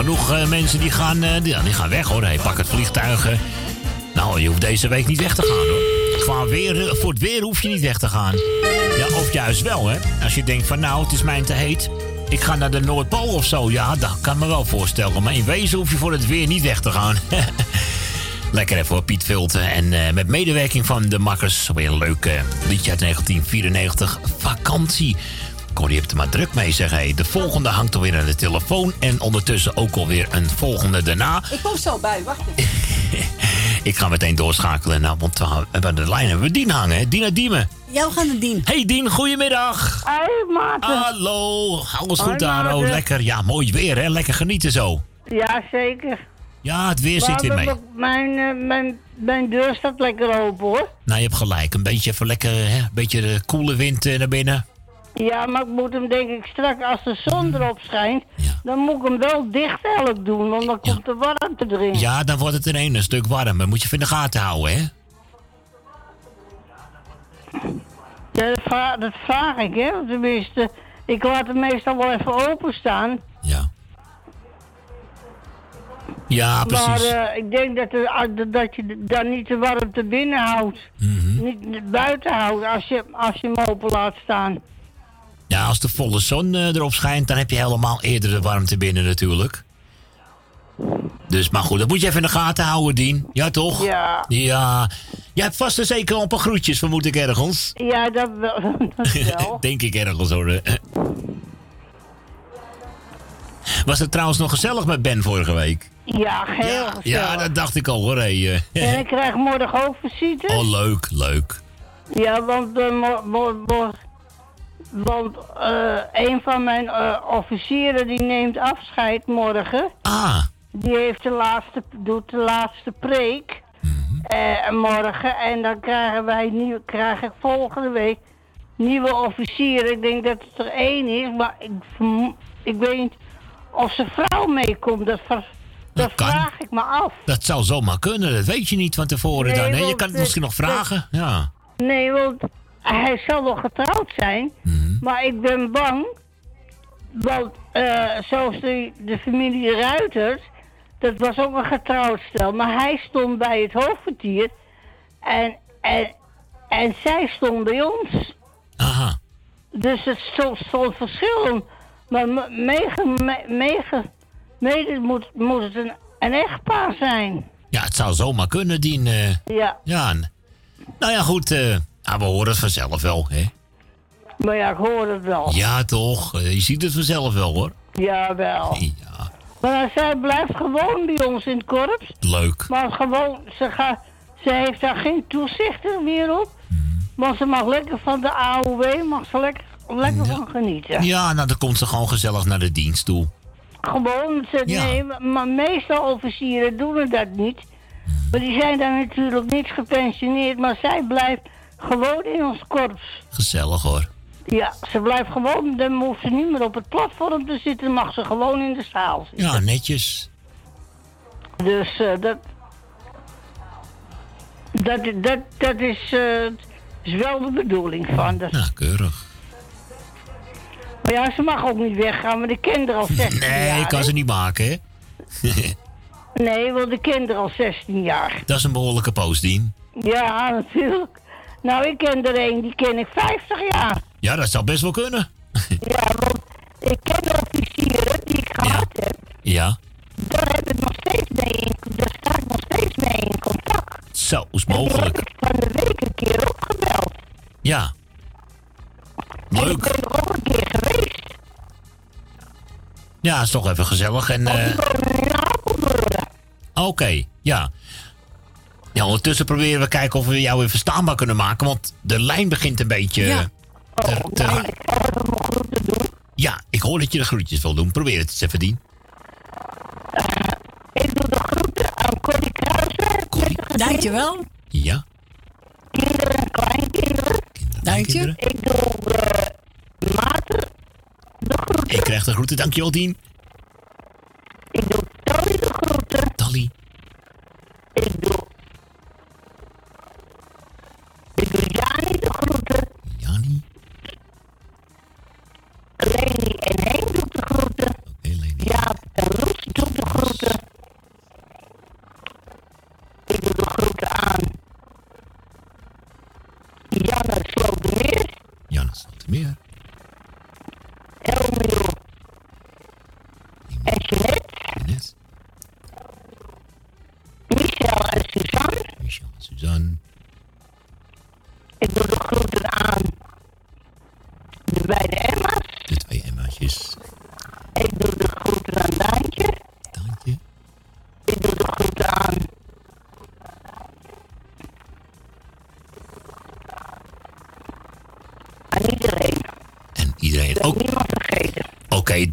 Genoeg eh, mensen die gaan, eh, die, die gaan weg hoor. Hey, pak het vliegtuig. eh. Nou, je hoeft deze week niet weg te gaan hoor. Qua weer, voor het weer hoef je niet weg te gaan. Ja, of juist wel hè. Als je denkt van nou, het is mij te heet. Ik ga naar de Noordpool of zo. Ja, dat kan me wel voorstellen. Maar in wezen hoef je voor het weer niet weg te gaan. *laughs* Lekker even voor Piet Vulten. En met medewerking van de Makkers. Weer een leuk liedje uit 1994. Vakantie. Corrie hebt er maar druk mee, zeg. Hey, de volgende hangt alweer aan de telefoon. En ondertussen ook alweer een volgende daarna. Ik kom zo bij, wacht even. *laughs* Ik ga meteen doorschakelen. Nou, want we hebben de lijn hebben we Dien hangen. hè? Uit Diemen. Ja, we gaan naar Dien. Hey Dien, goedemiddag. Hoi Maarten. Hallo, alles Hoi, goed daar? Oh, lekker. Ja, mooi weer hè. Lekker genieten zo. Ja, zeker. Ja, het weer zit weer Maar mee. Mijn, eh, mijn, mijn deur staat lekker open hoor. Nou, je hebt gelijk. Een beetje even lekker, hè? Een beetje de koele wind eh, naar binnen. Ja, maar ik moet hem denk ik straks, als de zon erop schijnt, dan moet ik hem wel dicht elk doen, want dan komt de warmte erin. Ja, dan wordt het in één een stuk warmer. Moet je even in de gaten houden, hè? Ja, dat, vraag, dat vraag ik, hè. Tenminste, ik laat hem meestal wel even openstaan. Ja, precies. Maar eh, ik denk dat, ah, dat- dat je dan niet de warmte binnen houdt. Mhm. Niet buiten houdt als je, als je hem open laat staan. Ja, als de volle zon eh, erop schijnt, dan heb je helemaal eerder de warmte binnen natuurlijk. Dus, maar goed, dat moet je even in de gaten houden, Dien. Ja, toch? Ja. Ja. Jij hebt vast en zeker al een paar groetjes, vermoed ik ergens. Ja, dat wel. *laughs* Dat wel. *laughs* Denk ik ergens hoor. Was het trouwens nog gezellig met Ben vorige week? Ja, heel gezellig. Ja, dat dacht ik al hoor. hey, eh. En ik krijg morgen ook visite. Oh, leuk, leuk. Ja, want, eh, mo- mo- mo- want eh, een van mijn eh, officieren die neemt afscheid morgen. Ah. Die heeft de laatste, doet de laatste preek eh, morgen. En dan krijgen wij nieuw, krijg ik volgende week nieuwe officieren. Ik denk dat het er één is, maar ik, ik weet niet of zijn vrouw meekomt. Dat, ver- dat kan. vraag ik me af. Dat zou zomaar kunnen, dat weet je niet van tevoren Nee, dan. Hè? Je kan het het- misschien nog vragen. Ja. Nee, want hij zal wel getrouwd zijn. Maar ik ben bang. Want eh, zoals de, de familie Ruiters. Dat was ook een getrouwd stel. Maar hij stond bij het hoofdkwartier. En, en, en zij stond bij ons. Aha. Dus het stond, stond verschil. Maar me- mege, me- mege, mede moet, moet het een, een echtpaar zijn. Ja, het zou zomaar kunnen, Dien. eh. Ja. ja. Nou ja, goed. eh, ah, we horen het vanzelf wel, hè? Maar ja, ik hoor het wel. Ja, toch. Eh, je ziet het vanzelf wel, hoor. Jawel. *laughs* Maar zij blijft gewoon bij ons in het korps. Leuk. Maar gewoon, ze, gaat, ze heeft daar geen toezichter meer op. Maar ze mag lekker van de AOW, mag ze lekker, lekker van genieten. Ja, nou, dan komt ze gewoon gezellig naar de dienst toe. Gewoon, ze, Ja. nee, maar meestal officieren doen dat niet. Maar die zijn dan natuurlijk niet gepensioneerd, maar zij blijft gewoon in ons korps. Gezellig, hoor. Ja, ze blijft gewoon, dan hoeft ze niet meer op het platform te zitten, mag ze gewoon in de zaal zitten. Ja, netjes. Dus eh, dat, dat, dat, dat is, eh, is wel de bedoeling van. Dat, Nou, keurig. maar ja, ze mag ook niet weggaan, maar de kinderen al 16 Nee, jaar. ik kan ze niet maken, hè? Nee, want de kinderen al 16 jaar. dat is een behoorlijke post, Dien. Ja, natuurlijk. Nou, ik ken er een, die ken ik 50 jaar. Ja, dat zou best wel kunnen. *laughs* Ja, want ik ken de officieren die ik gehad heb. Ja. Daar heb ik nog steeds mee in, daar sta ik nog steeds mee in contact. Zo, is Die heb mogelijk. ik van de week een keer opgebeld. Ja. En ik ben er ook een keer geweest. Ja, is toch even gezellig. En, eh, Oké, ja. Ja, ondertussen proberen we kijken of we jou weer verstaanbaar kunnen maken. Want de lijn begint een beetje... Ja. te- te- ja, ik hoor dat je de groetjes wil doen. Probeer het eens even, Dien. Ik doe de groeten aan Dankjewel. Ja. Kinderen en kleinkinderen. Dank je. Ik doe uh, Maarten de groeten. Ik krijg de groeten. Dankjewel, Dien. Ik doe Tally de groeten. Tally. Ik doe... Leni en Henk doet de groeten. Jaap en Loes doet de groeten. Ik doe de groeten aan Janne Slotermeer. Janne Slotermeer.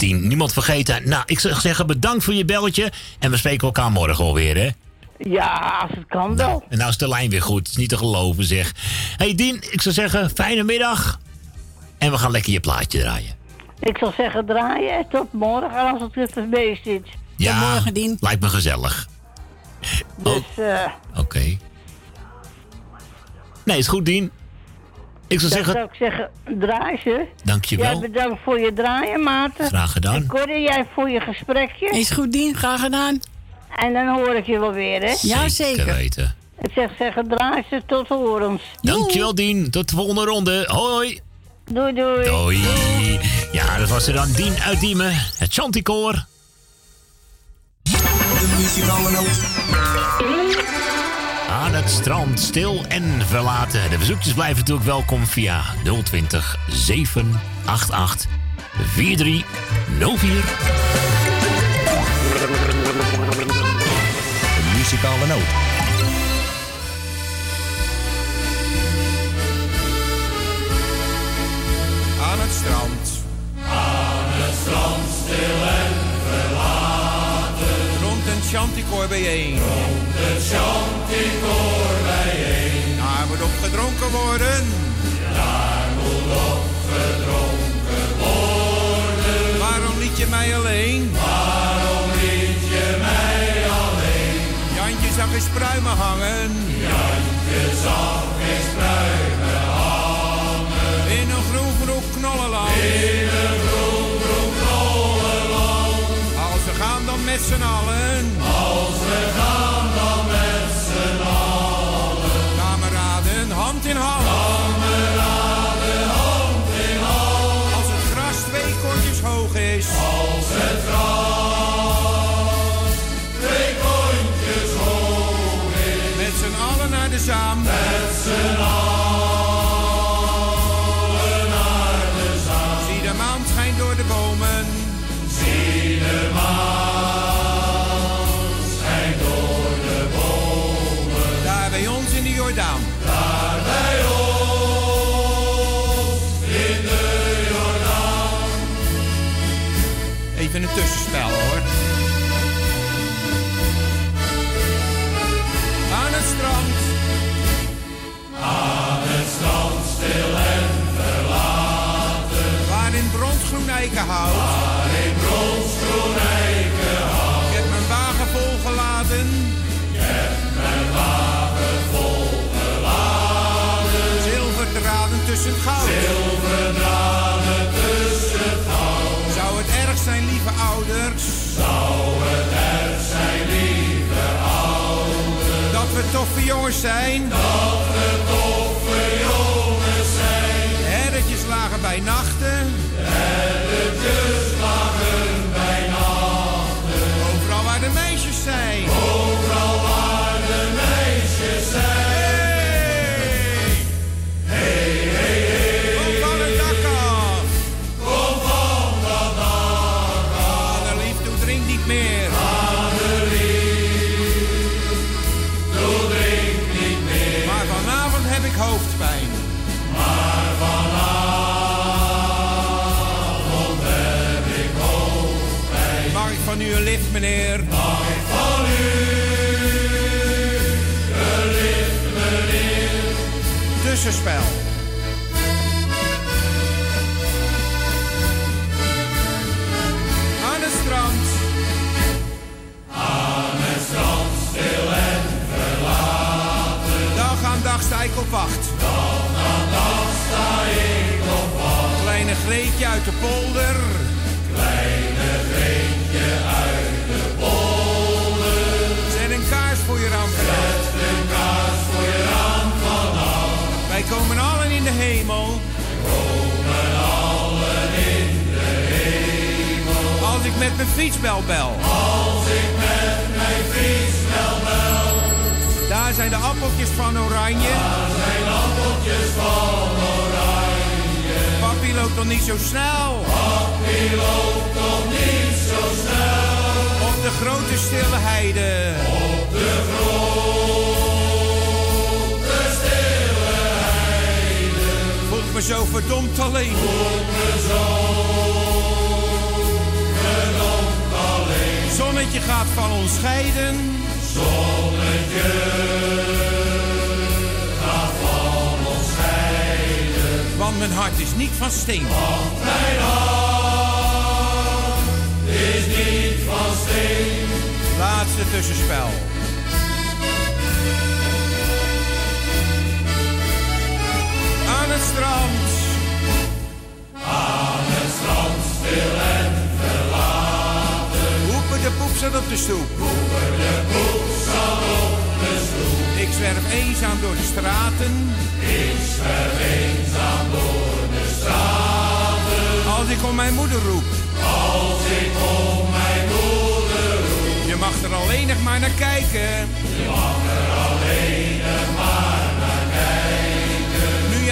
Niemand vergeten. Nou, ik zou zeggen bedankt voor je belletje. En we spreken elkaar morgen alweer, hè? Ja, als het kan wel. Nou, en nou is de lijn weer goed. Het is niet te geloven, zeg. hey, Dien, ik zou zeggen, fijne middag. En we gaan lekker je plaatje draaien. Ik zou zeggen, draaien tot morgen als het weer is. Ja, morgen, Dien. lijkt me gezellig. Dus, oh. eh, Oké. Nee, is goed, Dien. Ik zou zeggen, zou ik zeggen, draai ze. Dankjewel. Ja, bedankt voor je draaien, Maarten. Graag gedaan. En Corrie, jij voor je gesprekje. Is goed, Dien. Graag gedaan. En dan hoor ik je wel weer, hè? Ja, zeker weten. Ik zeg zeggen, draai ze tot horens. Dankjewel, Dien. Tot de volgende ronde. Hoi. Doei, doei. Doei. Ja, dat was er dan Dien uit Diemen. Het Chanticoor. De muzikale noot. Aan het strand, stil en verlaten. De bezoekjes blijven natuurlijk welkom via 020 788 4304. De muzikale noot. Aan het strand. Aan het strand stil en verlaten. Rond een chanticoor bijeen. Rond het chanticoor bijeen. Daar moet op gedronken worden. Daar moet op gedronken worden. Waarom liet je mij alleen? Waarom liet je mij alleen? Jantje zag eens pruimen hangen. Jantje zag eens pruimen hangen. In een groen groen knollenland. In een groen groen knollenland. Als we gaan dan met z'n allen. Als we gaan in hand. Kameraden, hand in hand. Als het gras twee kontjes hoog is. Als het gras twee kontjes hoog is. Met z'n allen naar de zaam. Met z'n allen een tussenspel hoor. Aan het strand. Aan het strand stil en verlaten. Waar in bronsgroen eikenhout. Waar in bronsgroen eikenhout. Ik heb mijn wagen volgeladen. Ik heb mijn wagen volgeladen. Zilverdraden tussen goud. Toffe jongens zijn. Dat we toffe jongens zijn. Herretjes lagen bij nachten. Herretjes lagen bij nachten. Overal waar de meisjes zijn. Mag ik van u een lift, meneer? Mag ik van u een tussenspel. Aan het strand. Aan het strand, stil en verlaten. Dag aan dag sta ik op wacht. Dag aan dag sta ik op wacht. Kleine Greetje uit de polder. Hemel. Komen allen in de hemel. Als ik met mijn fietsbel bel. Als ik met mijn fietsbel bel. Daar zijn de appeltjes van oranje. Daar zijn appeltjes van oranje. Papi loopt nog niet zo snel. Papi loopt nog niet zo snel. Op de grote stille heide. Op de grote me zo verdomd alleen. Voel me zo verdomd alleen. Zonnetje gaat van ons scheiden. Zonnetje gaat van ons scheiden. Want mijn hart is niet van steen. Want mijn hart is niet van steen. Laatste tussenspel. Strand. Aan het strand stil en verlaten. Hoepen de poep zat op de stoep. Hoepen de poep zat op de stoep. Ik zwerf eenzaam door de straten. Ik zwerf eenzaam door de straten. Als ik om mijn moeder roep. Als ik om mijn moeder roep. Je mag er alleen nog maar naar kijken. Je mag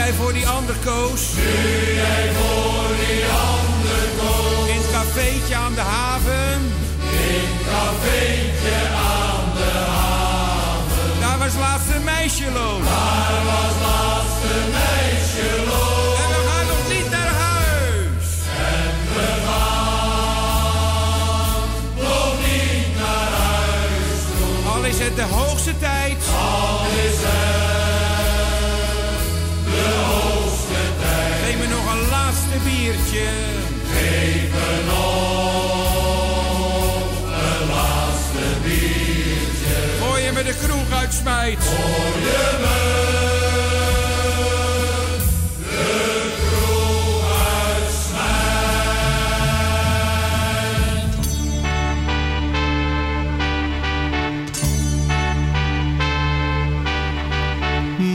jij voor die ander koos. Nu jij voor die ander koos. In het cafeetje aan de haven. In het cafeetje aan de haven. Daar was laatst een meisje loos. Daar was laatst een meisje loos. En we gaan nog niet naar huis. En we gaan nog niet naar huis. Al is het de hoogste tijd. Al is het Geef me nog een laatste biertje. Geef me nog een laatste biertje. Voor je me de kroeg uitsmijt. Voor je me de kroeg uitsmijt.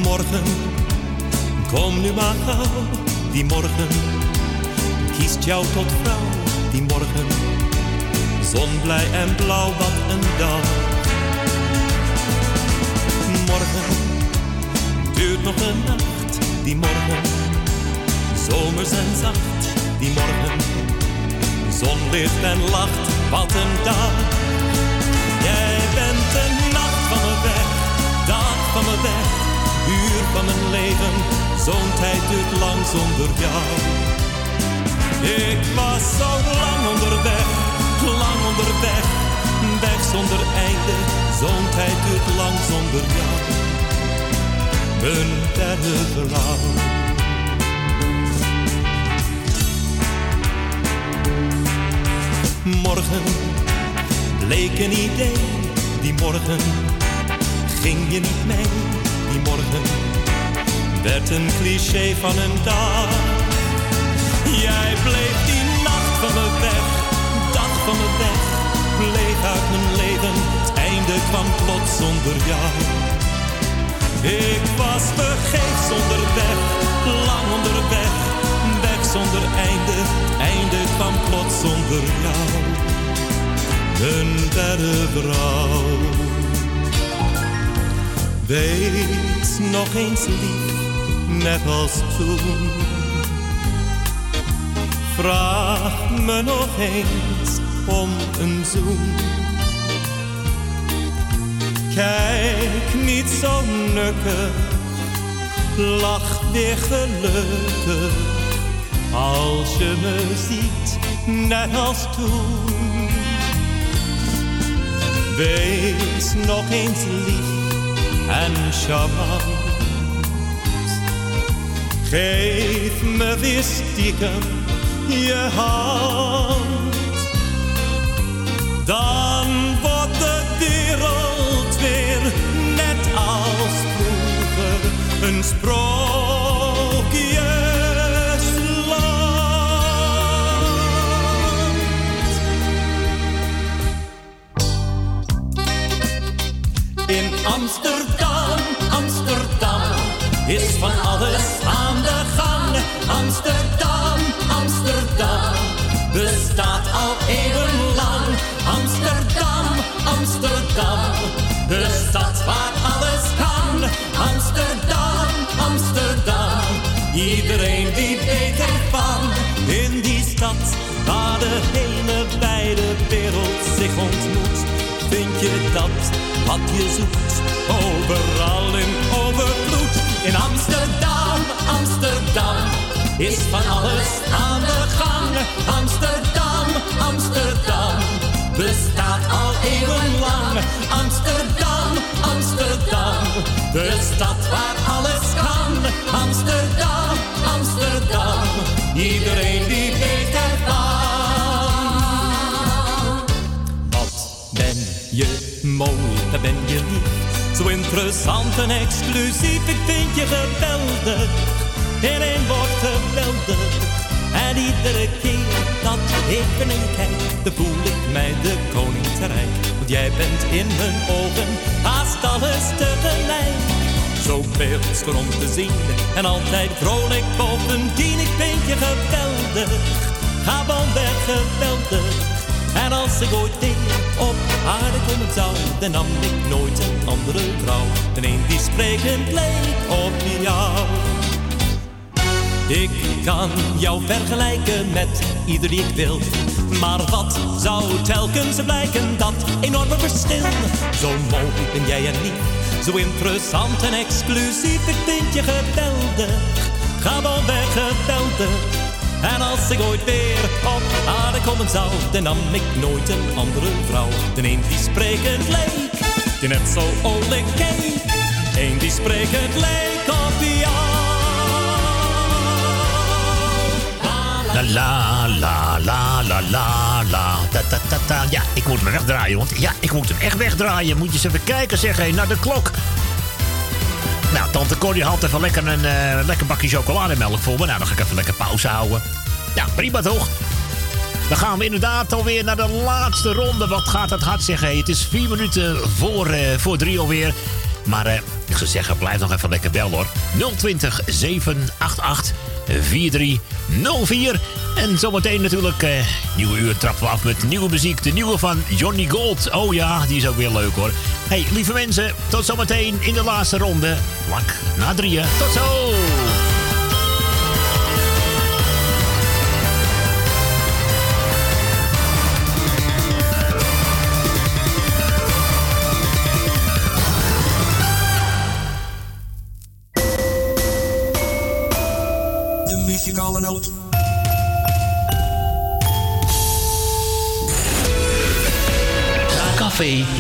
Morgen, kom nu maar gauw, die morgen kiest jou tot vrouw, die morgen. Zonblij en blauw, wat een dag. Morgen duurt nog een nacht, die morgen. Zomers en zacht, die morgen. Zonlicht en lacht, wat een dag. Jij bent de nacht van mijn weg, dag van mijn weg, uur van mijn leven. Zo'n tijd duurt lang zonder jou. Ik was zo lang onderweg, lang onderweg, weg zonder einde. Zo'n tijd duurt lang zonder jou. Een derde vrouw. Morgen bleek een idee, die morgen ging je niet mee, die morgen werd een cliché van een dag. Jij bleef die nacht van me weg, dag van me weg, bleef uit mijn leven, het einde kwam plots zonder jou. Ik was vergeefs onderweg, lang onderweg, weg zonder einde, einde kwam plots zonder jou. Een derde vrouw. Wees nog eens lief, net als toen. Vraag me nog eens om een zoen. Kijk niet zo nukkig, lach weer gelukkig. Als je me ziet, net als toen. Wees nog eens lief en charmant. Geef me weer stiekem je hand. Dan wordt de wereld weer net als vroeger een sprookjesland. In Amsterdam, Amsterdam is van alles aan. Amsterdam, Amsterdam bestaat al eeuwenlang. Amsterdam, Amsterdam, de stad waar alles kan. Amsterdam, Amsterdam, iedereen die weet ervan. In die stad waar de hele wijde wereld zich ontmoet, vind je dat wat je zoekt. Overal in overvloed. In Amsterdam, Amsterdam is van alles aan de gang. Amsterdam, Amsterdam bestaat al eeuwenlang. Amsterdam, Amsterdam, de stad waar alles kan. Amsterdam, Amsterdam, iedereen die weet ervan. Wat ben je mooi, daar ben je lief. Zo interessant en exclusief, ik vind je geweldig. Één woord geweldig. En iedere keer dat ik naar je kijk, dan voel ik mij de koning te rijk. Want jij bent in mijn ogen haast alles tegelijk. Zo beeldschoon om te zien en altijd vrolijk bovendien. Ik vind je geweldig, ga van weg geweldig. En als ik ooit weer op aarde komen zou, dan nam ik nooit een andere vrouw. Dan een die sprekend leek op jou. Ik kan jou vergelijken met ieder die ik wil. Maar wat zou telkens blijken, dat enorme verschil? Zo mooi ben jij en lief, zo interessant en exclusief. Ik vind je geweldig, ga wel weg geweldig. En als ik ooit weer op aarde komen zou, dan nam ik nooit een andere vrouw. Dan een die sprekend leek, die net zo olijk keek. Eén die sprekend leek op jou. La la la la la la la ta ta ta ta. Ja, ik moet hem wegdraaien, want ja, ik moet hem echt wegdraaien. Moet je eens even kijken, zeg hé, naar de klok. Nou, tante Corrie haalt even lekker een eh, lekker bakje chocolademelk voor me. Nou, dan ga ik even lekker pauze houden. Ja, prima toch? Dan gaan we inderdaad alweer naar de laatste ronde. Wat gaat het hard zeggen? Het is vier minuten voor, eh, voor drie alweer. Maar eh, ik zou zeggen, blijf nog even lekker bellen hoor. 020 788 4304. En zometeen natuurlijk, eh, nieuwe uur trappen we af met nieuwe muziek. De nieuwe van Johnny Gold. Oh ja, die is ook weer leuk hoor. Hey, lieve mensen, tot zometeen in de laatste ronde. Vlak na drieën. Tot zo!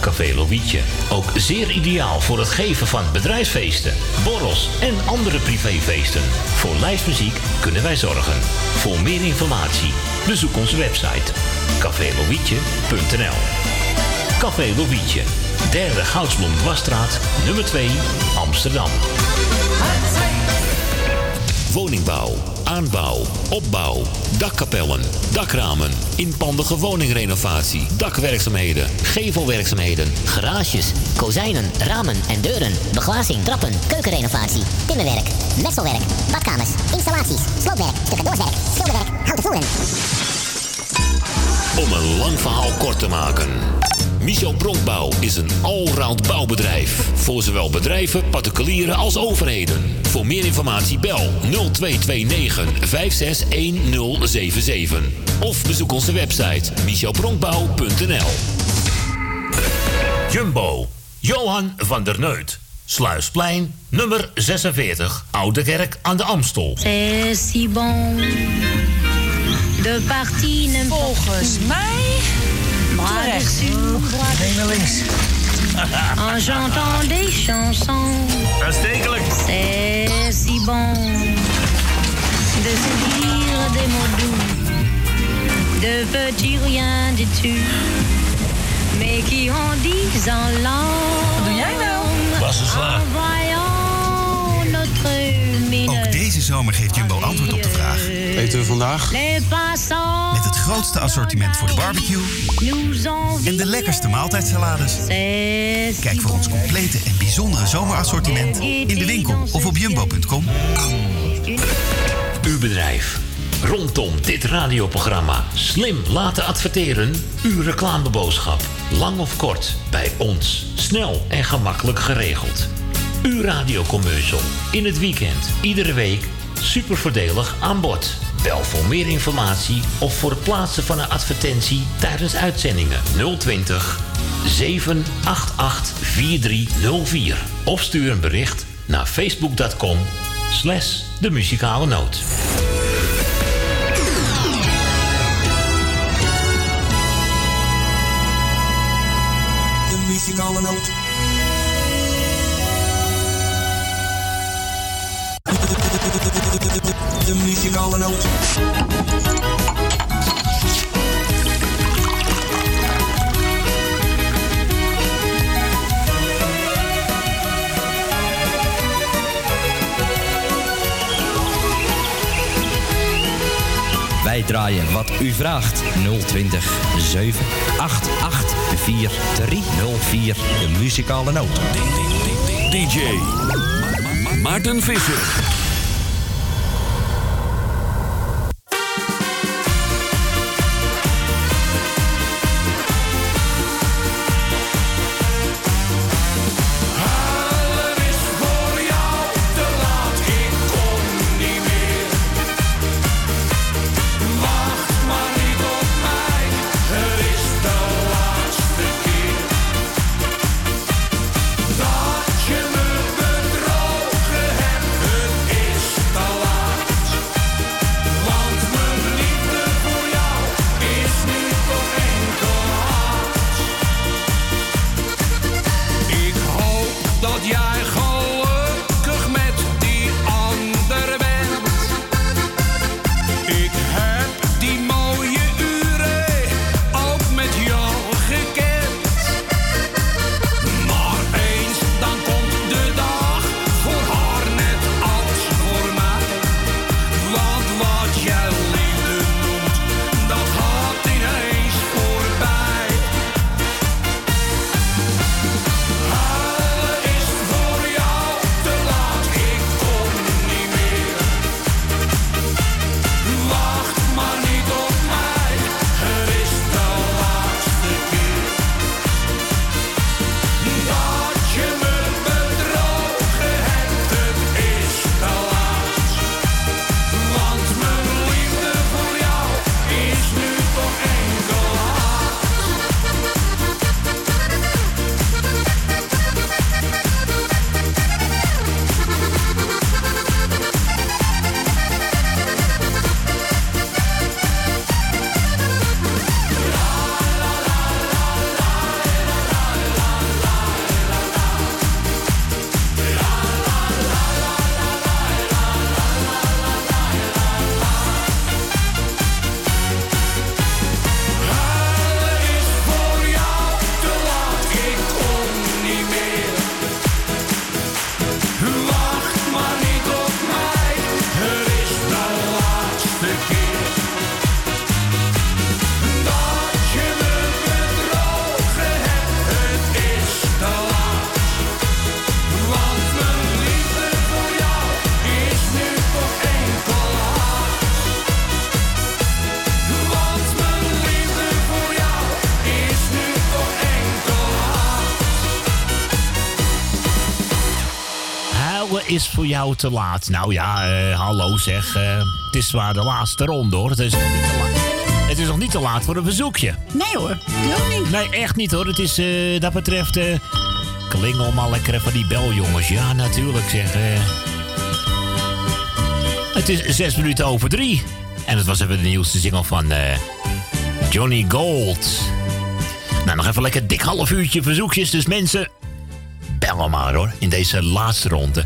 Café Lovietje. Ook zeer ideaal voor het geven van bedrijfsfeesten, borrels en andere privéfeesten. Voor lijstmuziek kunnen wij zorgen. Voor meer informatie bezoek onze website cafélovietje.nl Café Lovietje. Derde Goudsblom Wasstraat, nummer 2, Amsterdam. Woningbouw, aanbouw, opbouw, dakkapellen, dakramen, inpandige woningrenovatie, dakwerkzaamheden, gevelwerkzaamheden, Garages, kozijnen, ramen en deuren, beglazing, trappen, keukenrenovatie, timmerwerk, messelwerk, badkamers, installaties, sloopwerk, stucadoorswerk, schilderwerk, houten voeren. Om een lang verhaal kort te maken. Michel Bronkbouw is een allround bouwbedrijf. Voor zowel bedrijven, particulieren als overheden. Voor meer informatie bel 0229 561077. Of bezoek onze website michelbronkbouw.nl Jumbo, Johan van der Neut. Sluisplein, nummer 46, Oude Kerk aan de Amstel. C'est si bon de partie Volgens mij rechts. Nee, naar links. *laughs* En chantant des chansons. Aanstekelijk. C'est si bon de se dire des mots doux, de petits riens du tu, mais qui en disent langue. Wat doe jij nou? En voyant notre mine. Ook deze zomer geeft Jumbo antwoord op de vraag. Eten we vandaag? Met het grootste assortiment voor de barbecue en de lekkerste maaltijdsalades. Kijk voor ons complete en bijzondere zomerassortiment in de winkel of op jumbo.com. Uw bedrijf. Rondom dit radioprogramma slim laten adverteren. Uw reclameboodschap. Lang of kort. Bij ons. Snel en gemakkelijk geregeld. Uw radiocommercial. In het weekend. Iedere week. Super voordelig aan bod. Bel voor meer informatie of voor het plaatsen van een advertentie tijdens uitzendingen 020 788 4304. Of stuur een bericht naar facebook.com slash de muzikale noot. De muzikale noot. Noot. Wij draaien wat u vraagt. 020 788 4304. De muzikale noot. DJ Maarten Visser. Jou te laat. Nou ja, eh, hallo zeg. eh, het is zwaar de laatste ronde hoor. Het is, nog niet te laat. het is nog niet te laat voor een verzoekje. Nee hoor, doe niet. Nee, echt niet hoor. Het is eh, dat betreft... klingel maar lekker van die bel, jongens. Ja, natuurlijk zeg. het is zes minuten over drie. En het was even de nieuwste single van Johnny Gold. Nou, nog even lekker dik half uurtje verzoekjes. Dus mensen, bel maar hoor. In deze laatste ronde.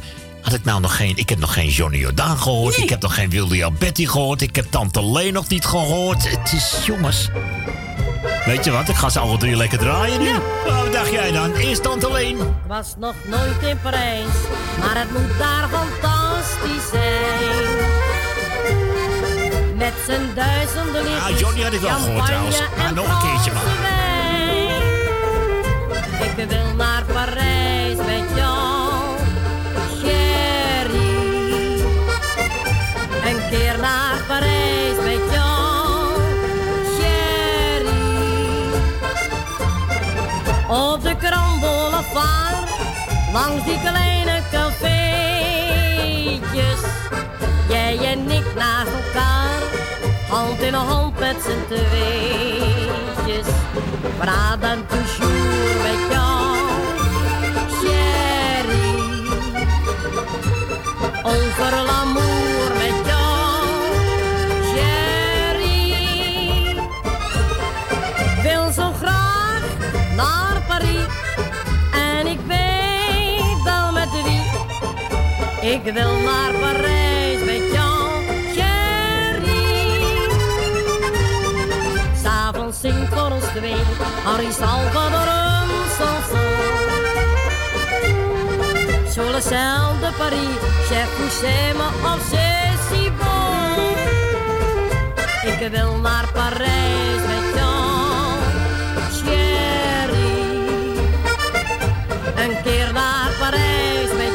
Ik nou nog geen... Ik heb nog geen Johnny Jordaan gehoord. Ik heb nog geen Wilde Betty gehoord. Ik heb Tante Lee nog niet gehoord. Het is... Jongens... Weet je wat? Ik ga ze alle drie lekker draaien nu. Oh, Wat dacht jij dan? Eerst Tante Leen. was nog nooit in Parijs, maar het moet daar fantastisch zijn. Met zijn duizenden lichtjes, Ah, Johnny had ik wel gehoord trouwens. Maar nog een keertje wijn. Ik wil naar Parijs met jou, Grand Boulevard, langs die kleine cafeetjes. Jij en ik naast elkaar, hand in hand met z'n tweetjes. Praten toujours met jou, chérie. Over l'amour Ik wil naar Parijs met jou, chérie. S'avonds zingt voor ons twee Harry Salvador een chanson. Sur le ciel de Paris, chef Foussema of c'est si. Ik wil naar Parijs met jou, chérie. Een keer naar Parijs met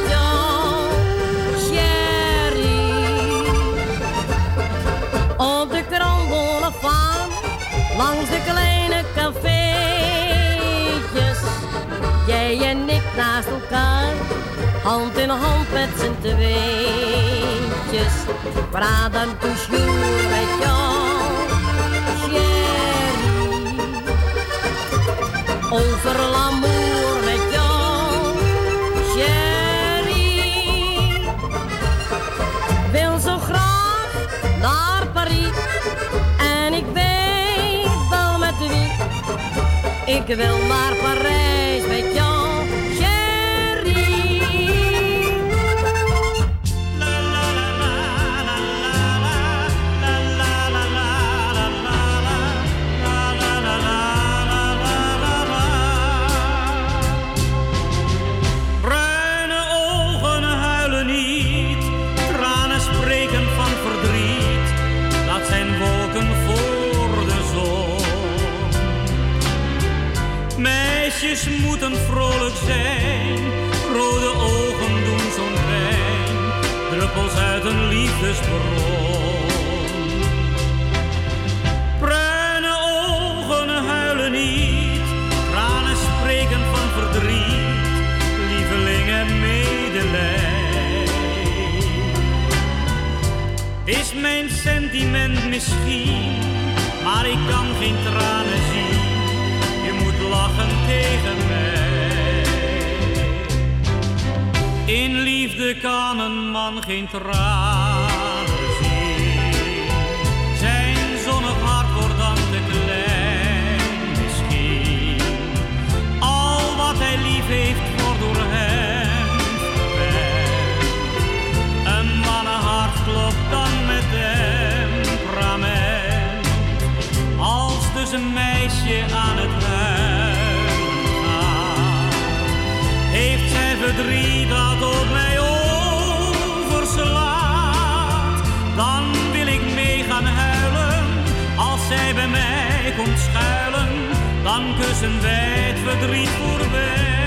langs de kleine cafeetjes. Jij en ik naast elkaar, hand in hand met z'n tweetjes. Praten toujours met jou, chérie. Over l'amour Ik wil naar Parijs met jou, Vrolijk zijn, rode ogen doen zo'n pijn. Druppels uit een liefdesbron. Bruine ogen huilen niet, tranen spreken van verdriet lievelingen medelij. Is mijn sentiment misschien, maar ik kan geen tranen zien. Je moet lachen tegen mij. In liefde kan een man geen tranen zien. Zijn zonnig hart wordt dan te klein misschien. Al wat hij lief heeft wordt door hem verwend. Een mannenhart klopt dan met temperament. Als dus een meisje aan verdriet dat op mij overslaat. Dan wil ik mee gaan huilen, als zij bij mij komt schuilen, dan kussen wij het verdriet voorbij.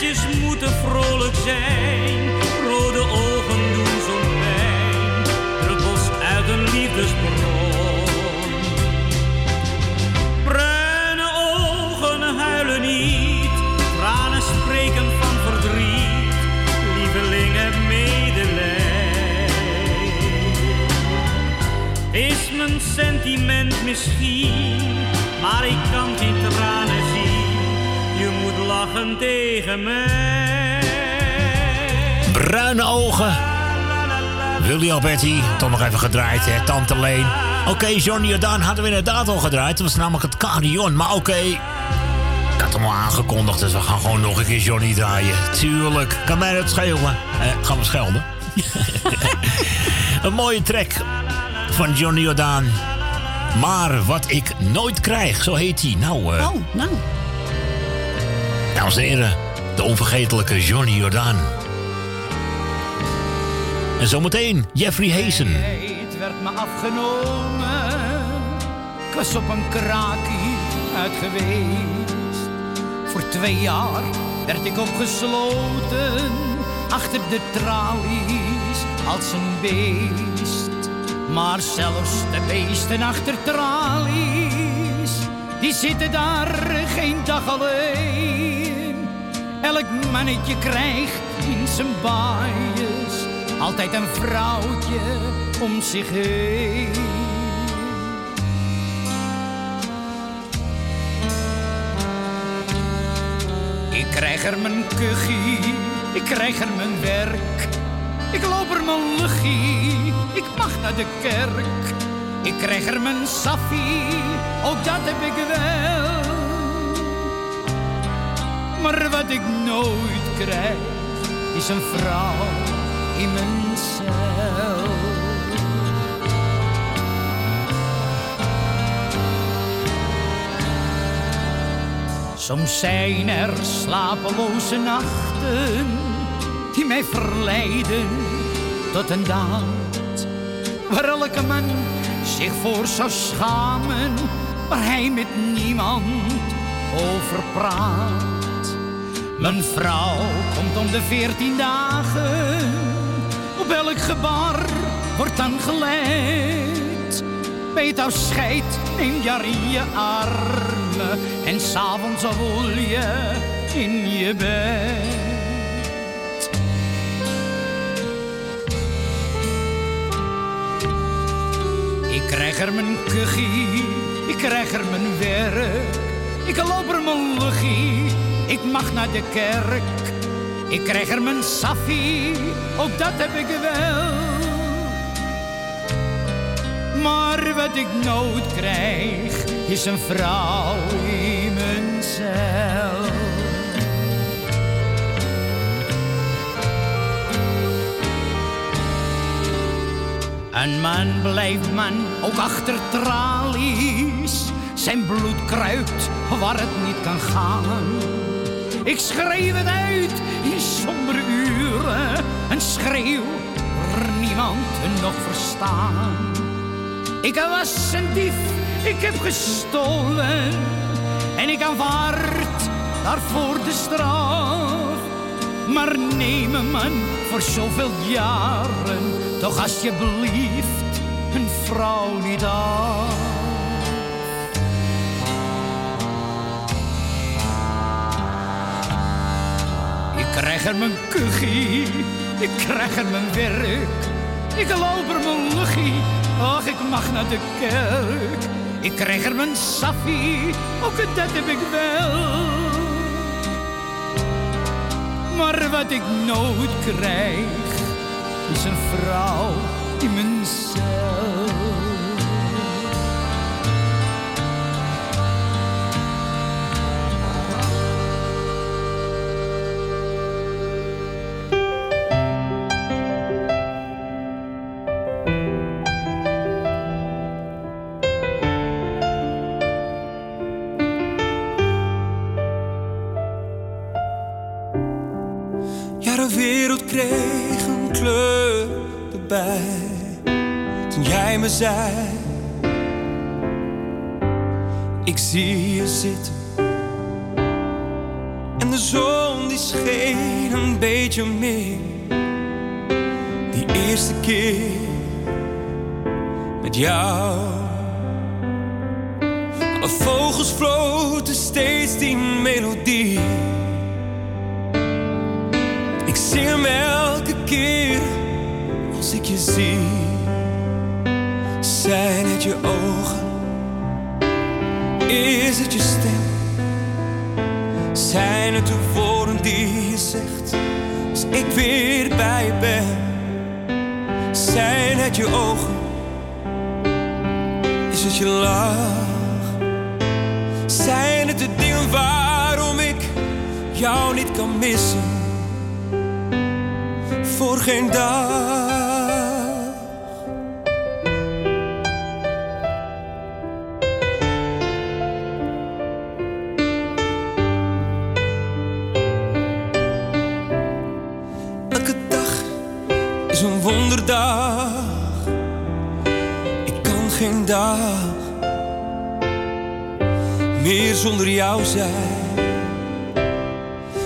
meisjes moeten vrolijk zijn. Rode ogen doen zo'n pijn, druppels uit een liefdesbron. Bruine ogen huilen niet, tranen spreken van verdriet. Lieveling, heb medelijden. Is mijn sentiment misschien, maar ik kan die tranen je moet lachen tegen mij. Bruine ogen. Willy Alberti, toch nog even gedraaid, hè? Tante Leen. Oké, Johnny Jordaan hadden we inderdaad al gedraaid. Dat was namelijk het carillon. Maar oké, ik had hem al aangekondigd, dus we gaan gewoon nog een keer Johnny draaien. Tuurlijk, kan mij dat schelen. Eh, gaan we schelden? *laughs* een mooie track van Johnny Jordaan. Maar wat ik nooit krijg, zo heet hij. Nou, eh, Oh, nou. De onvergetelijke Johnny Jordaan. En zometeen Jeffrey Hazen. Het werd me afgenomen. Ik was op een kraakie uit geweest. Voor twee jaar werd ik opgesloten. Achter de tralies als een beest. Maar zelfs de beesten achter tralies. Die zitten daar geen dag alleen. Elk mannetje krijgt in zijn baaiers altijd een vrouwtje om zich heen. Ik krijg er mijn kuchie, ik krijg er mijn werk. Ik loop er mijn luchie, ik mag naar de kerk. Ik krijg er mijn saffie, ook dat heb ik wel. Maar wat ik nooit krijg, is een vrouw in mijn cel. Soms zijn er slapeloze nachten die mij verleiden tot een daad waar elke man zich voor zou schamen, waar hij met niemand over praat. Mijn vrouw komt om de veertien dagen, op elk gebar wordt dan geleid. Bij het afscheid neem je in je armen en s'avonds voel je in je bed. Ik krijg er mijn kuchie, ik krijg er mijn werk. Ik loop er mijn luchie, ik mag naar de kerk. Ik krijg er mijn saffie, ook dat heb ik wel. Maar wat ik nooit krijg, is een vrouw in mijn cel. Een man blijft man, ook achter tralies. Zijn bloed kruipt waar het niet kan gaan. Ik schreeuw het uit in sombere uren. Een schreeuw waar niemand nog verstaan. Ik was een dief, ik heb gestolen. En ik aanvaard daarvoor de straf. Maar neem me man voor zoveel jaren. Toch alsjeblieft een vrouw niet af. Krijg er mijn kuchie, ik krijg er mijn werk. Ik loop er mijn luchie, ach ik mag naar de kerk. Ik krijg er mijn saffie, ook dat heb ik wel. Maar wat ik nooit krijg, is een vrouw in mijn cel. Ik zie je zitten. En de zon die scheen een beetje meer. Die eerste keer met jou. Alle vogels floten steeds die melodie. Ik zing hem elke keer als ik je zie. Zijn het je ogen? Is het je stem? Zijn het de woorden die je zegt als ik weer bij je ben? Zijn het je ogen? Is het je lach? Zijn het de dingen waarom ik jou niet kan missen? Voor geen dag. Zonder jou zijn.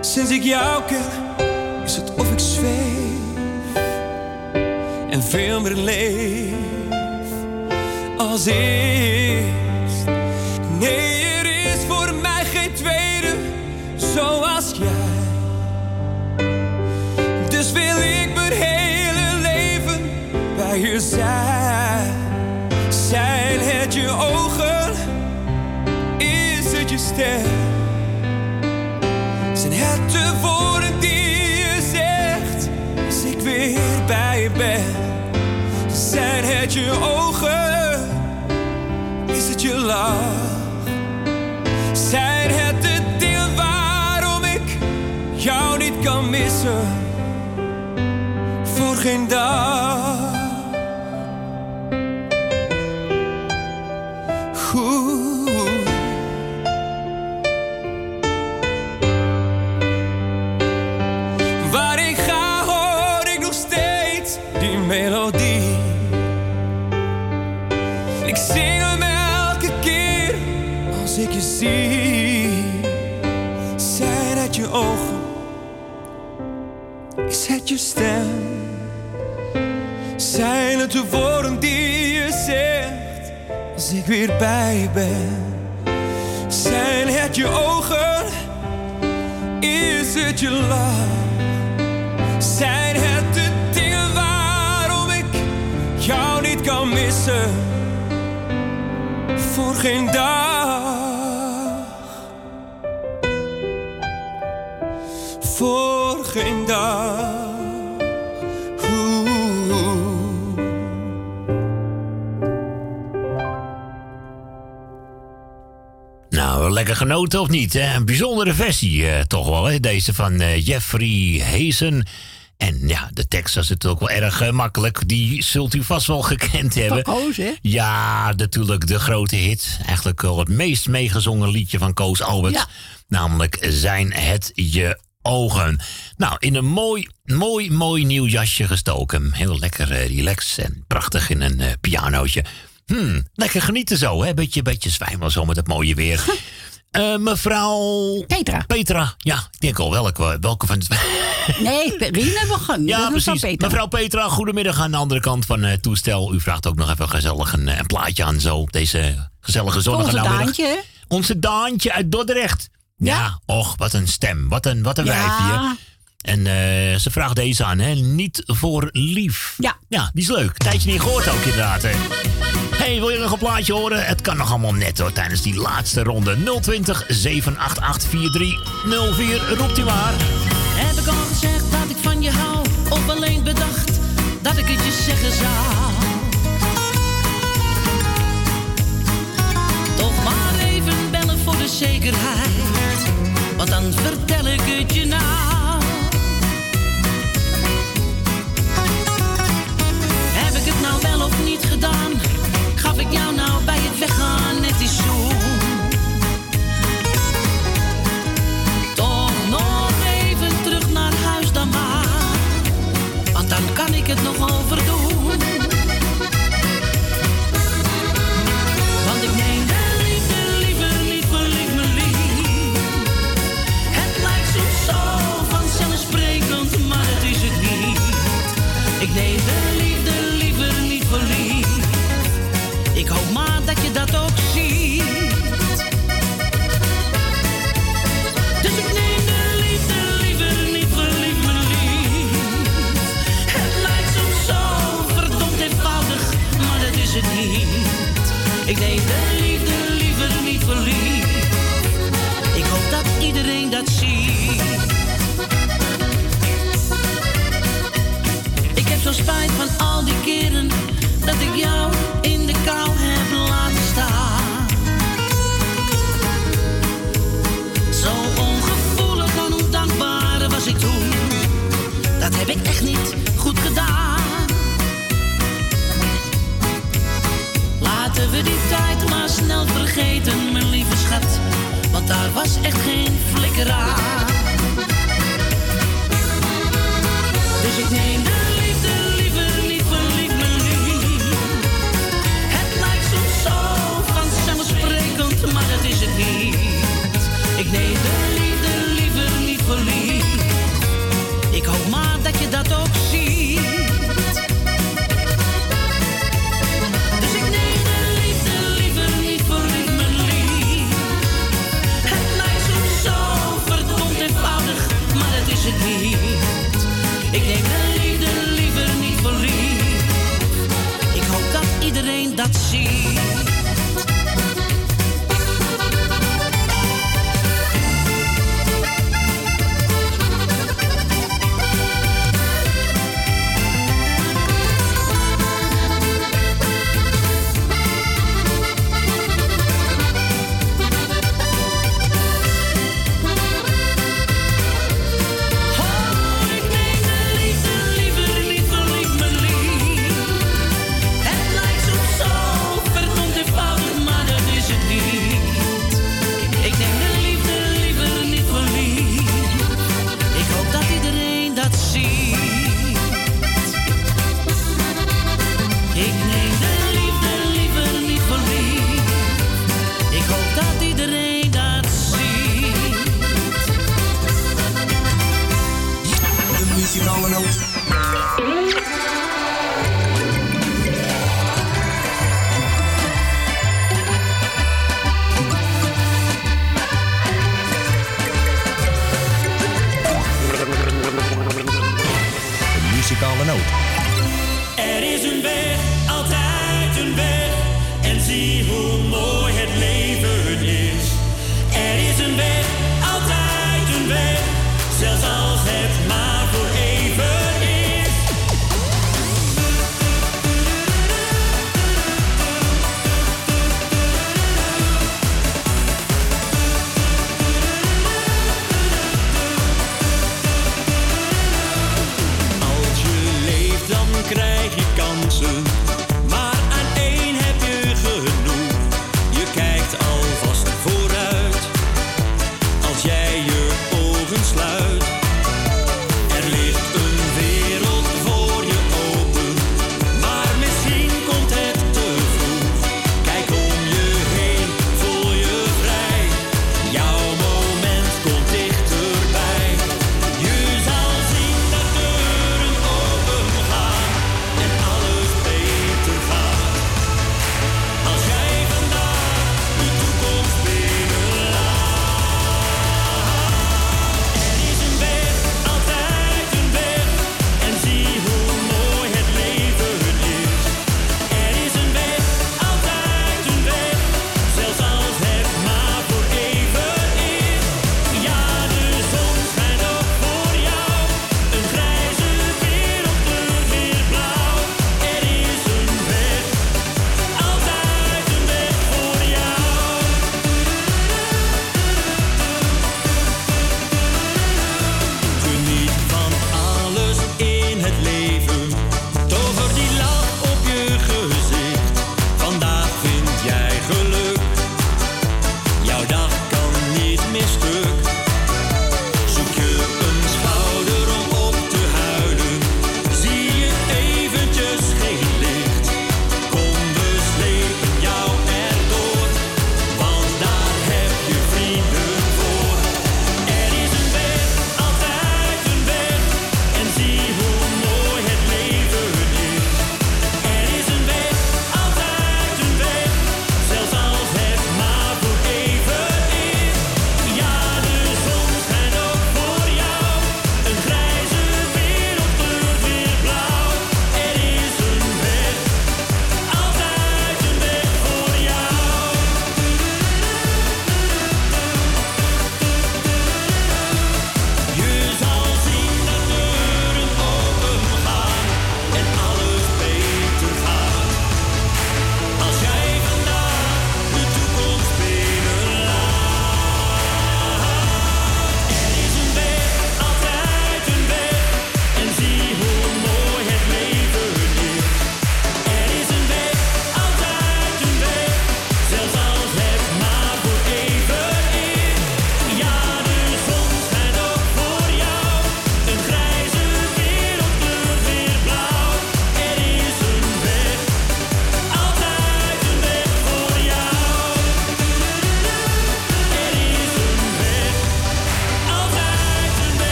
Sinds ik jou ken, is het of ik zweef en veel meer leef als eerst. Nee, er is voor mij geen tweede zoals jij. Dus wil ik mijn hele leven bij je zijn. Zijn Zijn het de woorden die je zegt als ik weer bij je ben? Zijn het je ogen? Is het je lach? Zijn het de dingen waarom ik jou niet kan missen? Voor geen dag. Je stem? Zijn het de woorden die je zegt als ik weer bij je ben? Zijn het je ogen? Is het je lach? Zijn het de dingen waarom ik jou niet kan missen? Voor geen dag. Lekker genoten of niet? Hè? Een bijzondere versie eh, toch wel, hè? deze van eh, Jeffrey Hazen. En ja, de tekst was natuurlijk wel erg eh, makkelijk. Die zult u vast wel gekend hebben. Koos, hè? Ja, natuurlijk de grote hit. Eigenlijk wel het meest meegezongen liedje van Koos Albert. Ja. Namelijk Zijn het je ogen. Nou, in een mooi, mooi, mooi nieuw jasje gestoken. Heel lekker eh, relaxed en prachtig in een pianootje. Hmm, lekker genieten zo, hè? Beetje, beetje zwijmel zo met het mooie weer. *laughs* Eh, mevrouw... Petra. Petra, ja. Ik denk al welke, welke van de Nee, Rien hebben we gewoon. Ja, precies. Petra. Mevrouw Petra, goedemiddag aan de andere kant van het toestel. U vraagt ook nog even gezellig een, eh, een plaatje aan zo deze gezellige zonnige Onze. Daantje? Onze Daantje uit Dordrecht. Ja. och, wat een stem. Wat een, wat een Ja. wijfje. En eh, ze vraagt deze aan, hè? Niet voor lief. Ja. Ja, die is leuk. Tijdje niet gehoord ook inderdaad, hè? hey, wil je nog een plaatje horen? Het kan nog allemaal net hoor, tijdens die laatste ronde. 020 788 4304. Roept u maar. Heb ik al gezegd dat ik van je hou? Of alleen bedacht dat ik het je zeggen zou? Toch maar even bellen voor de zekerheid. Want dan vertel ik het je nou. Nou wel of niet gedaan? Gaf ik jou nou bij het weggaan net die zoen? Ik neem de liefde liever niet verliefd. Ik hoop dat iedereen dat ziet. Ik heb zo spijt van al die keren dat ik jou in de kou heb laten staan. Zo ongevoelig en ondankbaar was ik toen. Dat heb ik echt niet goed gedaan. die tijd maar snel vergeten, mijn lieve schat. Want daar was echt geen flikker aan. Dus ik neem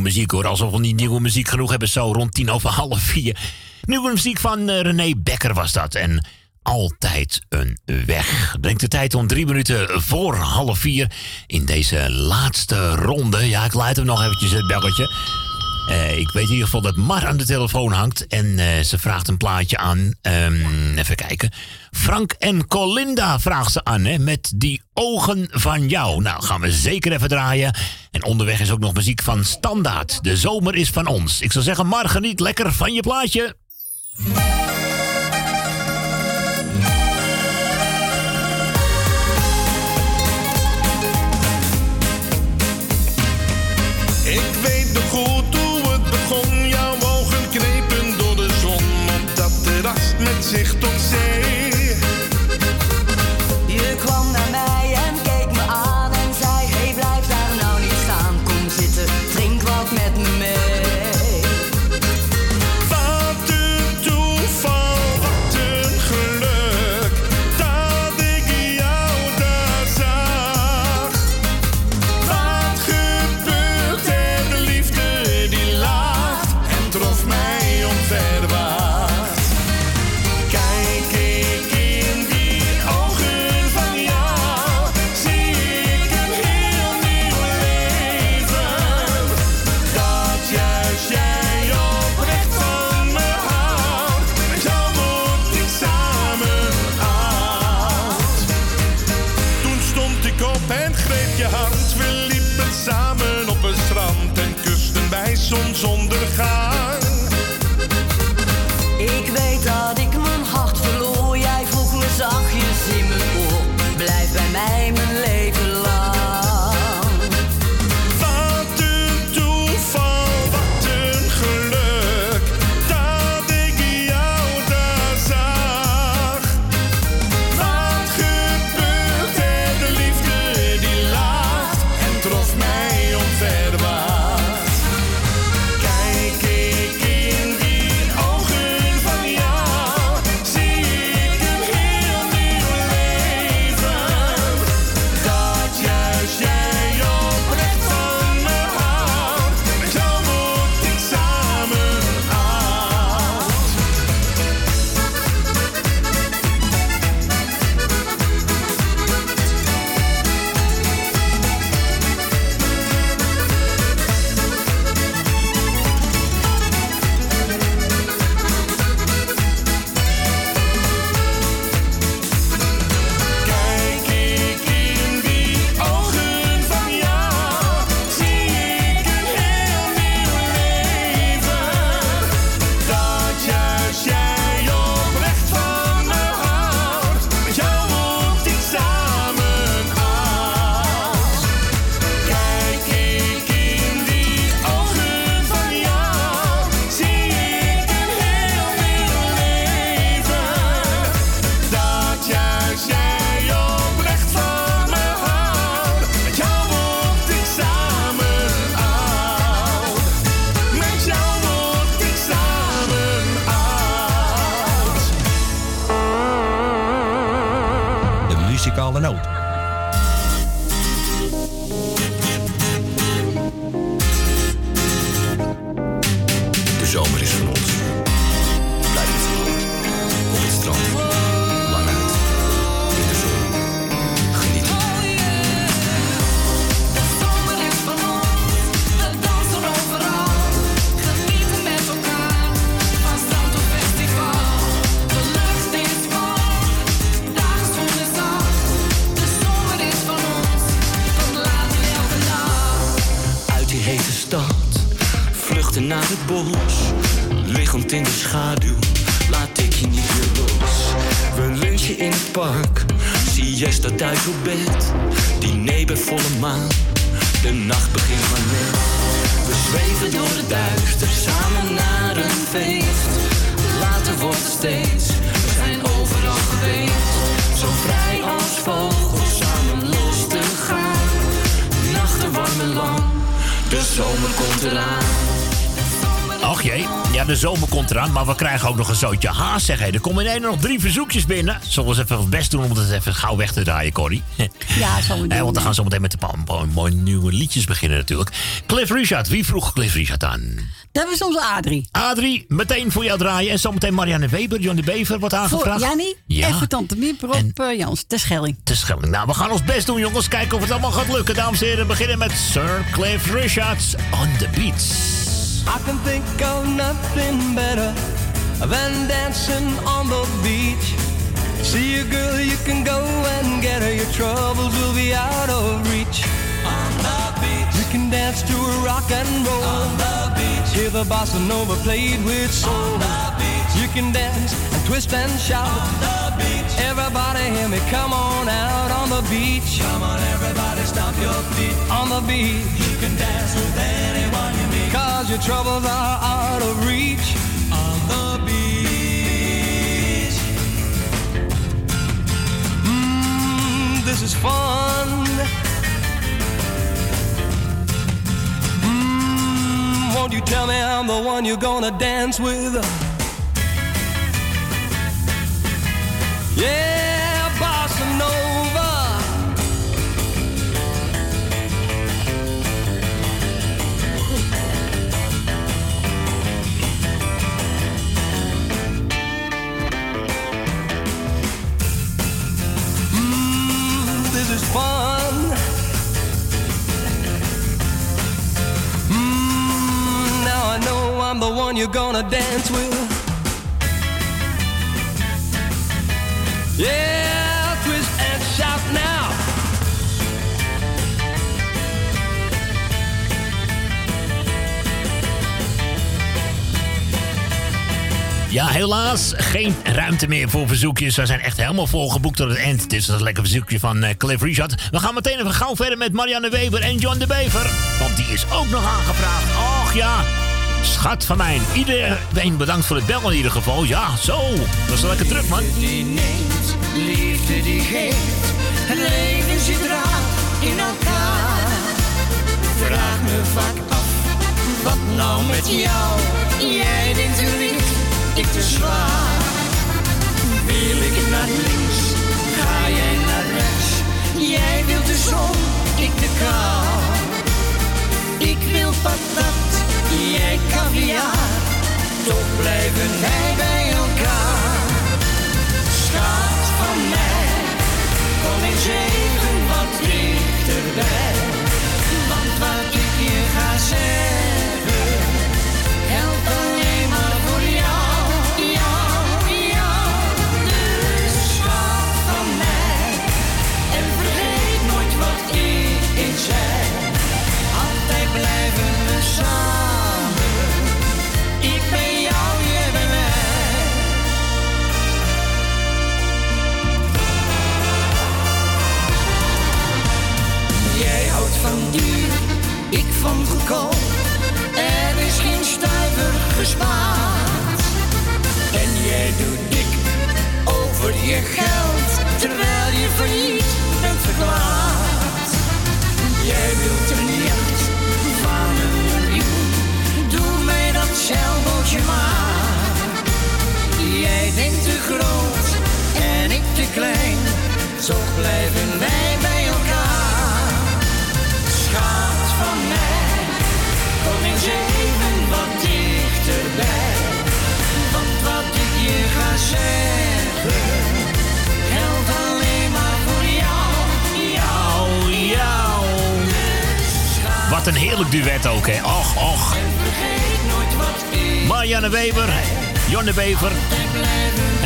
muziek hoor. Alsof we niet nieuwe muziek genoeg hebben, zo rond tien over *laughs* half vier. Nieuwe muziek van eh, René Becker was dat. En altijd een weg. Denk de tijd om drie minuten voor half vier in deze laatste ronde. Ja, ik luid hem nog eventjes het belletje. Eh, ik weet in ieder geval dat Mar aan de telefoon hangt en eh, ze vraagt een plaatje aan. Ehm, even kijken. Frank en Colinda vraagt ze aan, hè, met die ogen van jou. Nou, gaan we zeker even draaien. Onderweg is ook nog muziek van Standaard. De zomer is van ons. Ik zou zeggen, Mar, geniet lekker van je plaatje. Ik weet nog goed hoe het begon. Jouw ogen knepen door de zon op dat terras met zicht tot Vluchten naar het bos. Liggend in de schaduw. Laat ik je niet meer los. We lunchen in het park. Siesta thuis op bed. Diner bij volle maan. De nacht begint maar net. We zweven door het duister. Samen naar een feest. Later wordt het steeds. We zijn overal geweest. Zo vrij als vogels. Samen los te gaan. Nachten warm en lang. De zomer komt eraan. Ja, de zomer komt eraan, maar we krijgen ook nog een zootje haast, zeg hé. Er komen ineens nog drie verzoekjes binnen. Zullen we eens even ons best doen om het even gauw weg te draaien, Corrie? Ja, zo Eh, *laughs* want we gaan zo meteen met de pa- mooie, nieuwe liedjes beginnen natuurlijk. Cliff Richard, wie vroeg Cliff Richard aan? Dat was onze Adrie. Adrie, meteen voor jou draaien. En zometeen Marianne Weber, John de Bever wordt Voor aangevraagd. Jannie Ja. en voor Tante Miep op eh, Jans, de Schelling. Te Schelling. Nou, we gaan ons best doen, jongens. Kijken of het allemaal gaat lukken, dames en heren. We beginnen met Sir Cliff Richards on the Beats. I can think of nothing better than dancing on the beach. See a girl, you can go and get her. Your troubles will be out of reach. On the beach. You can dance to a rock and roll. On the beach. Hear the bossa nova played with soul. On the beach. You can dance and twist and shout. On the beach. Everybody hear me, come on out on the beach. Come on, everybody, stomp your feet. On the beach. You can dance with anyone. Cause your troubles are out of reach. On the beach. Mmm, this is fun. Mmm, won't you tell me I'm the one you're gonna dance with? Yeah, fun. Mmm, now I know I'm the one you're gonna dance with. Yeah, Ja, helaas geen ruimte meer voor verzoekjes. We zijn echt helemaal volgeboekt tot het eind. Dit is een lekker verzoekje van eh, Cliff Richard. We gaan meteen even gauw verder met Marianne Weber en John de Bever. Want die is ook nog aangevraagd. Och ja, schat van mij. Iedereen bedankt voor het bellen in ieder geval. Ja, zo. Dat is lekker druk, man. Die neemt, liefde die geeft. Leven zit in elkaar. Vraag me vaak af, wat nou met jou? Jij licht, ik te zwaar. Wil ik naar links, ga jij naar rechts. Jij wilt de zon, ik de kou. Ik wil patat, jij caviar. Toch blijven wij bij elkaar. Schat van mij, kom eens even wat dichterbij. Want wat ik je ga zeggen, van goedkoop. Er is geen stuiver gespaard. En jij doet dik over je geld, terwijl je failliet bent verklaard. Jij wilt een jacht van een miljoen, doe mij dat zeilbootje maar. Jij denkt te groot en ik te klein, toch blijven wij bij elkaar. Schat van mij, kom eens even wat dichterbij. Want wat ik je ga zeggen, geldt alleen maar voor jou. Jou, jou. Wat een heerlijk duet ook, hè. Och, och. Marianne Weber, John de Bever.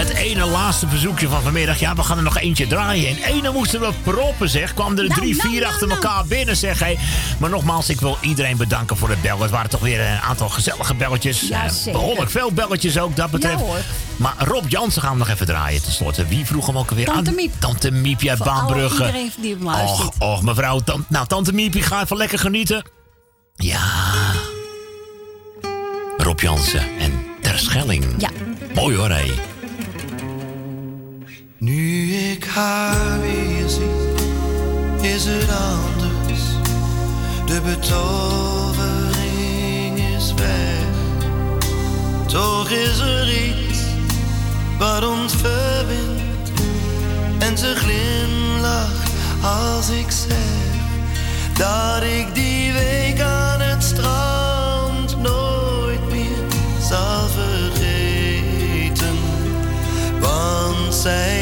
Het ene laatste verzoekje van vanmiddag. Ja, we gaan er nog eentje draaien. En ene moesten we proppen, zeg. Kwam er drie, vier achter elkaar binnen, zeg. Hé. Maar nogmaals, ik wil iedereen bedanken voor het bellen. Het waren toch weer een aantal gezellige belletjes. Ja, Eh, behoorlijk veel belletjes ook, dat betreft. Ja, maar Rob Jansen gaan we nog even draaien tenslotte. Wie vroeg hem ook Tante aan? Miep. Tante Miep, ja, Voor alle- Baanbrugge. iedereen die op luistert. Och, och, mevrouw. Tant, nou, Tante Miep, ik ga even lekker genieten. Ja. Rob Jansen en Ter Schelling. Ja. Mooi hoor, hé. Nu ik haar weer zie, is het anders. De betovering is weg. Toch is er iets wat ons verbindt. En ze glimlacht als ik zeg dat ik die week aan het strand nooit meer zal vergeten. Want zij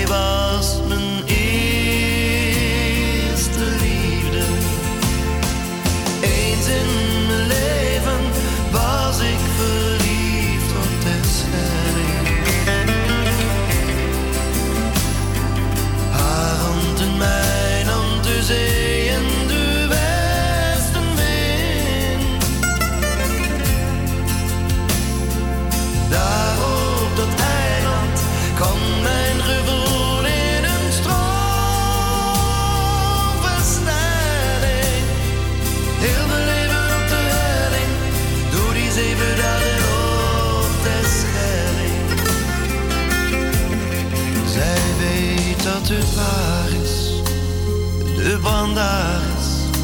daar is,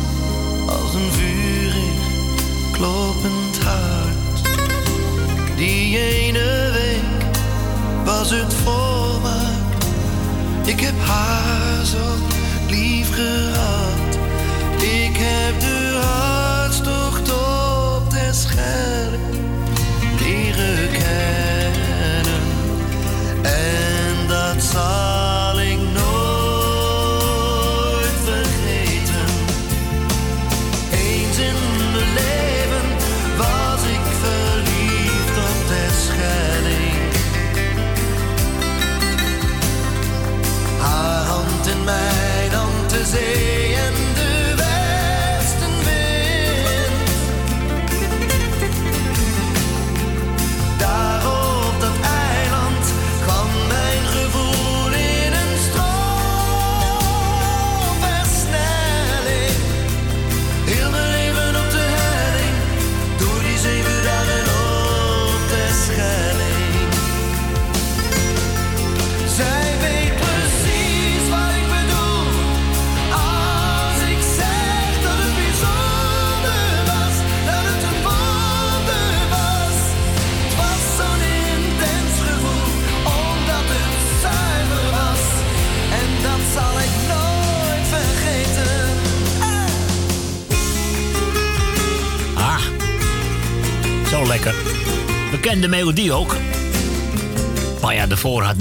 als een vurig kloppend hart. Die ene week was het volmaakt, ik heb haar zo lief gehad. Ik heb de hartstocht op de Schelling leren kennen. En dat zal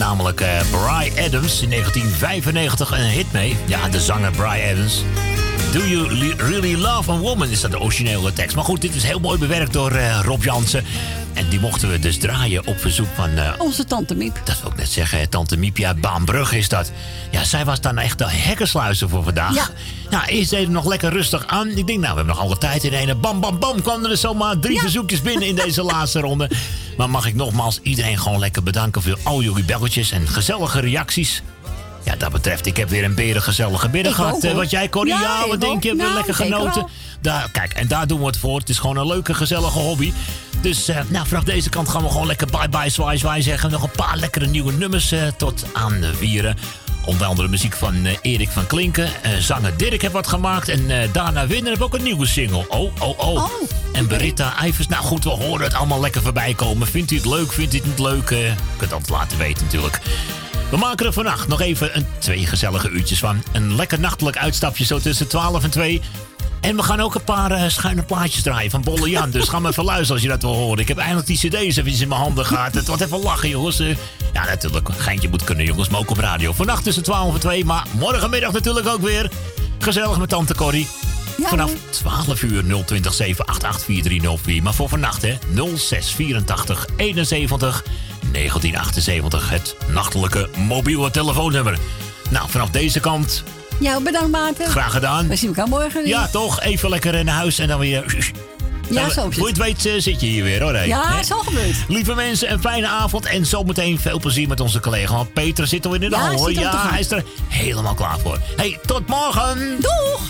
namelijk eh Bry Adams in 1995 een hit mee. Ja, de zanger Bry Adams. Do You Really Love a Woman is dat de originele tekst. Maar goed, dit is heel mooi bewerkt door eh, Rob Jansen. En die mochten we dus draaien op verzoek van... eh, Onze tante Miep. dat wil ik net zeggen, tante Miep, ja, Baanbrug is dat. Ja, zij was dan echt de hekkensluizer voor vandaag. Ja. Nou, eerst even nog lekker rustig aan. Ik denk, nou, we hebben nog alle tijd in een. Bam, bam, bam, kwamen er zomaar drie verzoekjes binnen in deze *laughs* laatste ronde. Maar mag ik nogmaals iedereen gewoon lekker bedanken voor al jullie belletjes en gezellige reacties. Ja, dat betreft, ik heb weer een berengezellige middag gehad. ook, Eh, wat jij, Corrie? Ja, wat denk je? Nou, lekker zeker genoten? Daar, kijk, en daar doen we het voor. Het is gewoon een leuke, gezellige hobby. Dus eh, nou, vanaf deze kant gaan we gewoon lekker bye-bye, zwaai, zwaai zeggen. Nog een paar lekkere nieuwe nummers eh, tot aan de vieren. Onder andere muziek van Erik van Klinken. Zanger Dirk heeft wat gemaakt. En daarna Winner heb ook een nieuwe single. Oh, oh, oh. En Berita Ivers. Nou goed, we horen het allemaal lekker voorbij komen. Vindt u het leuk? Vindt u het niet leuk? Eh, je kunt het altijd laten weten natuurlijk. We maken er vannacht nog even een, twee gezellige uurtjes van. Een lekker nachtelijk uitstapje zo tussen 12 en 2. En we gaan ook een paar eh, schuine plaatjes draaien van Bolle Jan. Dus ga maar even als je dat wil horen. Ik heb eindelijk die cd's even in mijn handen gehad. Het wordt even lachen, jongens. Eh, ja, natuurlijk. Geintje moet kunnen, jongens. Maar ook op radio. Vannacht tussen 12 en 2. Maar morgenmiddag natuurlijk ook weer. Gezellig met tante Corrie. Vanaf 12 uur 020 788 4304. Maar voor vannacht, hè. 0684 71 1978. Het nachtelijke mobiele telefoonnummer. Nou, vanaf deze kant Ja, bedankt Maarten. Graag gedaan. We zien elkaar morgen weer. Ja, toch? Even lekker naar huis en dan weer... Ja, zo Voor je het weet eh, zit je hier weer, hoor. hè? Ja, zo gebeurt. Lieve mensen, een fijne avond. En zometeen veel plezier met onze collega. Want Peter zit al in de Ja, hal, hoor. Ja, hij is er helemaal klaar voor. hey, tot morgen. Doeg!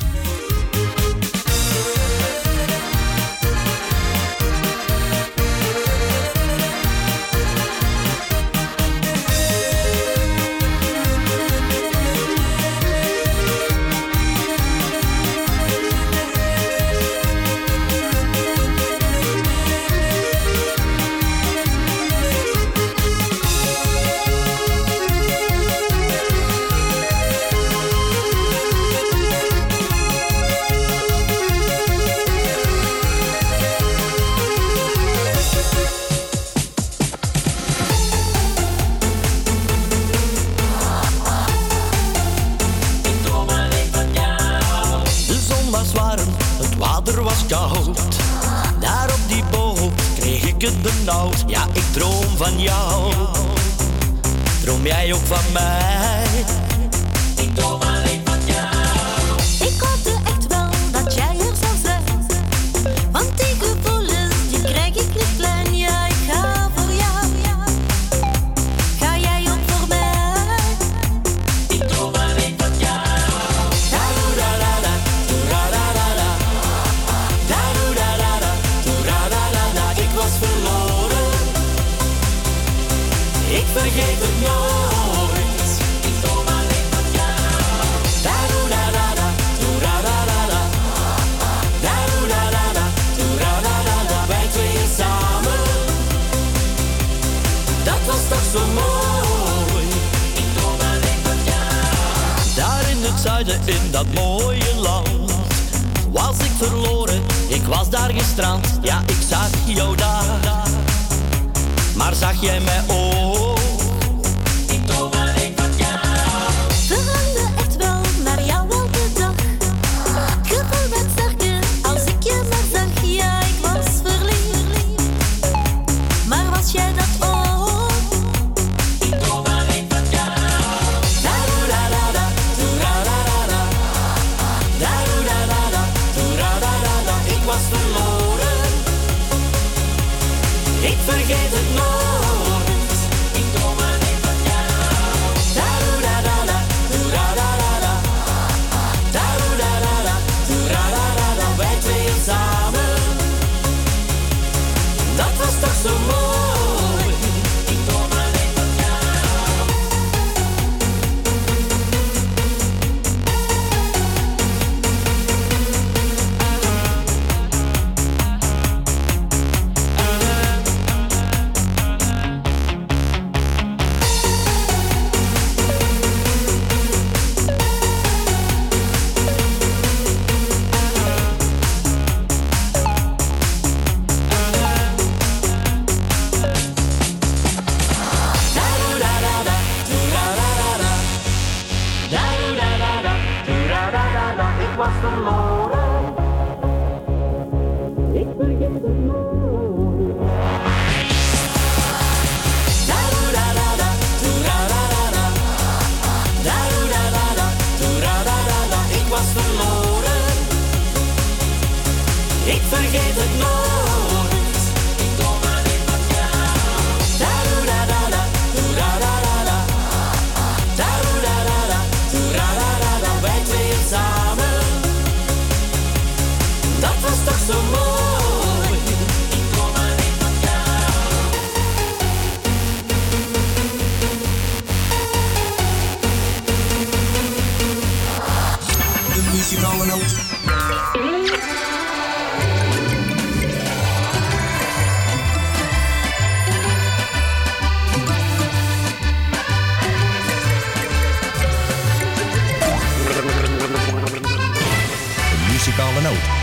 Muzikale noot.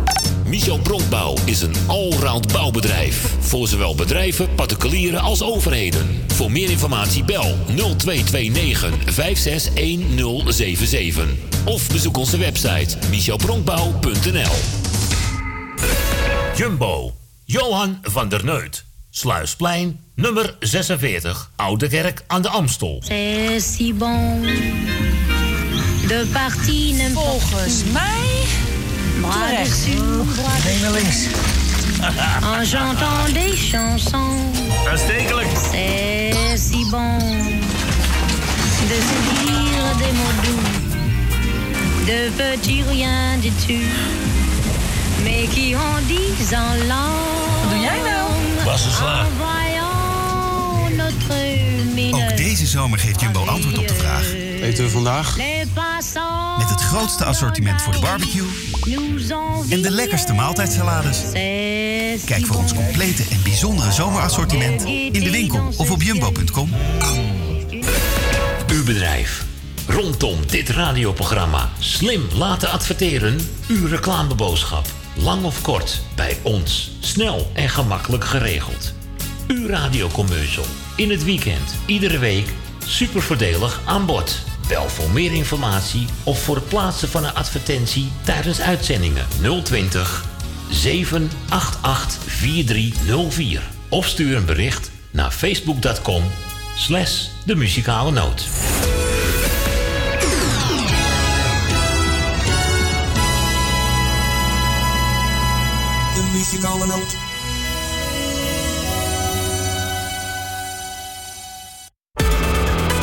Michel Bronkbouw is een allround bouwbedrijf. Voor zowel bedrijven, particulieren als overheden. Voor meer informatie bel 0229 561077. Of bezoek onze website michelbronkbouw.nl Jumbo. Johan van der Neut. Sluisplein, nummer 46. Oude Kerk aan de Amstel. C'est si bon de Volgens mij. Bras dessus, bras links. en chantant des chansons. Uitstekelijk. C'est si bon de se dire des mots doux, de petits rien du tout, mais qui en disant l'âme. Wat doe jij nou? En voyant zomer geeft Jumbo antwoord op de vraag. Eten we vandaag? Met het grootste assortiment voor de barbecue en de lekkerste maaltijdsalades. Kijk voor ons complete en bijzondere zomerassortiment in de winkel of op jumbo.com. Uw bedrijf. Rondom dit radioprogramma slim laten adverteren. Uw reclameboodschap. Lang of kort, bij ons. Snel en gemakkelijk geregeld. Uw radiocommercial. In het weekend, iedere week. Super voordelig aan bod. Bel voor meer informatie of voor het plaatsen van een advertentie tijdens uitzendingen 020 788 4304. Of stuur een bericht naar facebook.com slash noot. De muzikale noot.